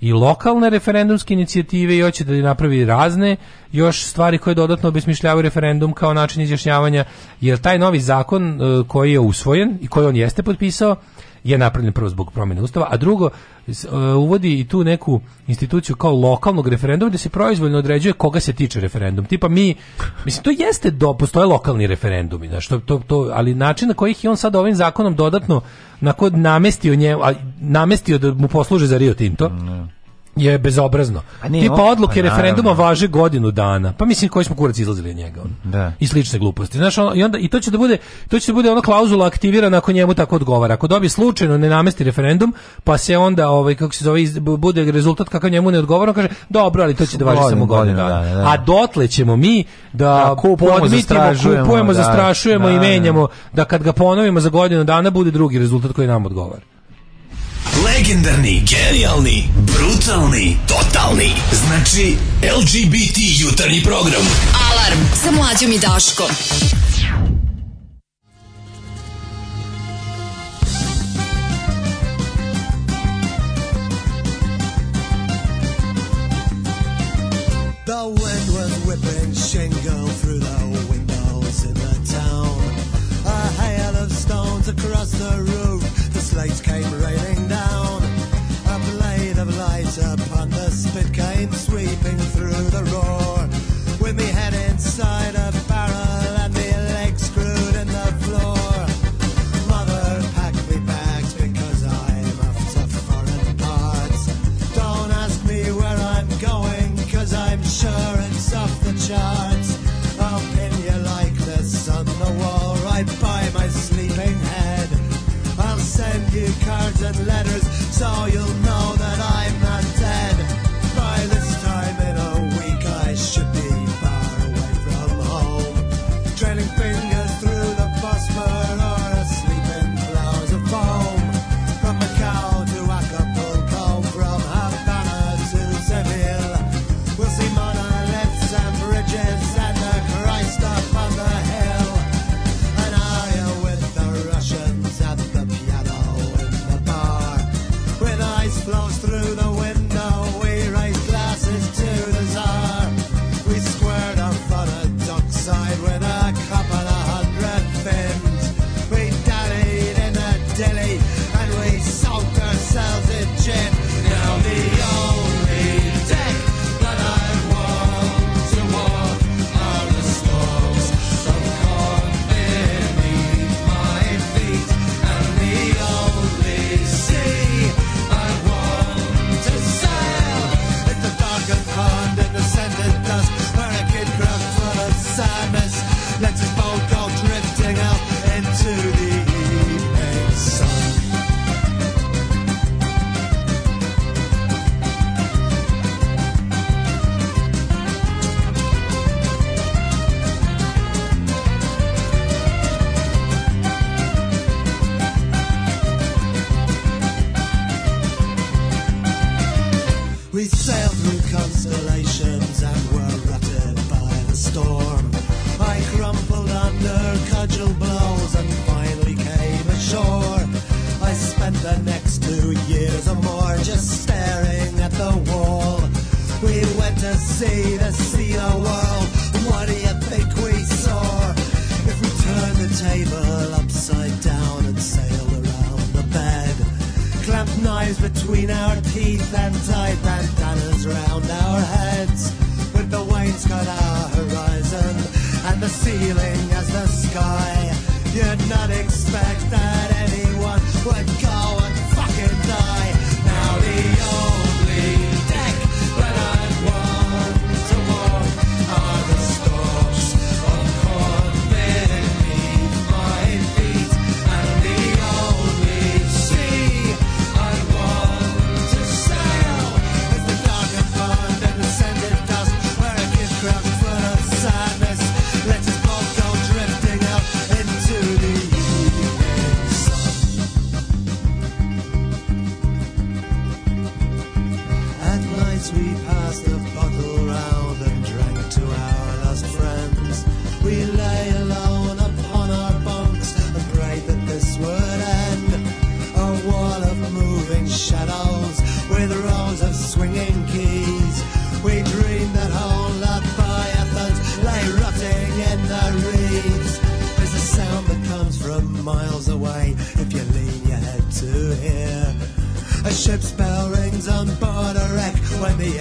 i lokalne referendumske inicijative i hoće da napravi razne još stvari koje dodatno obesmišljavaju referendum kao način izjašnjavanja, jer taj novi zakon eh, koji je usvojen i koji on jeste potpisao, je napravljen prvo zbog promjene ustava, a drugo e, uvodi i tu neku instituciju kao lokalnog referenduma gdje se proizvoljno određuje koga se tiče referendum. Tipa mi, mislim, to jeste, do, postoje lokalni referendumi, znaš, to, to, to, ali način na kojih je on sad ovim zakonom dodatno na namestio, nje, namestio da mu posluže za Rio Tinto, mm, je bezobrazno. Tipa odluke pa, referenduma važe godinu dana. Pa mislim koji smo kurac izlazili od njega. Da. I slične gluposti. Znaš, on, i, onda, i to će da bude to će da bude ona klauzula aktivirana ako njemu tako odgovara. Ako dobi slučajno ne namesti referendum, pa se onda ovaj kako se zove bude rezultat kakav njemu ne odgovara, kaže dobro, ali to će da važi samo godinu dana. Da, da. A dotle ćemo mi da, da kupujemo, podmitimo, zastrašujemo, kupujemo, da. zastrašujemo i da, menjamo da kad ga ponovimo za godinu dana bude drugi rezultat koji nam odgovara legendarni, genijalni, brutalni, totalni. Znači, LGBT jutarnji program. Alarm sa mlađom i Daškom. The wind was whipping shingle We've sailed through constellations and were rutted by the storm. I crumpled under cudgel blows and finally came ashore. I spent the next two years or more just staring at the wall. We went to see the sea of war. between our teeth and tie bandanas round our heads. With the wainscot our horizon and the ceiling as the sky, you'd not expect that. ship's bell rings on board a wreck when the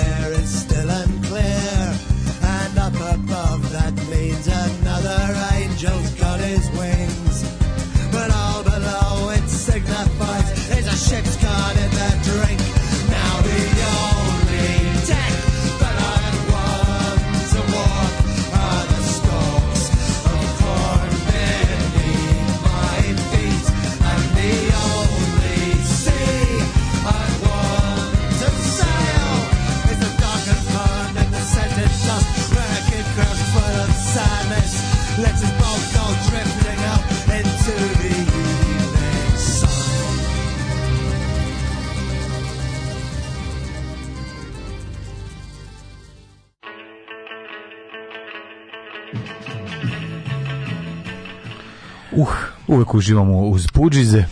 Uh, uvek uživamo uz puđize.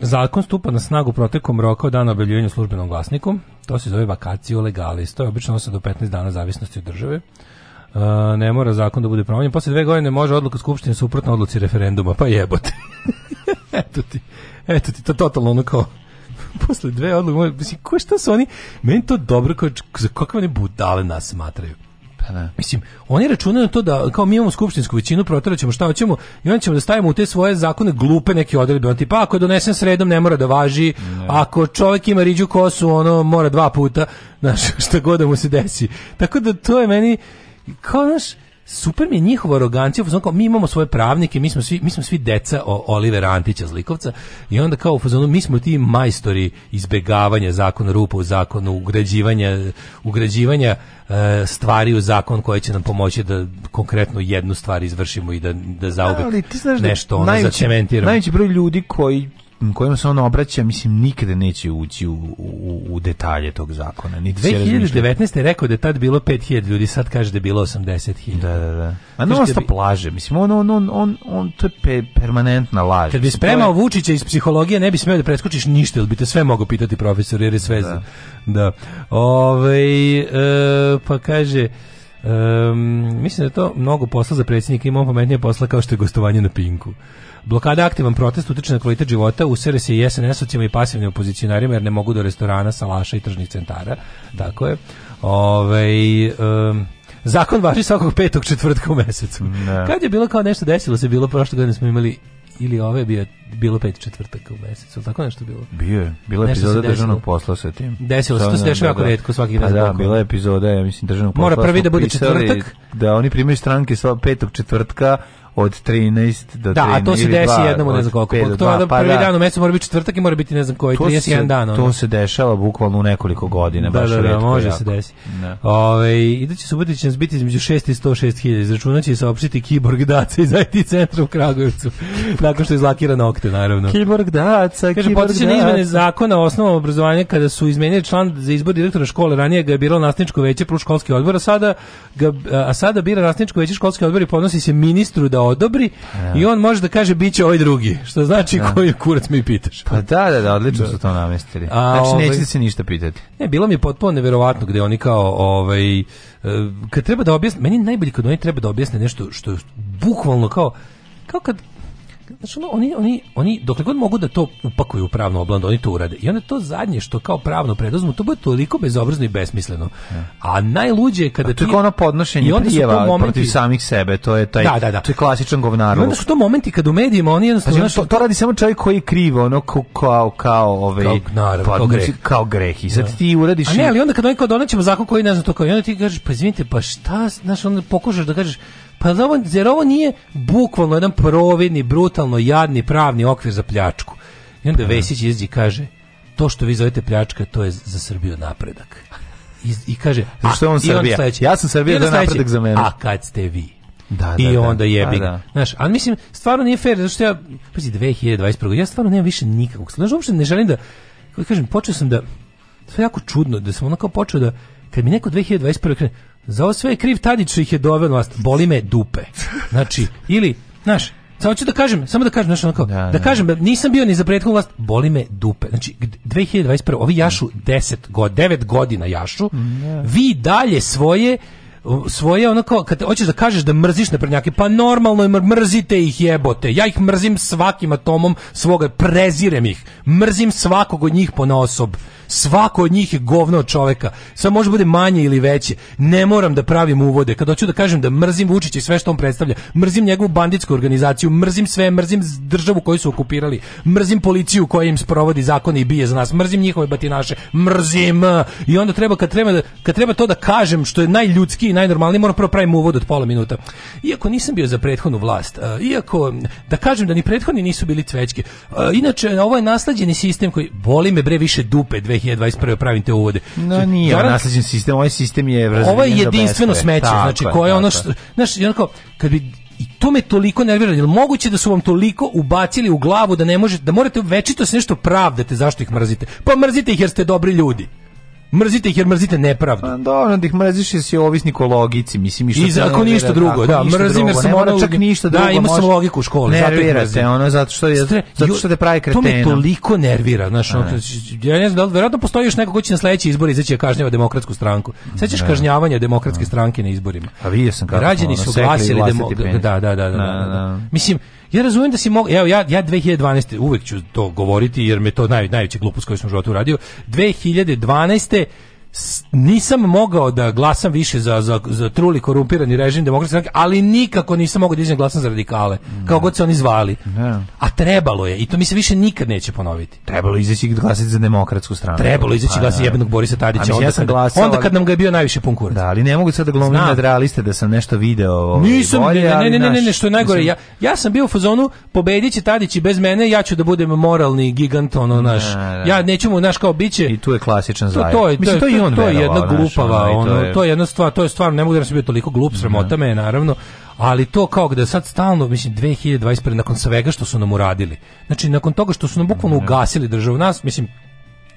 Zakon stupa na snagu protekom roka od dana objavljivanja u službenom glasniku. To se zove vakacijo legalis. To je obično 8 do 15 dana zavisnosti od države. Uh, ne mora zakon da bude promenjen. Posle dve godine može odluka Skupštine suprotna odluci referenduma. Pa jebote. eto ti. Eto ti, to totalno ono kao posle dve odluke, mislim, ko šta su oni? Meni to dobro, kao, za kakve oni budale nas smatraju. Da. Mislim, oni računaju na to da kao mi imamo skupštinsku većinu, proteraćemo šta hoćemo i onda ćemo da stavimo u te svoje zakone glupe neke odredbe, on tipa ako je donesen sredom ne mora da važi, ne. ako čovjek ima riđu kosu, ono mora dva puta, znaš, šta god da mu se desi. Tako da to je meni kao, znaš, super mi je njihova arogancija, fazon kao mi imamo svoje pravnike, mi smo svi mi smo svi deca o, Olivera Antića Zlikovca i onda kao u fazonu mi smo ti majstori izbegavanja zakona rupa u zakonu, ugrađivanja ugrađivanja e, stvari u zakon koji će nam pomoći da konkretno jednu stvar izvršimo i da da zauvek da nešto ono zacementiramo. Najveći broj ljudi koji kojima se on obraća, mislim, nikada neće ući u, u, u detalje tog zakona. Ni 2019. je rekao da je tad bilo 5000 ljudi, sad kaže da je bilo 80.000. Da, da, da. A da non stop bi... mislim, on, on, on, on, on to je pe, permanentna laž. Kad bi spremao je... Vučića iz psihologije, ne bi smeo da preskočiš ništa, ili bi te sve mogao pitati profesor, jer je sve da. da. Ove, e, pa kaže... Um, mislim da je to mnogo posla za predsjednika ima on pametnije posla kao što je gostovanje na Pinku. Blokada aktivan protest utiče na kvalitet života, usere se i SNS-ovcima i pasivnim opozicionarima jer ne mogu do restorana, salaša i tržnih centara. Tako je. Ove, um, zakon važi svakog petog četvrtka u mesecu. Ne. Kad je bilo kao nešto desilo se, bilo prošle godine smo imali ili ove bio bilo pet četvrtak u mesecu, tako nešto bilo. Bio je, bila je epizoda državnog posla sa tim. Desilo se, to se dešava jako da, da. retko svaki dan. Pa da, bila je epizoda, ja mislim državnog posla. Mora prvi da bude četvrtak. Da oni primaju stranke sva petog četvrtka, od 13 do 13. Da, a to se desi jednom, ne znam koliko. 5, to je da prvi da. dan u mesecu mora biti četvrtak i mora biti ne znam koji, to 31 se, dan. To se dešava bukvalno u nekoliko da, godina. Da, baš da, da, može jako. se desi. Da. Ove, idući suboti će nas biti između 6 i 106 hiljada. Izračunat će saopštiti Kiborg Daca iz IT centra u Kragujevcu. Nakon što je izlakira nokte, naravno. Kiborg Daca, Kaže, Kiborg Daca. izmene zakona o osnovom obrazovanja kada su izmenili član za izbor direktora škole. Ranije ga je bilo nastavničko veće plus školski odbor, a sada, ga, a sada bira nastavničko veće školski odbor i podnosi se ministru da odobri i on može da kaže biće ovaj drugi. Što znači da. koji kurac mi pitaš. Pa da, da, da, odlično da. su to namestili. A, znači nećete ovaj- se ništa pitati. Ne, bilo mi je potpuno neverovatno gde oni kao ovaj e, kad treba da objasne, meni najbolje kad oni treba da objasne nešto što je bukvalno kao kao kad Znači, ono, oni, oni, oni, dokle god mogu da to upakuju u pravno oblando, oni to urade. I onda to zadnje što kao pravno preduzmu, to bude toliko bezobrazno i besmisleno. A najluđe je kada... to je ono podnošenje prijeva momenti... protiv samih sebe, to je taj, da, da, da. To je klasičan govnar. I onda su to momenti kad u medijima oni jednostavno... Pa, to, to, radi samo čovjek koji je kriv, ono kao, kao, kao, ovaj, kao, naravno, pa, kao, znači, greh. kao greh. I sad da. ti uradiš... A ne, ali onda kad oni kao donaćemo zakon koji ne znam to kao, i onda ti kažeš, pa izvinite, pa šta, znaš, onda pokušaš da kažeš, Pa ovo, jer ovo nije bukvalno jedan provini, brutalno, jadni pravni okvir za pljačku. I onda pa da. Vesić izđi kaže, to što vi zovete pljačka, to je za Srbiju napredak. I, i kaže, a, što je on Srbija? Sledeći, ja sam Srbija, da napredak za mene. A kad ste vi? Da, da, I da. onda pa jebi ga. Da. Znaš, ali mislim, stvarno nije fair, zato što ja, pazi, 2021. Ja stvarno nemam više nikakvog. Znaš, uopšte ne želim da, kako kažem, počeo sam da, sve jako čudno, da sam onako počeo da, kad mi neko 2021. krene, Za ovo sve je kriv Tadić što ih je doveo vlast. Boli me dupe. Znači, ili, znaš, samo ću da kažem, samo da kažem, znaš, onako, da, da, da kažem, nisam bio ni za prethodnu vlast, boli me dupe. Znači, 2021. Ovi jašu 10 god, 9 godina jašu, mm, da. vi dalje svoje svoje ono kao kad hoćeš da kažeš da mrziš naprednjake, pa normalno je mrzite ih jebote. Ja ih mrzim svakim atomom svoga, prezirem ih. Mrzim svakog od njih na osob. Svako od njih je govno od čoveka. Samo može bude manje ili veće. Ne moram da pravim uvode. Kad hoću da kažem da mrzim Vučića i sve što on predstavlja, mrzim njegovu banditsku organizaciju, mrzim sve, mrzim državu koju su okupirali, mrzim policiju koja im sprovodi zakone i bije za nas, mrzim njihove batinaše, mrzim. I onda treba kad treba, da, kad treba to da kažem što je najljudski najnormalniji, moram prvo pravim uvod od pola minuta. Iako nisam bio za prethodnu vlast, uh, iako, da kažem da ni prethodni nisu bili cvećke, uh, inače, ovo je naslađeni sistem koji, boli me bre više dupe 2021. pravim te uvode. No znači, nije Zoran, naslađen sistem, ovaj sistem je Ovo je jedinstveno smeće, znači, koje je ono što, znaš, onako, kad bi i to me toliko nervira, jel moguće da su vam toliko ubacili u glavu da ne možete, da morate večito se nešto pravdate zašto ih mrzite. Pa mrzite ih jer ste dobri ljudi. Mrzite ih jer mrzite nepravdu. Da, dobro, da ih mrziš jer si ovisnik o logici, mislim. I, što I ako da ništa drugo, da, mrzim jer sam ono... čak da- ništa da, drugo. Da, ima sam logiku u školi, zato ih ono, zato što, je, Stre, zato što te pravi kretena. To me toliko nervira, znaš, ono, ja ne znam, da li, verovatno postoji još neko ko će na sledeći izbor izaći kažnjava demokratsku stranku. Sećaš kažnjavanja demokratske stranke na izborima? A vidio sam kako. Građani su glasili da, da, da, da, da. Mislim, Ja razumijem da si mogu, evo ja, ja 2012. uvek ću to govoriti jer me to naj, najveća glupost koju sam u životu uradio, 2012 nisam mogao da glasam više za, za, za truli korumpirani režim demokratske ali nikako nisam mogao da iznem glasam za radikale, mm. kao god se oni zvali. Mm. A trebalo je, i to mi se više nikad neće ponoviti. Trebalo je izaći i glasati za demokratsku stranu. Trebalo je izaći i pa glasati da. jebenog Borisa Tadića. onda, ja sam kad, glasao, onda kad nam ga je bio najviše pun kurac. Da, ali ne mogu sad da glomim nad realiste da sam nešto video. Ovaj, nisam, bolje, ne, ne, ne, ne, ne, ne, što je najgore. Mislim, ja, ja sam bio u fazonu, pobedit će Tadić i bez mene, ja ću da budem moralni gigant, ono, naš. Da, da. Ja neću mu, naš, kao biće. I tu je klasičan to, to, je, to, je, to je i to je jedna glupava, ono, to, je... jedna stvar, to je stvarno, ne mogu da sam bio toliko glup, sramota da. me je, naravno, ali to kao da sad stalno, mislim, 2021. nakon svega što su nam uradili, znači nakon toga što su nam bukvalno da. ugasili državu, nas, mislim,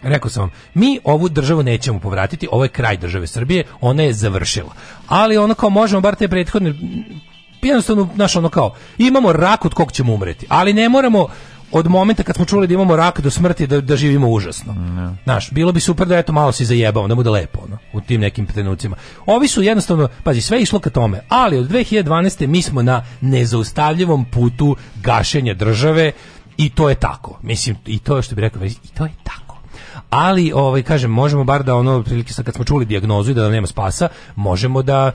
Rekao sam vam, mi ovu državu nećemo povratiti, ovo je kraj države Srbije, ona je završila. Ali ono kao možemo, bar te prethodne, jednostavno, znaš, ono kao, imamo rak od kog ćemo umreti, ali ne moramo od momenta kad smo čuli da imamo rak do smrti da, da živimo užasno. No. Mm, Znaš, bilo bi super da eto malo se zajebao, da bude lepo ono, u tim nekim trenucima. Ovi su jednostavno, pazi, sve išlo ka tome, ali od 2012. mi smo na nezaustavljivom putu gašenja države i to je tako. Mislim, i to je što bih rekao, i to je tako ali ovaj kažem možemo bar da ono prilike sad kad smo čuli dijagnozu i da nema spasa možemo da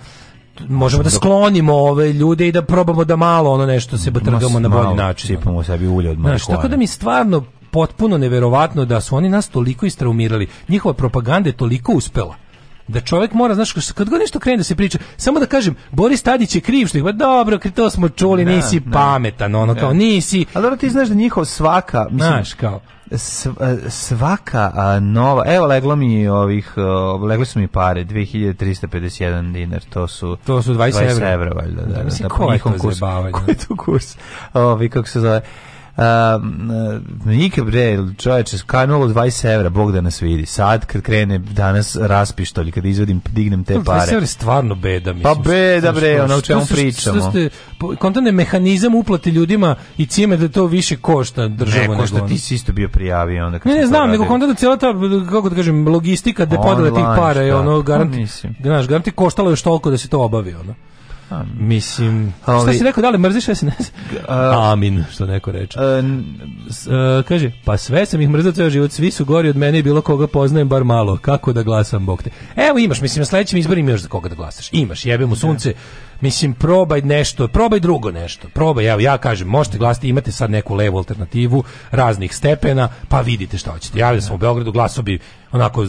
možemo da sklonimo ove ljude i da probamo da malo ono nešto se trgamo na bolji način. Sipamo sebi ulje od Znaš, tako da mi stvarno potpuno neverovatno da su oni nas toliko istraumirali. Njihova propaganda je toliko uspela da čovjek mora, znaš, kad god nešto krene da se priča, samo da kažem, Boris Tadić je kriv što je, ba dobro, to smo čuli, da, nisi da, pametan, ono da. kao, nisi... Ali dobro ti znaš da njihov svaka, mislim, znaš, kao, E, svaka nova, evo leglo mi ovih, e, leglo su mi pare, 2351 dinar, to su to su 20, 20 evra. valjda, da. da, da, da mislim, da, ko je to kurs, ko je to kurs? Ovi, kako se zove, Nike bre, čoveče, kanulo 20 evra, Bog da nas vidi. Sad kad krene danas raspištolj, kad izvodim, dignem te pa, pare. 20 evra je stvarno beda, pa mislim. Pa beda bre, ono o čemu pričamo. Kontane da mehanizam uplati ljudima i cime da to više košta država. Ne, košta, ti si isto bio prijavio. Onda kad ne, ne znam, nego kontane da cijela ta, kako da kažem, logistika da podele tih para je ono, pa garant, da, znaš, garanti koštalo je što toliko da se to obavi, ono. Amin. Hmm. Mislim, Ovi, šta si rekao, da li mrziš SNS? Uh, Amin, što neko reče. Uh, kaže, pa sve sam ih mrzao ceo život, svi su gori od mene i bilo koga poznajem bar malo. Kako da glasam, bog te. Evo imaš, mislim, na sledećim izborima još za koga da glasaš. Imaš, jebem mu sunce. Mislim, probaj nešto, probaj drugo nešto. Probaj, evo, ja kažem, možete glasati, imate sad neku levu alternativu raznih stepena, pa vidite šta hoćete. Javio sam u Beogradu, glaso bi, onako,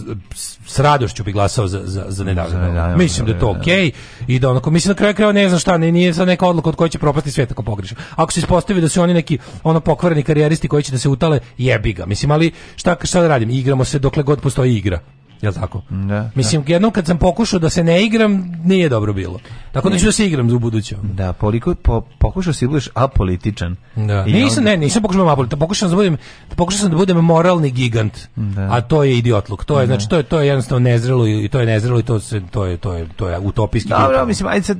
s radošću bi glasao za, za, za Nedavno. Mislim da je to okej okay, i da onako, mislim na kraju kraja ne znam šta, ne, nije sad neka odluka od koje će propasti svijet ako pogrešim. Ako se ispostavi da su oni neki ono pokvareni karijeristi koji će da se utale, jebi ga. Mislim, ali šta, šta da radim? Igramo se dokle god postoji igra. Jel tako? Da, da. Mislim, da. jednom kad sam pokušao da se ne igram, nije dobro bilo. Tako da ću da se igram u budućem. Da, poliko, po, pokušao si da budeš apolitičan. Da. I nisam, onda... ne, nisam pokušao da apolitičan. Pokušao sam da budem, pokušao sam da budem moralni gigant. Da. A to je idiotluk. To je, da. znači, to je, to je jednostavno nezrelo i to je nezrelo i to, se, to, je, to, je, to je utopijski. da, Dobro, mislim, ajde sad,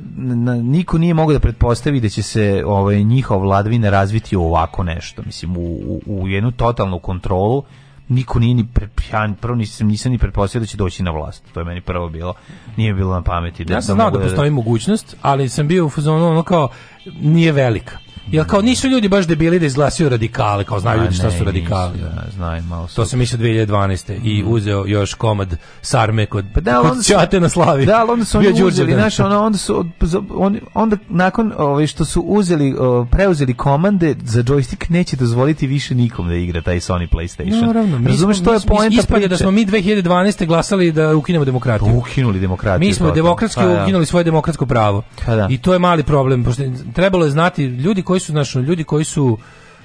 niko nije mogao da pretpostavi da će se ovaj, njihov vladavina razviti ovako nešto. Mislim, u, u, u jednu totalnu kontrolu niko nije ni pre, ja prvo nisam, nisam ni pretpostavio da će doći na vlast. To je meni prvo bilo, nije bilo na pameti. Da, ja sam da znao da, da postoji mogućnost, ali sam bio u fazonu ono kao, nije velika. Ja kao nisu ljudi baš debili da izglasaju radikale, kao znaju ljudi šta su radikali. Nisu, da, znaju malo. Su. To sam mislio 2012. i mm. uzeo još komad sarme kod pa da kod onda na slavi. Da, onda su oni uzeli, znaš, ono, onda su on, onda nakon ovaj što su uzeli o, preuzeli komande za joystick neće dozvoliti više nikom da igra taj Sony PlayStation. Naravno, no, razumeš što je poenta ispada da smo mi 2012. glasali da ukinemo demokratiju. Pa ukinuli demokratiju. Mi smo demokratski pa da. ukinuli svoje demokratsko pravo. Pa, da. I to je mali problem, pošto trebalo je znati ljudi koji koji su naš ljudi koji su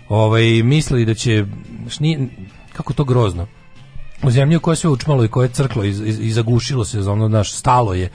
ovaj mislili da će šni, kako to grozno u zemlji koja se učmalo i koja je crklo i, i, i zagušilo se, ono, naš, stalo je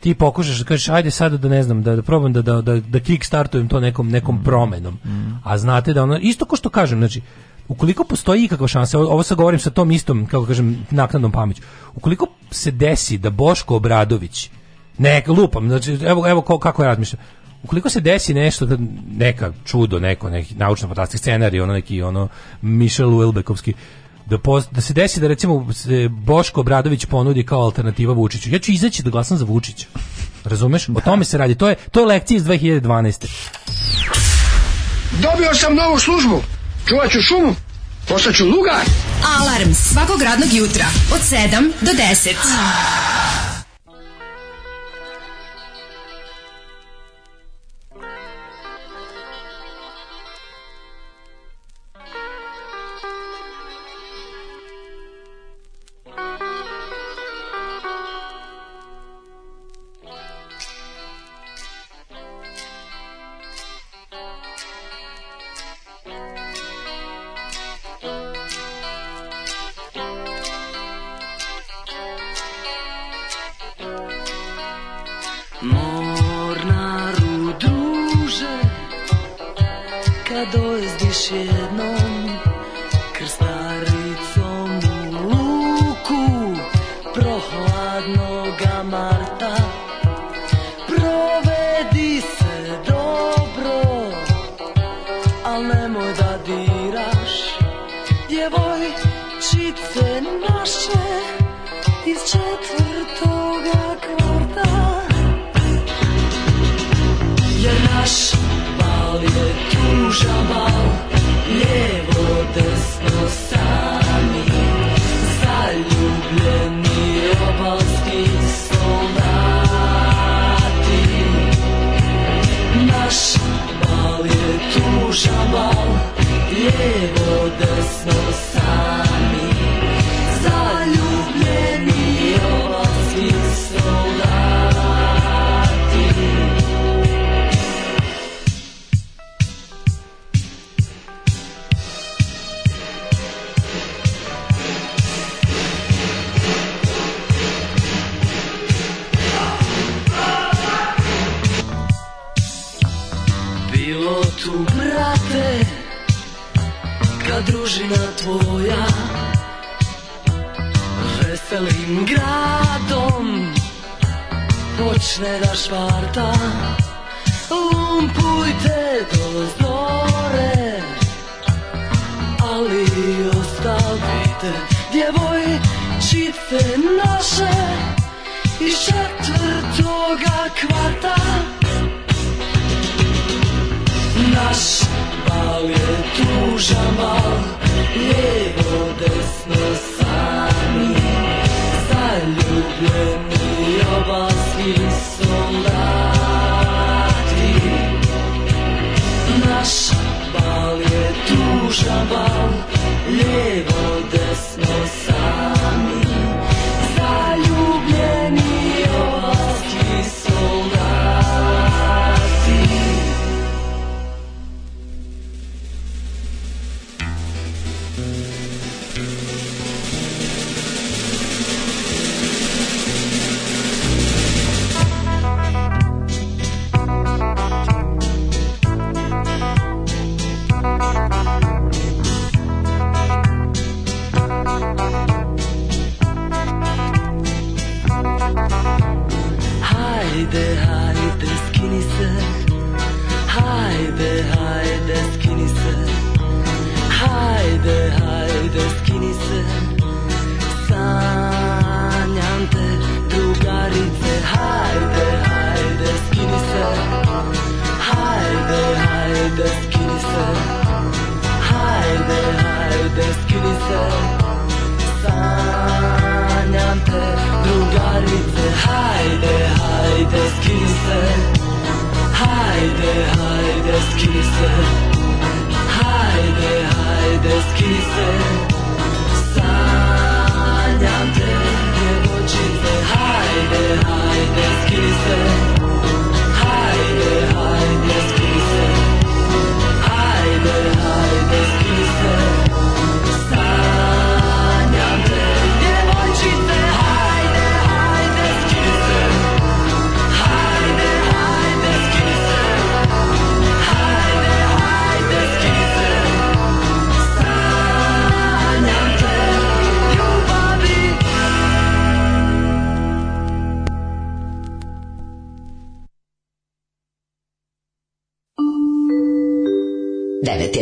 ti pokušaš da kažeš ajde sada da ne znam da da probam da da da, da kickstartujem to nekom nekom promenom. Mm. A znate da ono isto ko što kažem, znači ukoliko postoji ikakva šansa, ovo sa govorim sa tom istom, kako kažem, naknadnom pameću. Ukoliko se desi da Boško Obradović ne, lupam, znači evo evo kako ja razmišljam ukoliko se desi nešto da neka čudo neko neki naučno fantastični scenarij ono neki ono Michel Welbeckovski da, da se desi da recimo se Boško Obradović ponudi kao alternativa Vučiću. Ja ću izaći da glasam za Vučića. Razumeš? O da. tome se radi. To je, to je lekcija iz 2012. Dobio sam novu službu. Čuvat ću šumu. Postaću lugar. Alarm svakog radnog jutra od 7 do 10. More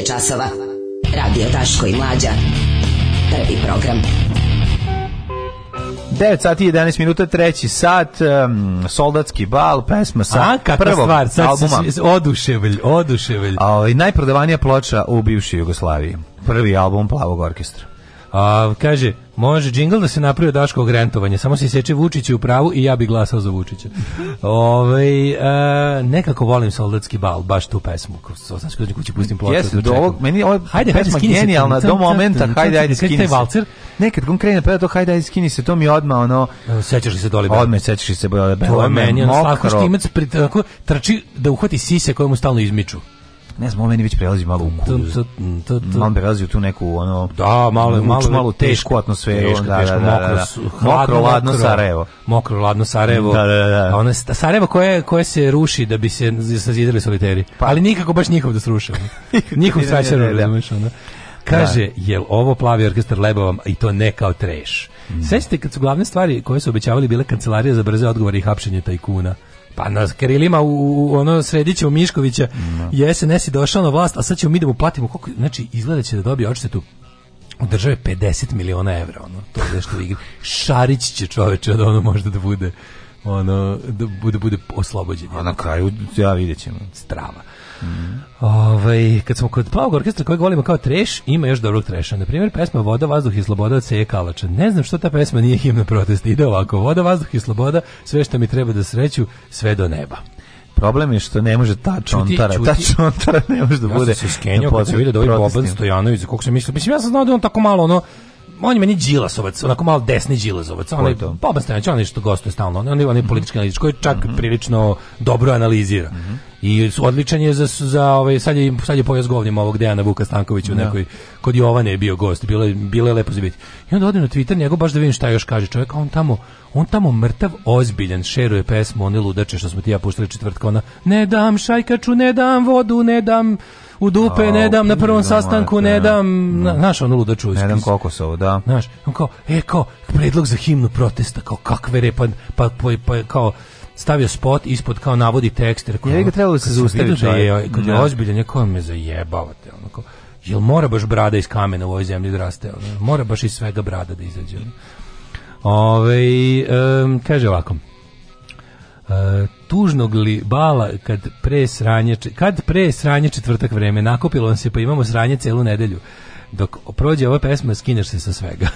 je časova. Radio Taško i Mlađa. Prvi program. 9 sati 11 minuta, treći sat, um, soldatski bal, pesma sa A, kakva prvog stvar, sad albuma. oduševelj, oduševelj. A, ovaj, najprodavanija ploča u bivšoj Jugoslaviji. Prvi album Plavog orkestra. A, kaže, može džingl da se napravi Daško grentovanje, samo se seče Vučiću u pravu i ja bih glasao za Vučića. Ove, ovaj, a, nekako volim soldatski bal, baš tu pesmu. Ostansko da kući pustim plotu. Jesi, do ovog, meni ova hajde, pesma hajde, genijalna, do momenta, hajde, hajde, skini se. valcer? Nekad on krene peva to, hajde, hajde, skini se, to mi odma ono... E, sećaš li se Doli Odme, sećaš li se Doli To je meni, ono, Slavko Štimec, trči da uhvati sise koje mu stalno izmiču ne znam, meni već prelazi malo u kuzu. Malo prelazi u tu neku, ono... Da, malo, malo, malo tešku atmosferu. Teško, da, teško, da, da, mokro, da, da. hladno, mokro, ladno Sarajevo. Mokro, ladno Sarajevo. Da, da, da. da. A ona, Sarajevo koje, koje se ruši da bi se sazidali soliteri. Pa. Ali nikako baš njihov da sruše. njihov svačar, razumiješ, ono. Kaže, jel ovo plavi orkestar Lebovam i to ne kao treš. Mm. Sećate kad su glavne stvari koje su obećavali bile kancelarija za brze odgovore i hapšenje tajkuna. Pa na Kirilima u, u ono sredićemo Miškovića mm. je SNS došao na vlast, a sad ćemo mi da mu platimo koliko, znači izgleda će da dobije odštetu u države 50 miliona evra, ono, to je nešto da igri. Šarić će čoveče od ono možda da bude ono, da bude, bude oslobođen. A na kraju, ja vidjet ćemo. Strava. Ovaj, kad smo kod plavog orkestra kojeg volimo kao treš, ima još dobrog treša. Na primjer, pesma Voda, vazduh i sloboda od Seje Kalača. Ne znam što ta pesma nije himna protesta. Ide ovako, Voda, vazduh i sloboda, sve što mi treba da sreću, sve do neba. Problem je što ne može ta čontara, ta čontara ne može da bude. Ja sam se skenio kad se vidio da ovaj Boban Stojanović, kako se misli. mislim ja sam znao da on tako malo ono on je meni Đilasovac, onako malo desni Đilasovac. On je Boba Stojanović, on je što gostuje stalno, on je, on je mhm. politički analiz, koji čak mm -hmm. prilično dobro analizira. Mm -hmm. I odličan je za, za ovaj, sad je, sad je pojas govnjem ovog Dejana Vuka Stankovića u da. nekoj, kod Jovane je bio gost, bilo, je, bilo je lepo zabiti. I onda odem na Twitter, njegov baš da vidim šta još kaže čovjek, a on tamo, on tamo mrtav ozbiljan, šeruje pesmu, one ludače što smo ti ja puštali četvrtka, ona, ne dam šajkaču, ne dam vodu, ne dam u dupe ne dam, na prvom sastanku ne dam, znaš, ono luda čuje. Ne dam kokosovo, da. Znaš, on kao, e, kao, predlog za himnu protesta, kao kakve re, pa, pa, pa, pa kao, stavio spot ispod kao navodi tekst. Rekao, je ga trebalo da se zaustaviti. Da je, kad je da. ozbiljan, je kao me zajebavate. Onako, jel mora baš brada iz kamena u ovoj zemlji da raste? mora baš iz svega brada da izađe. Ove, um, kaže ovako, Uh, tužnog li bala kad pre sranje, kad pre sranje četvrtak vreme, nakopilo vam se pa imamo sranje celu nedelju. Dok prođe ova pesma, skineš se sa svega.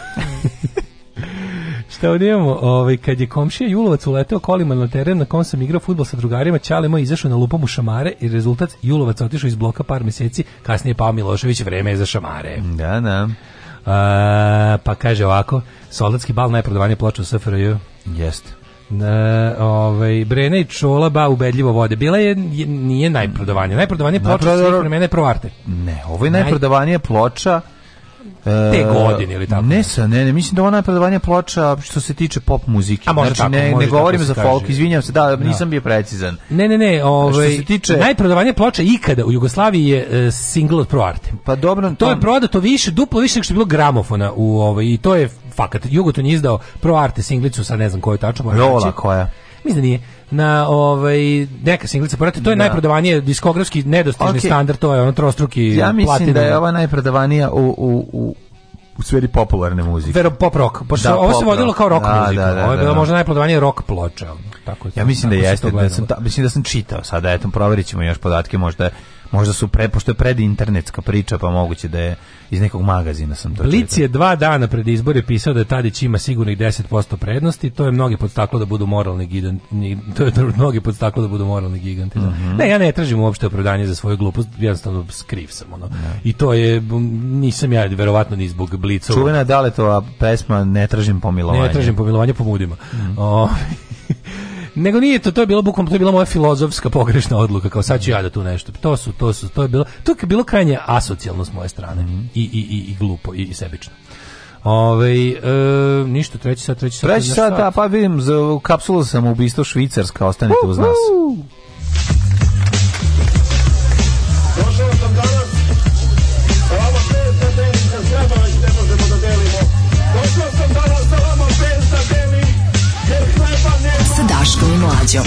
Šta ovdje imamo? Ovaj, kad je komšija Julovac uleteo kolima na teren na kom sam igrao futbol sa drugarima, Ćale moj izašao na lupom u šamare i rezultat Julovac otišao iz bloka par meseci, kasnije pao Milošević, vreme je za šamare. Da, da. Uh, pa kaže ovako, soldatski bal najprodavanije ploča u SFRJ. Jeste. Ne, ovaj Brena i Čolaba ubedljivo vode. Bila je nije najprodavanija. Najprodavanija ploča Najprodor... svih vremena je Pro Ne, ovo je najprodavanija ploča E, te godine ili tako. Ne, sa, ne, ne, mislim da ona je predavanje ploča što se tiče pop muzike. A može znači, tako, ne, ne govorim za folk, kaže. izvinjam se, da, da, nisam bio precizan. Ne, ne, ne, ovaj, što se ovaj, tiče... najprodavanje ploča ikada u Jugoslaviji je uh, single od Proarte. Pa dobro, to, to je prodato više, duplo više nego što je bilo gramofona u ovaj, i to je fakat. Jugoton to nije izdao Proarte singlicu sa ne znam koju tačno. Rola koja mislim da nije, na ovaj, neka singlica porate, to je da. najprodavanije diskografski nedostižni okay. standard, to je ono trostruki Ja mislim platinum. da je ova najprodavanija u, u, u u sferi popularne muzike. Vero pop rock, pošto da, ovo se vodilo kao rock da, muzika. Da, da, ovo je da, bilo da, da. možda najprodavanije rock ploča. Tako je, ja mislim da jeste, da sam, ta, mislim da sam čitao sada, eto, proverit ćemo još podatke, možda možda su pre, pošto je pred internetska priča, pa moguće da je iz nekog magazina sam to Blic četao. je dva dana pred izbore pisao da Tadić ima sigurnih 10% prednosti, to je mnogi podstaklo da budu moralni giganti, to je mnogi podstaklo da budu moralni giganti. Mm -hmm. Ne, ja ne tražim uopšte opravdanje za svoju glupost, jednostavno skriv sam ono. Da. I to je, nisam ja verovatno ni zbog Blica. Čuvena Daletova pesma Ne tražim pomilovanje. Ne tražim pomilovanje po Mm -hmm. o, ovaj, Nego nije to, to je bilo bukvalno, to je bila moja filozofska pogrešna odluka, kao sad ću ja da tu nešto. To su, to su, to je bilo, to je bilo krajnje asocijalno s moje strane mm. I, i, i, i, glupo i, i sebično. Ove, e, ništa, treći sat, treći sat. Treći sat, da, pa vidim, kapsulu sam u ubistvo Švicarska, ostanite uz nas. 情。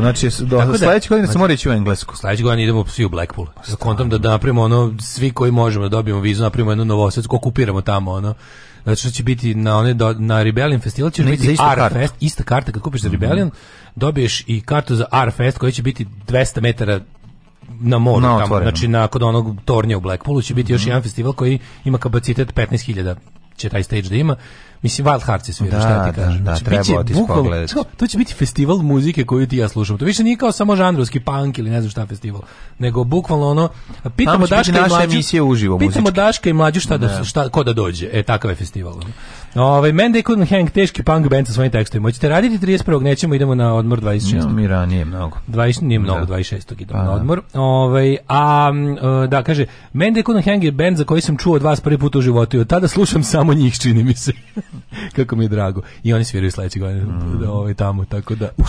pravu. Znači, do da, sledeće godine znači, se mora ići u Englesku. Sledeće godine idemo svi u Blackpool. Sa kontom da napravimo ono, svi koji možemo da dobijemo vizu, napravimo jednu novosadsku, okupiramo tamo, ono. Znači što će biti na one na Rebellion festival će biti ista Fest, ista karta kad kupiš za Rebellion, mm -hmm. dobiješ i kartu za Art Fest koja će biti 200 metara na moru na tamo, znači nakon onog tornja u Blackpoolu će biti mm -hmm. još mhm. jedan festival koji ima kapacitet 15.000 će taj stage da ima. Mislim, Wild Hearts je svira, da, šta ti kažem. Da, da, znači, da, treba otići pogledati. To će biti festival muzike koju ti ja slušam. To više nije kao samo žanrovski punk ili ne znam šta festival, nego bukvalno ono, pitamo Daška i mlađu, pitamo Daška i mlađu šta, da, da. šta, ko da dođe. E, takav je festival. Ovaj Mende Couldn't Hang teški punk bend sa svojim tekstovima. Hoćete raditi 31. nećemo idemo na odmor 26. No, mi ranije mnogo. 20 nije da. mnogo, da. 26. idemo pa, na da. odmor. Ovaj a e, da kaže Mende Couldn't Hang je band za koji sam čuo od vas prvi put u životu i od tada slušam samo njih čini mi se. Kako mi je drago. I oni sviraju sledeće godine mm. Da, ovaj tamo tako da. Uh.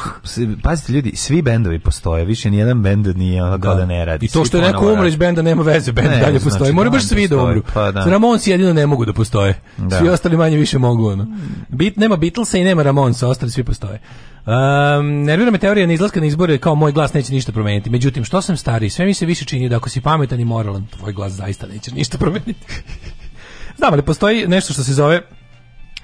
Pazite ljudi, svi bendovi postoje, više ni jedan bend nije onako da. da. ne radi. I to što je neko umro iz benda nema veze, bend ne, dalje znači, postoji. Mora baš svi da umru. Pa, da. Ramonsi jedino ne mogu da postoje. Da. Svi ostali manje više više mogu, ono. Bit, nema Beatlesa i nema Ramonsa, ostali svi postoje. Um, nervira me teorija na izlaska na izbore kao moj glas neće ništa promeniti. Međutim, što sam stariji, sve mi se više čini da ako si pametan i moralan, tvoj glas zaista neće ništa promeniti. Znam, ali postoji nešto što se zove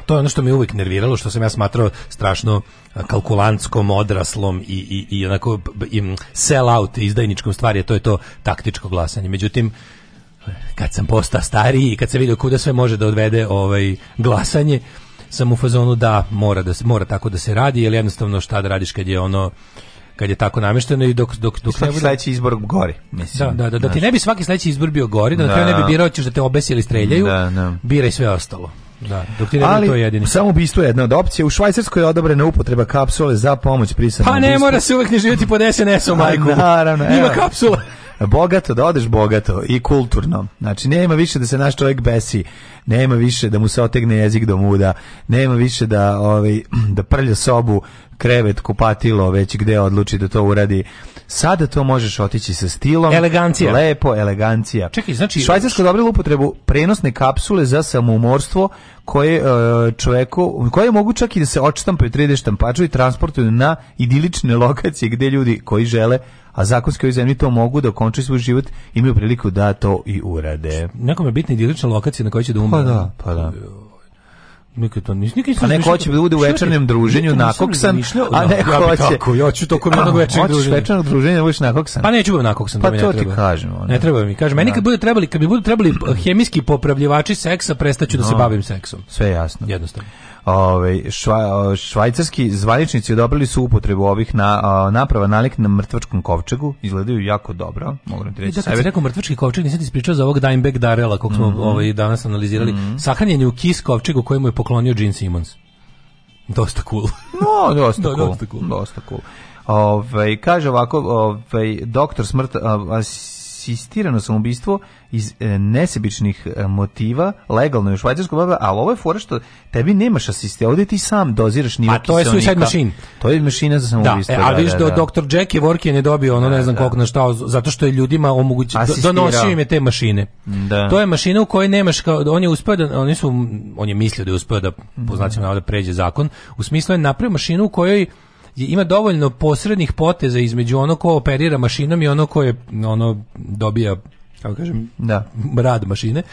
to je ono što me uvijek nerviralo, što sam ja smatrao strašno kalkulantskom, odraslom i, i, i onako i sell out izdajničkom stvari, a to je to taktičko glasanje. Međutim, kad sam postao stariji i kad se vidio kuda sve može da odvede ovaj glasanje, sam u fazonu da mora da se mora tako da se radi, jer jednostavno šta da radiš kad je ono kad je tako namešteno i dok dok dok svaki sledeći izbor gori mislim da da da, da ti ne bi svaki sledeći izbor bio gori da, da. ne bi da. birao ćeš da te obesi ili streljaju da, da. biraj sve ostalo da, dok ti ne Ali, to je jedini. Samo ubistvo je jedna od opcija. U Švajcarskoj je odobrena upotreba kapsule za pomoć pri Pa ne ubistvu. mora se uvek ne živjeti pod SNS-om, pa majku. Naravno. Ima evo. kapsula bogato, da odeš bogato i kulturno. Znači, nema više da se naš čovjek besi nema više da mu se otegne jezik do muda, nema više da, ovaj, da prlja sobu, krevet, kupatilo, već gde odluči da to uradi. Sada to možeš otići sa stilom. Elegancija. Lepo, elegancija. Čekaj, znači... Švajcarsko dobrilo upotrebu prenosne kapsule za samoumorstvo koje e, čoveku, koje mogu čak i da se odštampaju 3D štampaču i transportuju na idilične lokacije gde ljudi koji žele a zakonski ovoj zemlji to mogu da okončaju svoj život imaju priliku da to i urade. Nekom je bitna idilična lokacija na kojoj će da Pa da, pa da. Nikad to nis, nikad pa neko hoće da bude u večernjem druženju na koksan, a neko hoće... Tako, ja ću tokom jednog večernjeg druženja. Hoćeš večernjeg druženja da budeš nakoksan? Pa neću da budem nakoksan, pa da to ti kažem. Ne treba mi, kažem. Meni da. kad, bude trebali, kad mi budu trebali hemijski popravljivači seksa, prestaću da se bavim seksom. Sve jasno. Jednostavno. Ove, ovaj, šva, švajcarski zvaničnici odobrili su upotrebu ovih na, naprava nalik na mrtvačkom kovčegu, izgledaju jako dobro, moram da ti reći. I da, kad rekao mrtvački kovčeg, nisam ti ispričao za ovog Dimebag Darela, kog smo mm -hmm. ovaj, danas analizirali, mm -hmm. sahranjen je u kis kovčegu kojemu je poklonio Gene Simmons. Dosta cool. no, dosta, da, cool. dosta cool. Dosta cool. Ove, ovaj, kaže ovako, ovaj doktor smrt, a, as, asistirano samoubistvo iz e, nesebičnih e, motiva, legalno je u Švajcarskoj, ali ovo je fora što tebi nemaš asiste, ovdje ti sam doziraš nivo pa, to je suicide machine. To je mašina za samoubistvo. Da, e, a viš da, da, da, da. Dr. Jack je Workin dobio ono ne da, znam da. koliko na šta, zato što je ljudima omogući, donosio im je te mašine. Da. To je mašina u kojoj nemaš, kao, on je uspio da, oni su, on je mislio da je uspio da, po znacima da pređe zakon, u smislu je napravio mašinu u kojoj ima dovoljno posrednih poteza između ono ko operira mašinom i ono ko je ono dobija kako kažem, da. rad mašine,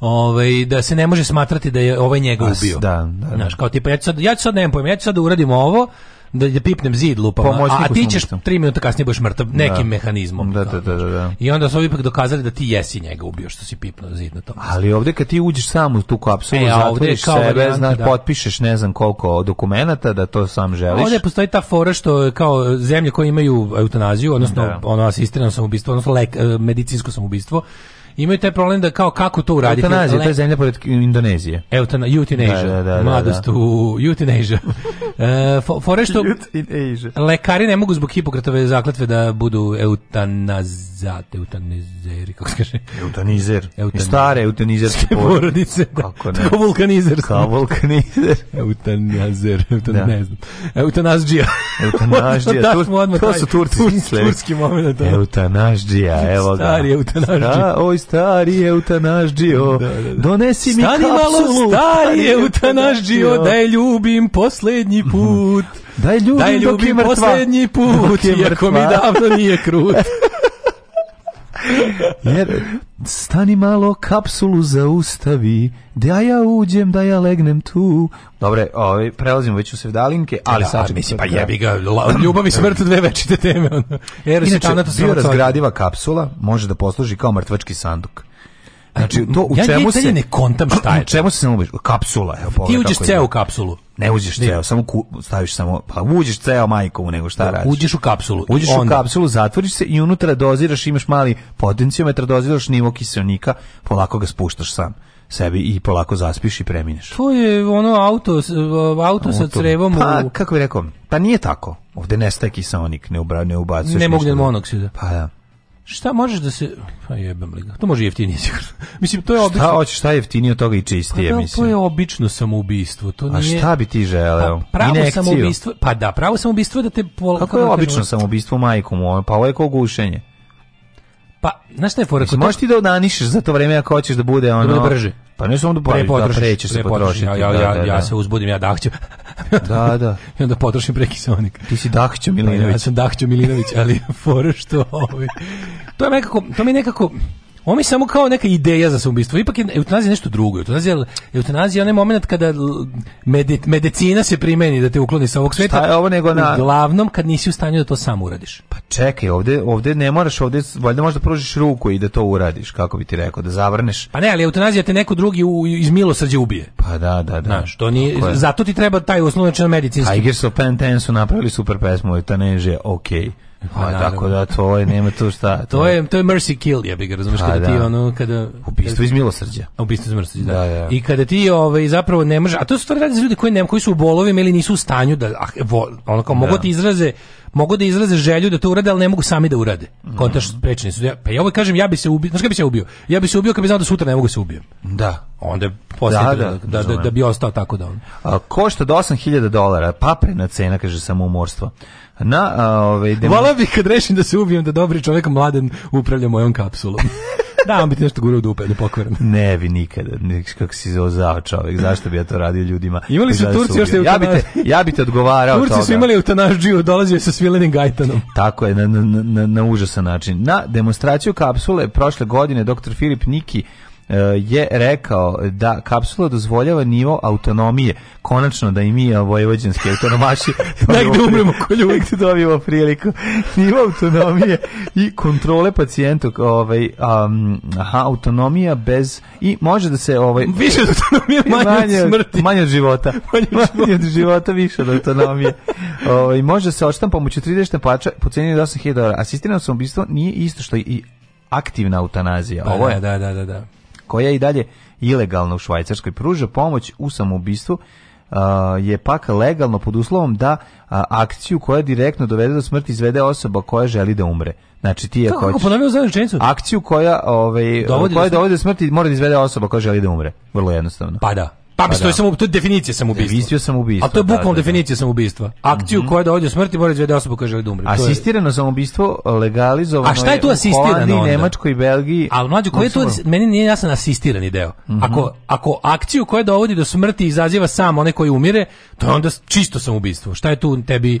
ovaj, da se ne može smatrati da je ovaj njega ubio. Da, da, da. Znaš, kao tipa, ja ću sad, ja ću sad, nemam pojma, ja ću sad da uradim ovo, da, da pipnem zid lupama, Pomoćniku a ti ćeš smrtom. tri minuta kasnije budeš mrtav da. nekim da. mehanizmom. Da, da, da, znači. da, da, I onda su ovi ipak dokazali da ti jesi njega ubio što si pipnuo zid na tom. Ali ovdje kad ti uđeš sam u tu kapsulu, e, zatvoriš kao sebe, varianta, znaš, da. potpišeš ne znam koliko dokumenata da to sam želiš. Ovdje postoji ta fora što e, kao e, zemlje koje imaju eutanaziju, odnosno da. ono asistirano samoubistvo, odnosno lek, e, medicinsko samoubistvo, imaju taj problem da kao kako to uraditi. Eutanazija, to je zemlja pored Indonezije. Eutana, euthanasia, da, da, da, da, mladost da. u euthanasia. uh, e, fore što lekari ne mogu zbog Hipokratove zakletve da budu eutanazate, eutanizeri, kako se kaže? Eutanizer. Eutanizer. Stare eutanizerske porodice. Da. Kako ne? Kao vulkanizer. Kao vulkanizer. Eutanazer, da. eutan, ne znam. Eutanazđija. Eutanazdžija. to, to su turci. Turski moment. Eutanazdžija, evo ga. Stari eutanazdžija stari eutanažđio, da, da, da, donesi mi Stani kapsulu. stari eutanažđio, da daj ljubim poslednji put. Mhm. Daj ljubim, Daj ljubim poslednji put, jer je mi davno nije krut. Jer, stani malo, kapsulu zaustavi, da ja uđem, da ja legnem tu. Dobre, ovaj, prelazimo već u sevdalinke, ali da, sad... Mislim, pa jebi ga, ljubav i smrt dve večite teme. Jer Inače, biorazgradiva kapsula može da posluži kao mrtvački sanduk. Znači, to u ja čemu se ne kontam šta je. U čemu se ne ubiš? Kapsula, evo, Ti uđeš ceo kapsulu. Ne uđeš ceo, samo ku, staviš samo, pa uđeš ceo u nego šta da, radiš? Uđeš u kapsulu. Uđeš onda. u kapsulu, zatvoriš se i unutra doziraš, imaš mali potencijometar, doziraš nivo kiselnika, polako ga spuštaš sam sebi i polako zaspiš i premineš. To je ono auto, auto, sa crevom. Pa, u... kako bih rekao, pa nije tako. Ovde nestaje kiselnik, ne, ubra, ne ubacuješ. Ne mogu monoksida. Pa da. Ja. Šta možeš da se pa jebem li ga. To može jeftinije sigurno. mislim to je obično. Šta hoćeš, šta je jeftinije od toga i čistije pa da, mislim. To je obično samoubistvo, to nije. A šta bi ti želeo? Pa, pravo Inekciju. samoubistvo, pa da, pravo samoubistvo da te pol... Kako, Kako je obično kažemo? samoubistvo majkom, pa ovo je kao gušenje. Pa, znaš šta je fora? Mislim, možeš ti da odanišeš za to vreme ako hoćeš da bude ono... Da bude brže. Pa ne samo da pa pre da potrošiš, da preće se potrošiti. Ja, ja, da, da, da. ja da. se uzbudim, ja dahćem. da, da. I onda potrošim prekiselnik. Ti si dahćo pa Milinović. Ja sam dahćo Milinović, ali fora što ovi... Ovaj, to je nekako, to mi nekako Ovo mi samo kao neka ideja za samoubistvo. Ipak je eutanazija nešto drugo. Eutanazija, eutanazija je onaj moment kada medi, medicina se primeni da te ukloni sa ovog sveta. Šta je ovo nego na... Uglavnom kad nisi u stanju da to sam uradiš. Pa čekaj, ovde, ovde ne moraš, ovde valjda možda pružiš ruku i da to uradiš, kako bi ti rekao, da zavrneš. Pa ne, ali eutanazija te neko drugi u, iz milosrđa ubije. Pa da, da, da. Znaš, to nije, zato ti treba taj osnovnačan medicinski. Tigers of Penn su napravili super pesmu, eutanazija, okej. Okay. Pa, pa tako da to je nema tu šta. To, da. je to je mercy kill, ja bih ga razumeš kada pa, da. ti ono kada ubistvo iz milosrđa. A ubistvo iz milosrđa, da. da, da. I kada ti ovaj zapravo ne može, a to su stvari radi za ljudi koji nema koji su u bolovima ili nisu u stanju da ah, vo, ono kao mogu ti da. da izraze mogu da izraze želju da to urade, ali ne mogu sami da urade. Mhm. Kontaš sprečeni su. Ja, pa ja ovo ovaj kažem, ja bi se ubio, znači kako bi se ubio? Ja bi se ubio kad bi znao da sutra ne mogu se ubijem. Da. Onda da, da, da, da, bi ostao tako da on. A, košta do 8000 dolara, paprena cena, kaže samoumorstvo. umorstvo na a, ovaj demo... Vola bih kad rešim da se ubijem da dobri čovjek mladen upravlja mojom kapsulom. da, on bi ti nešto gurao u dupe, da pokvaram. Ne bi nikada, kako si zozao čovjek, zašto bi ja to radio ljudima? Imali su da Turci još te ja bi te, ja bi te odgovarao Turci toga. su imali eutanažiju, dolazio sa svilenim gajtanom. Tako je, na, na, na, na užasan način. Na demonstraciju kapsule prošle godine dr. Filip Niki E, je rekao da kapsula dozvoljava nivo autonomije. Konačno da i mi vojvođanski autonomaši pa negde umremo ko ljudi dobijemo priliku. Nivo autonomije i kontrole pacijenta ovaj um, aha, autonomija bez i može da se ovaj više od autonomije manje, manje od smrti manje od života manje od života, više od autonomije ovaj može se odštam pomoću 30. d po ceni od 8000 dolara asistirano samoubistvo nije isto što i aktivna eutanazija pa ovo je da da da da, da koja i dalje ilegalno u Švajcarskoj pruža pomoć u samoubistvu je pak legalno pod uslovom da a, akciju koja direktno dovede do smrti izvede osoba koja želi da umre. Znači ti je Kako, hoćeš, kako Akciju koja, ovaj, dovodi koja do dovodi do smrti mora da izvede osoba koja želi da umre. Vrlo jednostavno. Pa da. Pa bi pa, pa to je da. samo to je definicija samoubistva. Definicija samoubistva. A to je da, bukvalno da, da, definicija samoubistva. Mhm. Akciju mm -hmm. koja da dovodi do smrti mora dve osobe koje žele da umre. Asistirano je... samoubistvo legalizovano. je... A šta je tu asistirano? U Nemačkoj i Belgiji. Al mlađe koji tu... meni nije jasan asistirani deo. Mm -hmm. Ako ako akciju koja dovodi do smrti izaziva sam onaj koji umire, to je onda čisto samoubistvo. Šta je tu tebi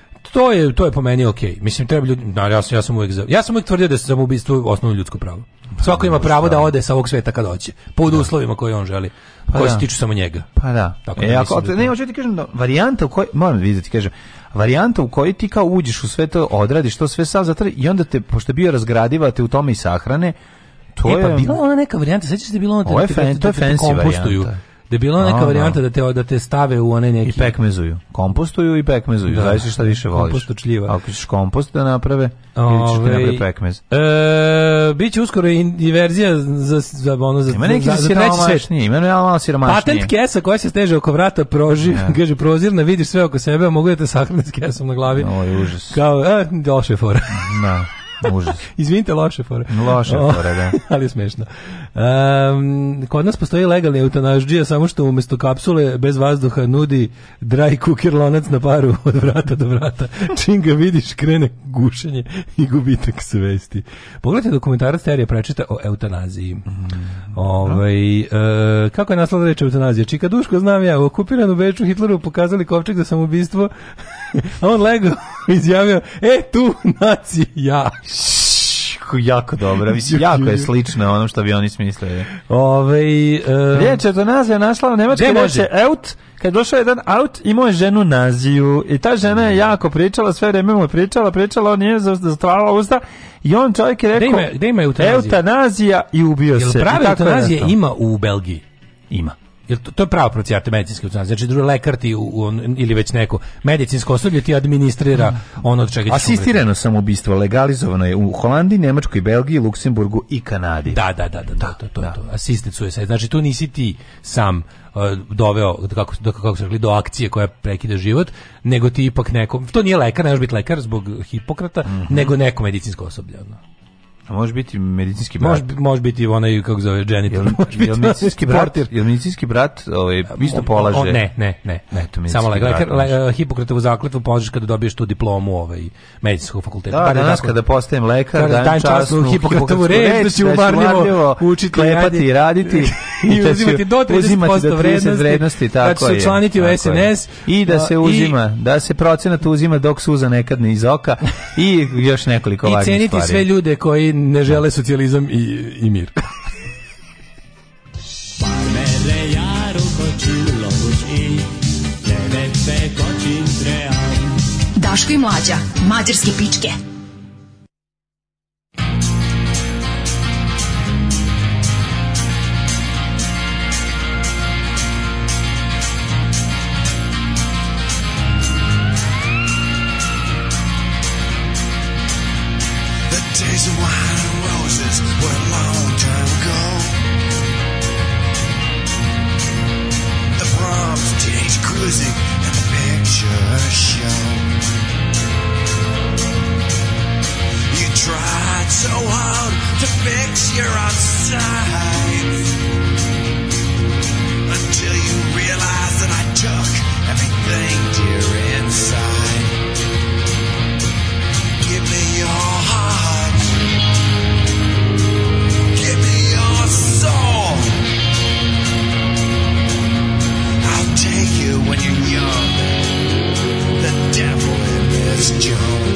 to je to je po meni okej. Okay. Mislim treba ljudi, no, da, ja sam ja sam uvek za, ja sam uvek tvrdio da se samoubistvo osnovno ljudsko pravo. Svako ima pravo da ode sa ovog sveta kad hoće, pod da. uslovima koje on želi, pa koji se da. tiču samo njega. Pa da. Tako e, da e, ako, ne, hoću ti kažem, da, varijanta u kojoj, moram vidjeti, kažem, varijanta u kojoj ti kao uđeš u sve to, odradiš to sve sam, zato i onda te, pošto bio razgradiva, te u tome i sahrane, to e, pa je... pa bila ona neka varijanta, sećaš se da je bila ona... Ovo je, fan, to je fancy varijanta. Da je bilo neka da, da. varijanta da te da te stave u one neki i pekmezuju, kompostuju i pekmezuju, da. zavisi šta više voliš. Kompost čljiva. Ako ćeš kompost da naprave, Ove, ili ćeš da ovaj, naprave pekmez. E, biće uskoro i diverzija za za ono za, ima neki za, za, za treći svet. ima malo, malo siromašnije. Patent kesa koja se steže oko vrata proži, ja. kaže prozirna, vidiš sve oko sebe, a mogu da te sahrane s kesom na glavi. Oj, užas. Kao, e, došao je fora. Da. Izvinite, loše fore. Loše fore, da. ali smešno. Um, kod nas postoji legalni eutanažđija, samo što umesto kapsule bez vazduha nudi dry cooker lonac na paru od vrata do vrata. Čim ga vidiš, krene gušenje i gubitak svesti. Pogledajte dokumentarac Terija prečita o eutanaziji. Mm. Ovaj, e, kako je naslada reč eutanazija? Čika Duško, znam ja, u okupiranu Beču Hitleru pokazali kovčeg za samoubistvo A on lego izjavio, e tu naci ja. jako dobro, mislim, jako je slično onom što bi oni smislili. Ove, um, Riječ je to nazija našla nemačka reče out, kad došao jedan out, imao je ženu naziju i ta žena je mm. jako pričala, sve vreme mu je pričala, pričala, on nije zatvarala usta i on čovjek je rekao, gde ima, gde ima eutanazija? eutanazija i ubio se. Jel prave eutanazije ima u Belgiji? Ima. Jer to, to je pravo procijate medicinske ustanove. Znači, drugi lekar ti u, u, ili već neko medicinsko osoblje ti administrira ono od čega ćeš Asistirano samoubistvo legalizovano je u Holandiji, Nemačkoj, Belgiji, Luksemburgu i Kanadi. Da, da, da, da, da to, to, da. to. Asisticuje se. Znači, tu nisi ti sam uh, doveo kako do, kako se rekli do akcije koja prekida život, nego ti ipak neko to nije lekar, ne može biti lekar zbog Hipokrata, mm -hmm. nego neko medicinsko osoblje. Ono. A može biti medicinski brat. Može, može biti onaj, kako zove, janitor. Jel, medicinski brat, portir. jel medicinski brat ovaj, isto polaže? O, ne, ne, ne. ne to Samo lekar, le, Hipokratovu zakletvu polažeš kada dobiješ tu diplomu ovaj, medicinskog fakulteta. Da, danas tako, kada postajem lekar, dajem, dajem časnu Hipokratovu reč, da, da ću umarljivo učiti klepati i raditi. I da uzimati do 30% vrednosti, vrednosti da tako da se učlaniti u SNS. I da se uzima, da se procenat uzima dok suza nekad ne iz oka i još nekoliko važnih stvari. I ceniti sve ljude koji ne žele socijalizam i, i mir. Daško i mlađa, mađarske pičke. Days of wine and roses were a long time ago. The cruising, and the picture show. You tried so hard to fix your outside until you realized that I took everything dear. young. The devil in this joke.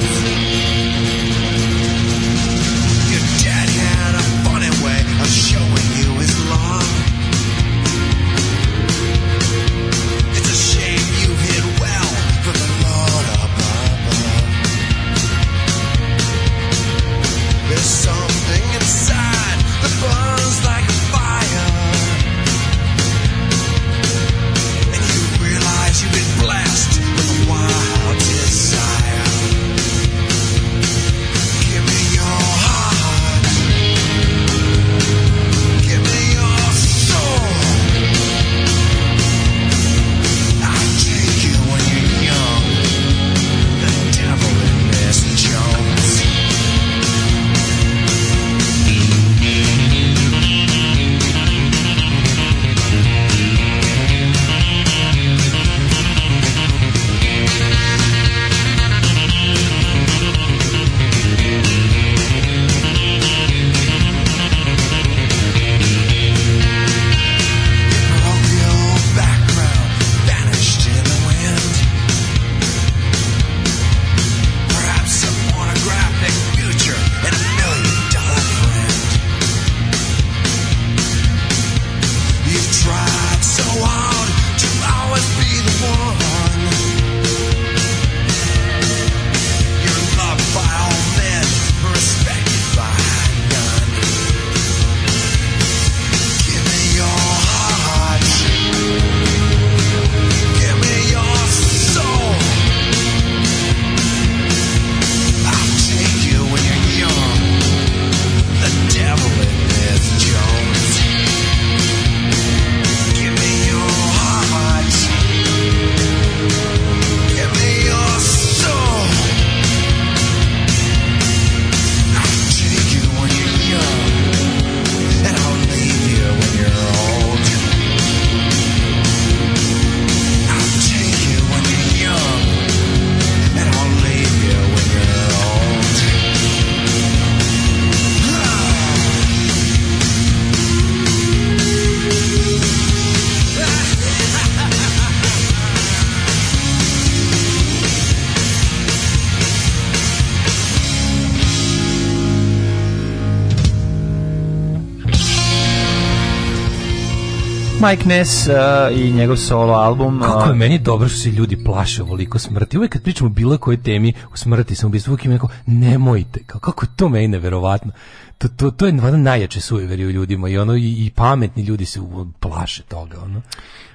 Mike Ness uh, i njegov solo album. Uh, kako je meni dobro što se ljudi plaše ovoliko smrti. Uvijek kad pričamo bilo koje temi o smrti, sam ubistvu, uvijek neko, nemojte. Kako to meni neverovatno. To, to, to je najjače sujeveri u ljudima i ono i, i pametni ljudi se plaše toga. Ono.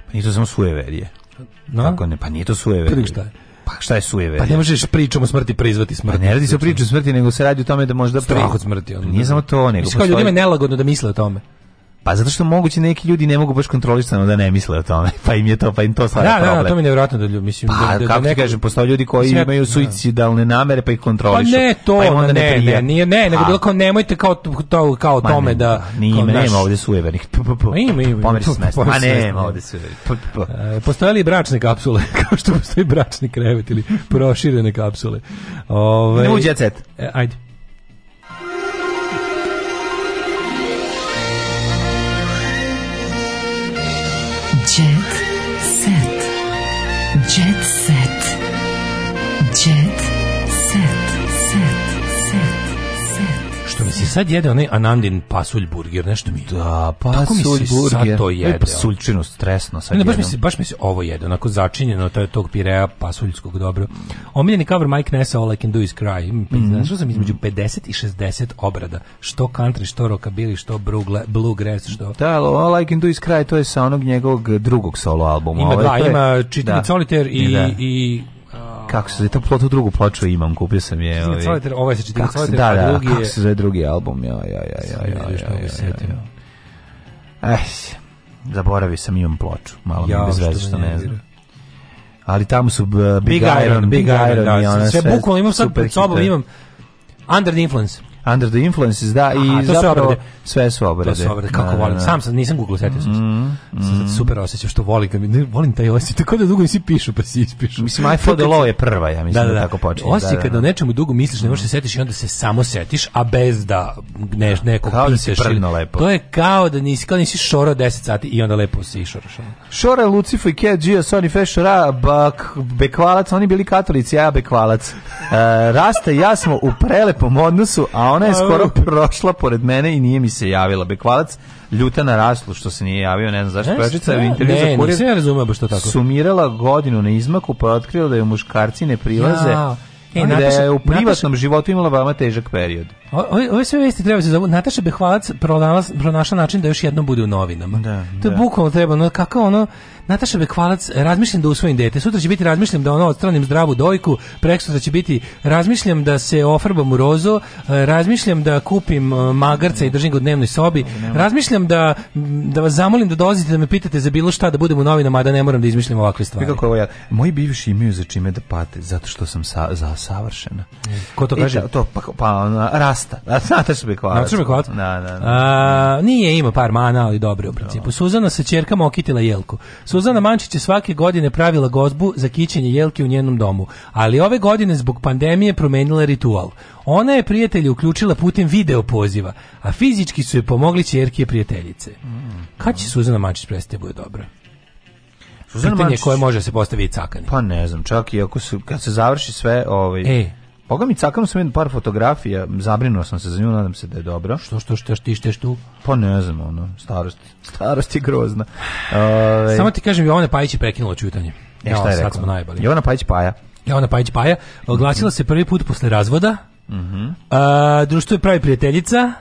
Pa nije to samo sujeverije. No? Kako ne? Pa nije to sujeverije. šta Pa šta je sujeverje? Pa ne možeš pričom o smrti prizvati smrt. Pa ne radi se o priču o smrti, nego se radi o tome da možda strah od smrti. Ono. Nije da. samo to, nego Mislim, kao ljudima je nelagodno da misle o tome. Pa zato što moguće neki ljudi ne mogu baš kontrolisano da ne misle o tome, pa im je to, pa im to stvara da, da problem. Da, da, to mi je nevjerojatno da ljudi, mislim... Pa, da, da, da kako da neko... kažem, postoje ljudi koji Sve, imaju da. suicidalne namere pa ih kontrolišu. Pa ne to, pa onda ne, ne, ne, nije, ne, nego pa- bilo kao nemojte kao, to, pa kao Ma, tome da... Nije, naš... nema ovde sujevernih. Ima, ima. Pomeri se mesta. Ma nema ovde sujevernih. E, postoje li bračne kapsule, kao što postoji bračni krevet ili proširene kapsule? Ove, ne uđe cet. E, ajde. sad jede onaj Anandin pasulj burger, nešto mi Da, pasulj burger. Sad to jede. E, pasuljčinu stresno sad ne, baš, mi se, baš mi se ovo jede, onako začinjeno taj, tog pirea pasuljskog dobro. Omiljeni cover Mike Nessa, All I Can Do Is Cry. Mm pa, -hmm. Znašao sam između 50 mhm. i 60 obrada. Što country, što rockabilly, što bluegrass, što... Da, All I Can Do Is Cry, to je sa onog njegovog drugog solo albuma. Ima ovaj, dva, ima Čitni da. solitaire i, da. i kako se zove, to tu drugu ploču imam, kupio sam je. Ovaj, ovaj se čitini cvaleter, ovaj da, da, drugi kako se zove drugi album, ja, ja, ja, ja, pa ja, ja, ja, eh, zaboravio sam, imam ploču, malo mi bez veze što ne znam ali tamo su eh, Big, Iron, Big Iron, Big Iron, Iron i da, ona sve. Sve bukvalno imam sad pred sobom, imam Under the Influence. Under the Influences, da, Aha, i to zapravo obrade. sve su obrade. To su obrade, kako da, da volim. Da, da. Sam sam, nisam Google, setio sam mm, mm. super osjećam što volim, ne, volim taj osjećaj, tako da dugo mi svi pišu, pa si ispišu. Mislim, I for the law je prva, ja mislim da, da, da, da. tako počinje. Da, osjećaj da, kada o nečemu dugo misliš, ne možeš se mm-hmm. setiš i onda se samo setiš, a bez da ne, nekog kao pisaš. Kao da si lepo. To je kao da nisi, kao da nisi šorao 10 sati i onda lepo se išoraš. Šora, Lucifo i Cat Gia, Sony Fešora, bak, Bekvalac, oni bili katolici, ja Bekvalac. Uh, Rasta ja smo u prelepom odnosu, a ona je skoro prošla pored mene i nije mi se javila. Bekvalac ljuta na raslu što se nije javio, ne znam zašto. Pevačica u intervju za kurir. Ne, razumeo baš to tako. Sumirala godinu na izmaku, pa otkrila da joj muškarci ne prilaze. Ja. E, da je u privatnom Nataša, životu imala veoma težak period. Ove, ove sve vesti treba da se zavu. Nataša Behvalac pronašla način da još jedno bude u novinama. Da, to je da. bukvalno treba. No, kako ono, Nataša Bekvalac, razmišljam da usvojim dete. Sutra će biti razmišljam da ono odstranim zdravu dojku, preksutra će biti razmišljam da se ofarbam u rozo, e, razmišljam da kupim e, magarca i držim ga u dnevnoj sobi, razmišljam da, da vas zamolim da dolazite da me pitate za bilo šta da budem u novinama, a da ne moram da izmišljam ovakve stvari. Kako ovo ja? Moji bivši imaju za čime da pate, zato što sam sa, za savršena. Ko to e, kaže? E, to, pa, pa, ras Kvasta. A Nataša Bekvalac. Nataša Bekvalac. Da, da, da. A, nije ima par mana, ali dobro u principu. No. Suzana sa čerkama okitila jelku. Suzana Mančić je svake godine pravila gozbu za kićenje jelke u njenom domu, ali ove godine zbog pandemije promenila ritual. Ona je prijatelje uključila putem video poziva, a fizički su je pomogli čerke i prijateljice. Mm. Kad će Suzana Mančić prestati da bude dobra? Suzana Pitanje Mančić... koje može da se postaviti cakani. Pa ne znam, čak i ako se, kad se završi sve... Ovaj... E, Boga mi cakam sam jednu par fotografija, zabrinuo sam se za nju, nadam se da je dobro. Što, što, što, što, što, tu? Pa ne znam, ono, starost, starost je grozna. Ove... Ovaj, Samo ti kažem, Jovana Pajić je prekinula čutanje. E, šta je sad smo najbali. Jovana Pajić Paja. Jovana Pajić Paja oglasila mm -hmm. se prvi put posle razvoda. Mm -hmm. A, društvo je pravi prijateljica.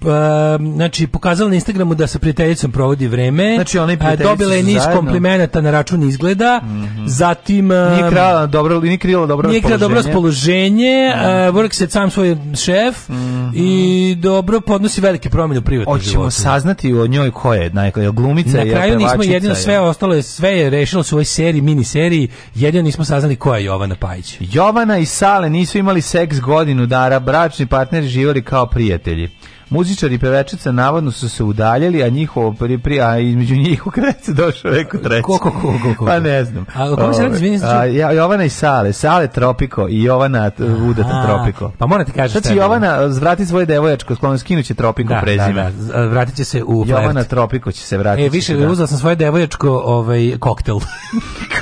Pa, znači, pokazala na Instagramu da sa prijateljicom provodi vreme. Znači, ona i Dobila je niz komplimenata na račun izgleda. Mm -hmm. Zatim... Nije krala dobro, nije krila dobro Nije krila dobro raspoloženje. Vrk mhm. se sam svoj šef mm -hmm. i dobro podnosi velike promjene u privatnom životu. Hoćemo saznati o njoj ko je, najkoj, glumica je, Na kraju nismo jedino sve je. ostalo, je, sve je rešilo se u ovoj seriji, mini seriji, jedino nismo saznali ko je Jovana Pajić. Jovana i Sale nisu imali seks godinu dara, bračni partneri živali kao prijatelji. Muzičari i pevačica navodno su se udaljili, a njihovo pri, pri a između njih u krecu došao neko treći. Ko, ko, ko, Pa ne znam. A kako se radi, ovaj, ja, Jovana i Sale, Sale Tropiko i Jovana e, Udata Tropiko. Pa morate kažete. Znači Jovana vrati svoje devojačko, sklon skinuće Tropiko da, da, prezime. Da, da, vratit se u flert. Tropiko će se vratiti. E, više, da. uzeo sam svoje devojačko ovaj, koktel.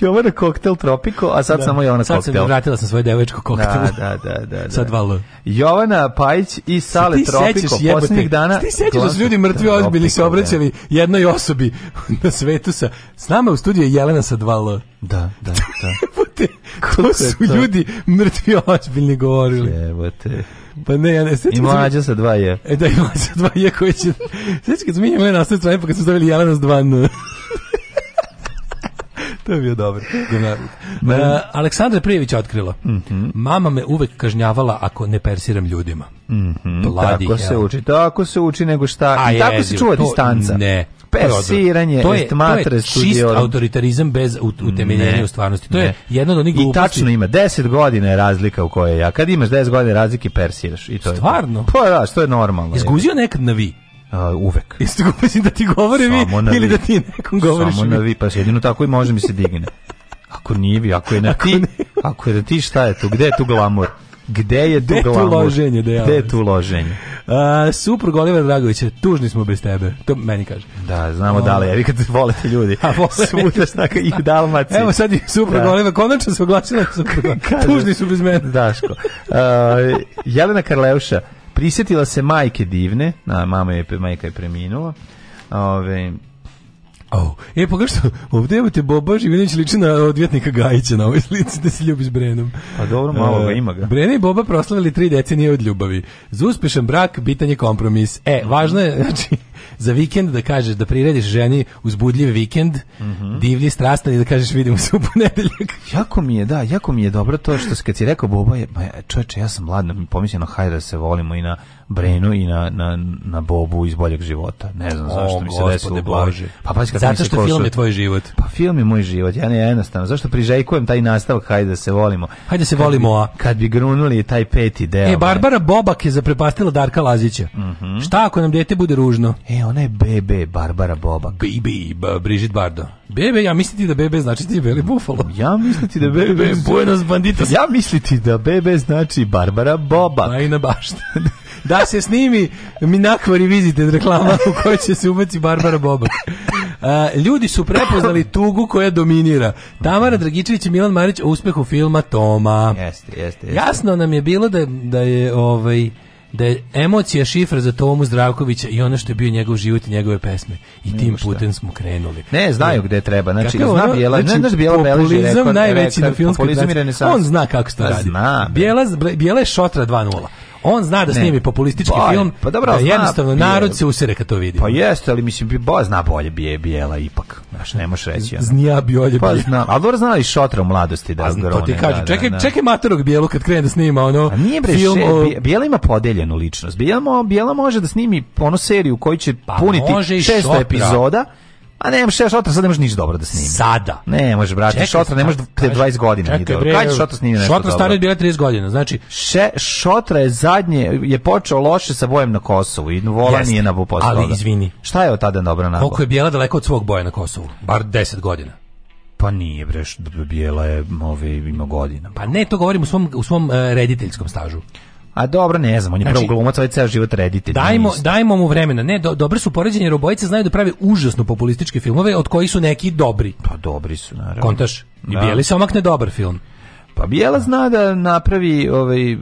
Jovana koktel tropiko, a sad da. samo Jovana sad koktel. Sad sam vratila sam svoje devojčko da, koktel. Da, da, da, da. Sad valo. Jovana Pajić i Sale ti Tropico poslednjih dana. Ti sećaš da su ljudi mrtvi ozbiljni da. se obraćali jednoj osobi na svetu sa s nama u studiju je Jelena sa dva L. Da, da, da. Ko su to? ljudi mrtvi ozbiljni govorili? Jebote. Pa ne, ja ne sećam. I mlađa sa dva je. E da, i mlađa sa dva je koji će... Sećam kad smo mi imali nastavljeno strane, pa kad smo stavili Jelena s dva N. to je bio dobar. Uh, Aleksandra Prijević otkrila. Mm -hmm. Mama me uvek kažnjavala ako ne persiram ljudima. Mm -hmm. Tako se uči, tako se uči nego šta. A I tako se čuva distanca. Ne. Persiranje, to je, to je čist autoritarizam bez utemeljenja u stvarnosti. To ne. je jedno od onih gluposti. I tačno ima, 10 godina je razlika u kojoj ja. Kad imaš 10 godina razlike, persiraš. I to Stvarno? Je to. Pa da, što je normalno. Izguzio nekad na vi. Uh, uvek. Isto mislim da ti govore vi ili da ti nekom govoriš Samo mi. na vi, pa jedino tako i može mi se digne. Ako nije, ako je na ako ti, ne. ako je na ti, šta je tu? Gde je tu glamur? Gde je tu, Gde tu loženje? Da ja Gde je tu loženje? Uh, super, Oliver Dragović, tužni smo bez tebe. To meni kaže. Da, znamo um, da li Vi kad volite ljudi. A volite. Svuda i u Dalmaciji. Evo sad je suprug da. Olivera, konačno se oglasila. Tužni su bez mene. Daško. Uh, Jelena Karleuša, Prisjetila se majke divne, na, mama je, majka je preminula, ove, Oh. E, pa što, ovdje imate Boba Živinović liči na odvjetnika Gajića na ovoj slici da se ljubi s Brenom. Pa dobro, malo ga e, ima ga. Brena i Boba proslavili tri decenije od ljubavi. Za uspješan brak bitan je kompromis. E, važno je, znači, za vikend da kažeš da prirediš ženi uzbudljiv vikend, mm -hmm. divlji, strastan i da kažeš vidimo se u ponedeljak. jako mi je, da, jako mi je dobro to što kad si rekao Boba je, čoveče, ja sam ladno, pomislio na hajde da se volimo i na Brenu i na, na, na Bobu iz boljeg života. Ne znam o, zašto mi se desilo u glavi. Pa, pa, Zato što film je tvoj život. Pa film je moj život, ja ne jednostavno. Zašto priželjkujem taj nastavak, hajde da se volimo. Hajde da se kad volimo, a... Kad bi grunuli taj peti deo. E, Barbara Bobak je zaprepastila Darka Lazića. Mm -hmm. Šta ako nam dete bude ružno? E, ona je BB, Barbara Bobak. BB, Brigitte Bardo. Bebe, ja misliti da bebe znači ti beli bufalo. Ja misliti da bebe, bebe znači- Buenos Banditos. Ja misliti da bebe znači Barbara Boba. Pa i na bašta. da se snimi mi nakvari vizite reklama u kojoj će se ubaci Barbara Boba. Uh, ljudi su prepoznali tugu koja dominira. Tamara Dragičević i Milan Marić o uspehu filma Toma. Jeste, jeste, jeste. Jasno nam je bilo da, da je ovaj da je emocija šifra za Tomu Zdravkovića i ono što je bio njegov život i njegove pesme. I tim putem smo krenuli. Ne, znaju gde treba. Znači, kako zna ono, Bijela, znači, ne znaš Bijela Beleži rekord. najveći na filmskoj On zna kako se to pa radi. Zna, Bijela, Bijela je šotra 2.0. On zna da snimi populistički bolje. Pa, film, pa dobro, da jednostavno zna, narod se usere kad to vidi. Pa jeste, ali mislim, Bo zna bolje bije bijela ipak, znaš, ne možeš reći. Ona. Znija bolje Pa zna, ali dobro zna i šotra mladosti da pa zgrone. To ti da, kažem, da, čekaj, da. čekaj matorog bijelu kad krene da snima ono A nije bre, film. Še, bijela ima podeljenu ličnost. Bijela, bijela može da snimi onu seriju koju će pa puniti 600 epizoda, A ne, šeš šotra sad ne može ništa dobro da snimi. Sada. Ne, možeš brate, čekaj, šotra ne može pa, te 20 pa, godina čekaj, nije dobro. Kad šotra snimi nešto. Šotra je bila 30 godina, znači Še, šotra je zadnje je počeo loše sa bojem na Kosovu i vola nije na posle. Ali toga. izvini. Šta je od tada dobro na? Koliko je bijela daleko od svog boja na Kosovu? Bar 10 godina. Pa nije breš, bijela je, ove ovaj, ima godina. Pa ne, to govorim u svom u svom uh, rediteljskom stažu. A dobro, ne znam, on je znači, prvo glumac, ovaj ceo život reditelj. Dajmo, dajmo mu vremena. Ne, do, dobro su poređenje, jer obojice znaju da prave užasno populističke filmove, od kojih su neki dobri. Pa dobri su, naravno. Kontaš, i da. Bijeli se omakne dobar film. Pa Bijela zna da napravi, ovaj,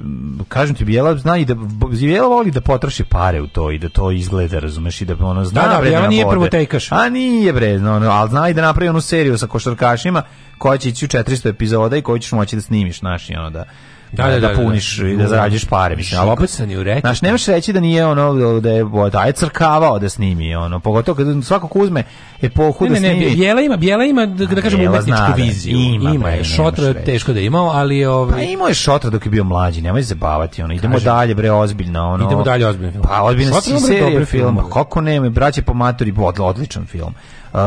kažem ti, Bijela zna i da, Bijela voli da potroši pare u to i da to izgleda, razumeš, i da ono zna da, da, da Bijela nije vode. prvo tejkaš. A nije bre, no, no, ali zna i da napravi onu seriju sa košarkašima koja će ići u 400 epizoda i koju ćeš moći da snimiš, naši, ono da Da da da, da, da, da, da puniš i da zarađuješ pare, mislim, ali opet sam i u znači nemaš reći da nije ono da je da je crkavao da snimi ono, pogotovo kad svako ko uzme epohu da snimi. Ne, ne, bijela ima, bijela ima da kažem umetničku viziju. Ima, ima je šotra teško da je imao, ali ovaj Pa imao je šotra dok je bio mlađi, nemoj se zabavati, ono. Idemo dalje bre ozbiljno, ono. Idemo dalje ozbiljno. Pa ozbiljno se serije film. Kako nema, braće po maturi, odličan film. uh,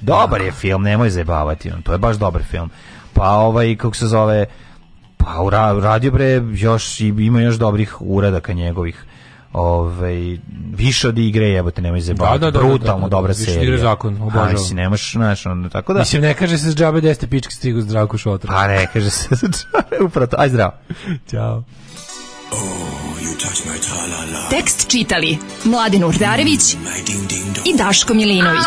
dobar je film, nemoj zabavati, on. To je baš dobar film. Pa ovaj kako se zove Pa ura, radio bre, još, ima još dobrih uradaka njegovih. Ove, ovaj, više od igre jebote nemoj zajebavati. Da, da, da, da Brutalno da, da dobra da, serija. Više igre zakon, obožavam. Aj, si nemaš, znaš, ono, tako da. Mislim, ne kaže se džabe deste pičke stigu s Zdravku Šotra. Pa ne kaže se s džabe, upravo Aj, zdravo. Ćao. Oh, Tekst čitali Mladin Urdarević mm, i Daško Milinović